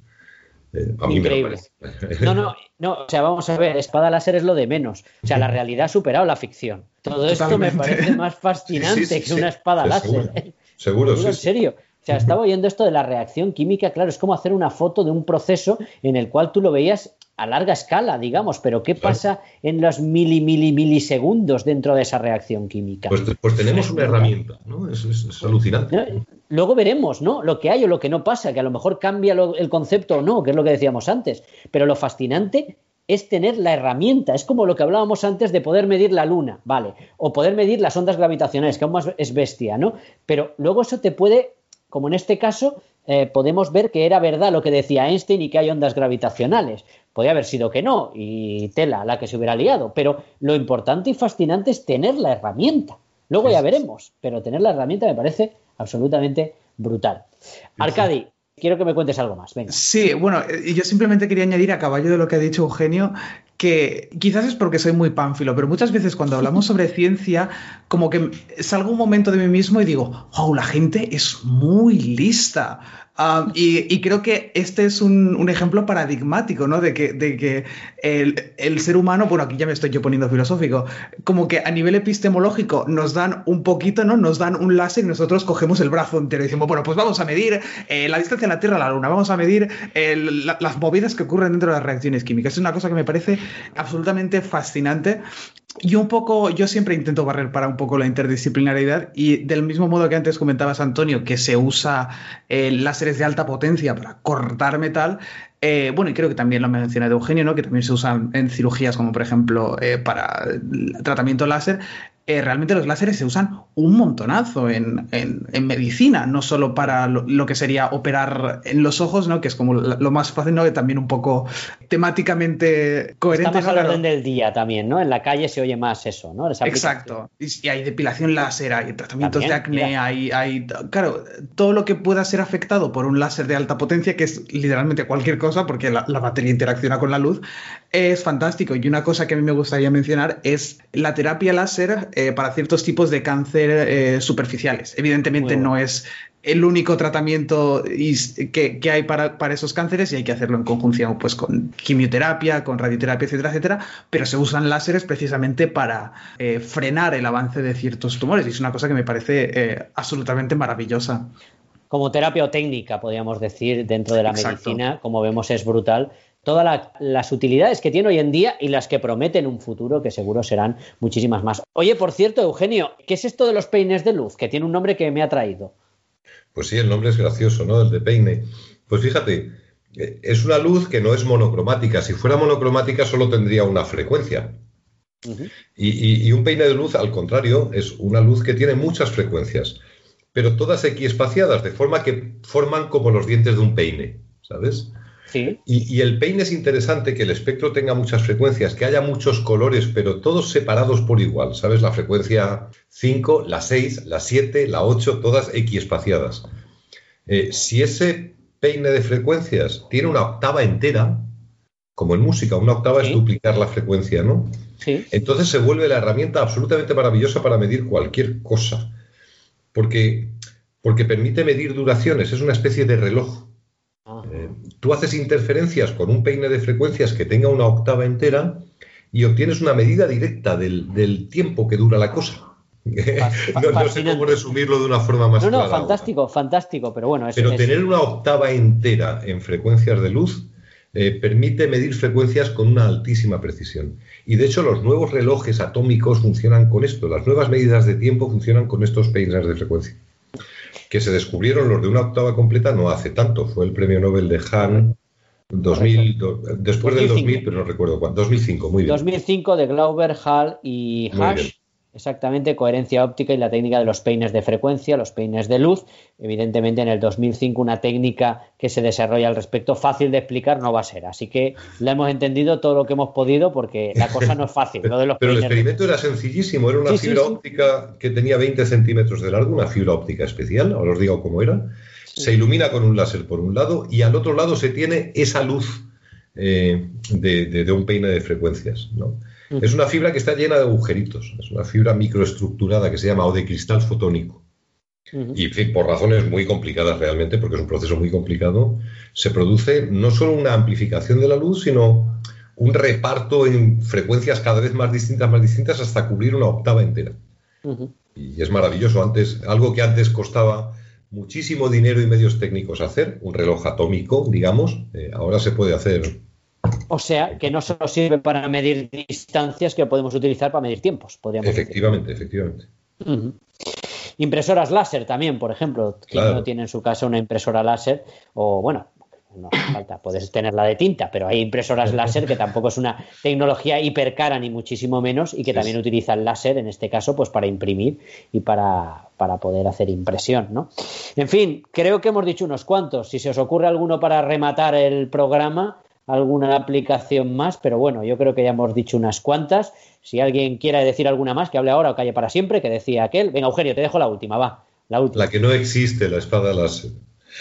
eh, a mí me lo Increíble. No, no, no, o sea, vamos a ver, espada láser es lo de menos. O sea, la realidad ha superado la ficción. Todo esto me parece más fascinante Sí, sí, que una espada láser. seguro. Seguro, sí, en serio. O sea, estaba oyendo esto de la reacción química, claro, es como hacer una foto de un proceso en el cual tú lo veías a larga escala, digamos, pero ¿qué pasa en los mili, mili, milisegundos dentro de esa reacción química? Pues, pues tenemos una herramienta, ¿no? Es, es- es alucinante. ¿no? Luego veremos, ¿no? Lo que hay o lo que no pasa, que a lo mejor cambia lo- el concepto o no, que es lo que decíamos antes. Pero lo fascinante es tener la herramienta. Es como lo que hablábamos antes de poder medir la luna, ¿vale? O poder medir las ondas gravitacionales, que aún más es bestia, ¿no? Pero luego eso te puede, como en este caso, eh, podemos ver que era verdad lo que decía Einstein y que hay ondas gravitacionales. Podría haber sido que no, y tela la que se hubiera liado. Pero lo importante y fascinante es tener la herramienta. Luego ya veremos, pero tener la herramienta me parece absolutamente brutal. Arcadi, quiero que me cuentes algo más. Venga. Sí, bueno, eh, yo simplemente quería añadir a caballo de lo que ha dicho Eugenio, que quizás es porque soy muy pánfilo, pero muchas veces cuando hablamos sobre ciencia, como que salgo un momento de mí mismo y digo, wow, la gente es muy lista. Um, y, creo que este es un, ejemplo paradigmático, ¿no? De que, el, ser humano, bueno, aquí ya me estoy yo poniendo filosófico, como que a nivel epistemológico nos dan un poquito, ¿no? Nos dan un láser y nosotros cogemos el brazo entero y decimos, bueno, pues vamos a medir eh, la distancia de la Tierra a la Luna, vamos a medir eh, la- las movidas que ocurren dentro de las reacciones químicas. Es una cosa que me parece absolutamente fascinante. Y un poco, yo siempre intento barrer para un poco la interdisciplinariedad y del mismo modo que antes comentabas, Antonio, que se usa eh, láseres de alta potencia para cortar metal, eh, bueno, y creo que también lo mencionado Eugenio, ¿no? que también se usan en cirugías como por ejemplo eh, para tratamiento láser, eh, realmente los láseres se usan un montonazo en, en- en medicina, no solo para lo, lo que sería operar en los ojos, ¿no? que es como lo, más fácil, ¿no? que también un poco temáticamente coherente. Está más ¿no? al orden del día también, ¿no? En la calle se oye más eso, ¿no? Exacto. Y, y hay depilación láser, hay tratamientos También, de acné, mira. hay, hay. Claro, todo lo que pueda ser afectado por un láser de alta potencia, que es literalmente cualquier cosa, porque la, la batería interacciona con la luz, es fantástico. Y una cosa que a mí me gustaría mencionar es la terapia láser eh, para ciertos tipos de cáncer eh, superficiales. Evidentemente bueno. no es el único tratamiento que, que hay para, para esos cánceres y hay que hacerlo en conjunción pues, con quimioterapia, con radioterapia, etcétera, etcétera, pero se usan láseres precisamente para eh, frenar el avance de ciertos tumores y es una cosa que me parece absolutamente maravillosa. Como terapia o técnica, podríamos decir, dentro de la Exacto. medicina, como vemos, es brutal. Todas la- las utilidades que tiene hoy en día y las que prometen un futuro, que seguro serán muchísimas más. Oye, por cierto, Eugenio, ¿qué es esto de los peines de luz? Que tiene un nombre que me ha traído. Pues sí, el nombre es gracioso, ¿no? El de peine. Pues fíjate, eh, es una luz que no es monocromática. Si fuera monocromática solo tendría una frecuencia. Ujú. Y, y- y un peine de luz, al contrario, es una luz que tiene muchas frecuencias, pero todas equiespaciadas, de forma que forman como los dientes de un peine, ¿sabes? Sí. Y, y el peine es interesante que el espectro tenga muchas frecuencias, que haya muchos colores, pero todos separados por igual, ¿sabes? La frecuencia 5, la 6, la 7, la 8, todas equiespaciadas. Eh, si ese peine de frecuencias tiene una octava entera, como en música, una octava Sí. es duplicar la frecuencia, ¿no? Sí. Entonces se vuelve la herramienta absolutamente maravillosa para medir cualquier cosa, porque, porque permite medir duraciones, es una especie de reloj. Ah. Eh, tú haces interferencias con un peine de frecuencias que tenga una octava entera y obtienes una medida directa del, del tiempo que dura la cosa. no, no sé cómo resumirlo de una forma más No, no, clara. fantástico, fantástico, pero bueno, es, Pero es- tener una octava entera en frecuencias de luz eh, permite medir frecuencias con una altísima precisión. Y de hecho los nuevos relojes atómicos funcionan con esto. Las nuevas medidas de tiempo funcionan con estos peines de frecuencia. Que se descubrieron los de una octava completa no hace tanto. Fue el premio Nobel de Hahn 2000, do- después del 2005. 2000, pero no recuerdo cuándo. 2005, muy bien. 2005 de Glauber, Hall y Hash. Exactamente, coherencia óptica y la técnica de los peines de frecuencia, los peines de luz. Evidentemente, en el 2005 una técnica que se desarrolla al respecto fácil de explicar no va a ser. Así que la hemos entendido todo lo que hemos podido porque la cosa no es fácil. Lo de los Pero el de- experimento era sencillísimo, era una Sí, sí, fibra sí. óptica que tenía 20 centímetros de largo, una fibra óptica especial, ahora os digo cómo era. Se ilumina con un láser por un lado y al otro lado se tiene esa luz eh, de, de- de un peine de frecuencias. ¿no? Es una fibra que está llena de agujeritos, es una fibra microestructurada que se llama o de cristal fotónico. Y en fin, por razones muy complicadas realmente, porque es un proceso muy complicado, se produce no solo una amplificación de la luz, sino un reparto en frecuencias cada vez más distintas, más distintas, hasta cubrir una octava entera. Y es maravilloso. Antes, algo que antes costaba muchísimo dinero y medios técnicos hacer, un reloj atómico, digamos, eh, ahora se puede hacer. O sea, que no solo sirve para medir distancias, que lo podemos utilizar para medir tiempos, podríamos decir. Efectivamente, efectivamente. Impresoras láser también, por ejemplo. Quien Claro. no tiene en su casa una impresora láser, o bueno, no hace falta, puedes tenerla de tinta, pero hay impresoras láser que tampoco es una tecnología hipercara ni muchísimo menos y que también sí. utilizan láser, en este caso, pues para imprimir y para, para poder hacer impresión, ¿no? En fin, creo que hemos dicho unos cuantos. Si se os ocurre alguno para rematar el programa, alguna aplicación más, pero bueno, yo creo que ya hemos dicho unas cuantas. Si alguien quiere decir alguna más, que hable ahora o calle para siempre, que decía aquel. Venga, Eugenio, te dejo la última, va. La última. La que no existe, la espada láser.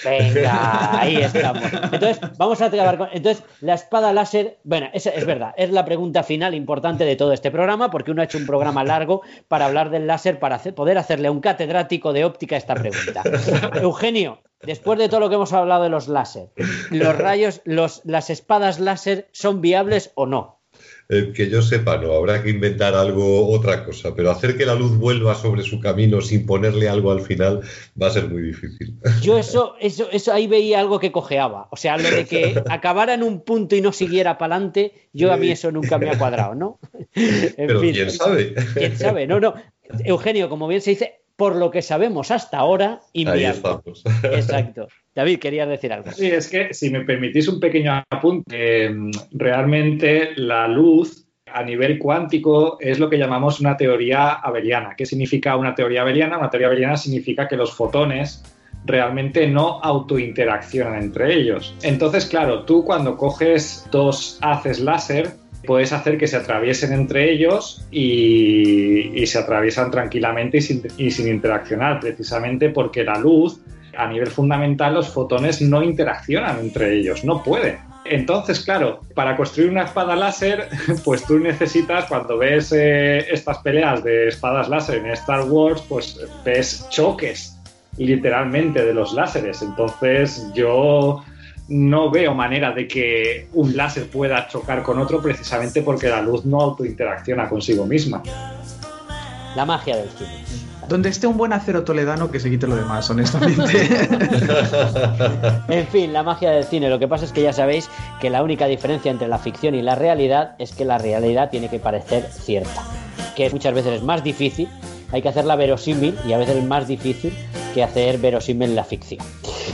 Venga, ahí estamos. Entonces, vamos a acabar con. Entonces, la espada láser. Bueno, es, es verdad, es la pregunta final importante de todo este programa, porque uno ha hecho un programa largo para hablar del láser, para hacer- poder hacerle a un catedrático de óptica esta pregunta. Eugenio, después de todo lo que hemos hablado de los láser, ¿los rayos, los, las espadas láser son viables o no? Eh, que yo sepa, no, habrá que inventar algo, otra cosa, pero hacer que la luz vuelva sobre su camino sin ponerle algo al final va a ser muy difícil. Yo eso, eso, eso ahí veía algo que cojeaba. O sea, lo de que acabara en un punto y no siguiera para adelante, yo a mí eso nunca me ha cuadrado, ¿no? En pero fin, quién sabe. quién sabe. No, no. Eugenio, como bien se dice, por lo que sabemos hasta ahora, Ahí inviable. estamos. Exacto. David, querías decir algo. Sí, es que si me permitís un pequeño apunte, eh, realmente la luz a nivel cuántico es lo que llamamos una teoría abeliana. ¿Qué significa una teoría abeliana? Una teoría abeliana significa que los fotones realmente no autointeraccionan entre ellos. Entonces, claro, tú cuando coges dos haces láser, puedes hacer que se atraviesen entre ellos y, se atraviesan tranquilamente y sin, y sin interaccionar, precisamente porque la luz, a nivel fundamental, los fotones no interaccionan entre ellos, no pueden. Entonces, claro, para construir una espada láser, pues tú necesitas, cuando ves eh, estas peleas de espadas láser en Star Wars, pues ves choques literalmente de los láseres. Entonces, yo no veo manera de que un láser pueda chocar con otro precisamente porque la luz no autointeracciona consigo misma. La magia del cine. Donde esté un buen acero toledano que se quite lo demás, honestamente. En fin, la magia del cine. Lo que pasa es que ya sabéis que la única diferencia entre la ficción y la realidad es que la realidad tiene que parecer cierta. Que muchas veces es más difícil, hay que hacerla verosímil y a veces es más difícil que hacer verosímil la ficción.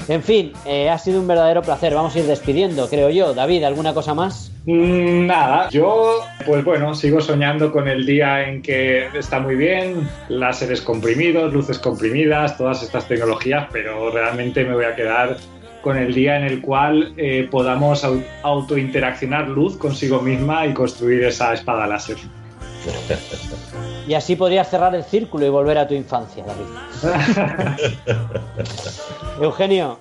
En fin, eh, ha sido un verdadero placer. Vamos a ir despidiendo, creo yo. David, ¿alguna cosa más? Mm, Nada, yo pues bueno, sigo soñando con el día en que está muy bien, láseres comprimidos, luces comprimidas, todas estas tecnologías, pero realmente me voy a quedar con el día en el cual eh, podamos au- autointeraccionar luz consigo misma y construir esa espada láser. Y así podrías cerrar el círculo y volver a tu infancia, David. Eugenio,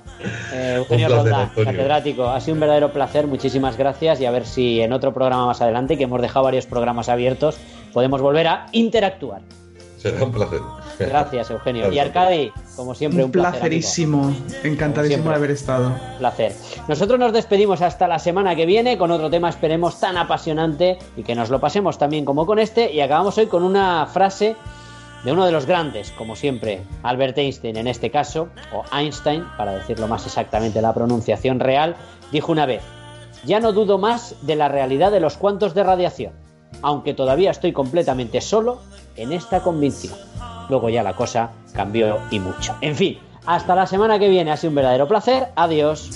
eh, Eugenio placer, Ronda, Antonio. catedrático, ha sido un verdadero placer, muchísimas gracias y a ver si en otro programa más adelante, que hemos dejado varios programas abiertos, podemos volver a interactuar. Será un placer. Gracias, Eugenio. Y Arcadi, como siempre, un, Un placer. amigo. placerísimo. Encantadísimo de haber estado. placer. Nosotros nos despedimos hasta la semana que viene con otro tema, esperemos, tan apasionante y que nos lo pasemos también como con este. Y acabamos hoy con una frase de uno de los grandes, como siempre, Albert Einstein en este caso, o Einstein, para decirlo más exactamente la pronunciación real, dijo una vez, ya no dudo más de la realidad de los cuantos de radiación, aunque todavía estoy completamente solo en esta convicción. Luego ya la cosa cambió y mucho. En fin, hasta la semana que viene, ha sido un verdadero placer. Adiós.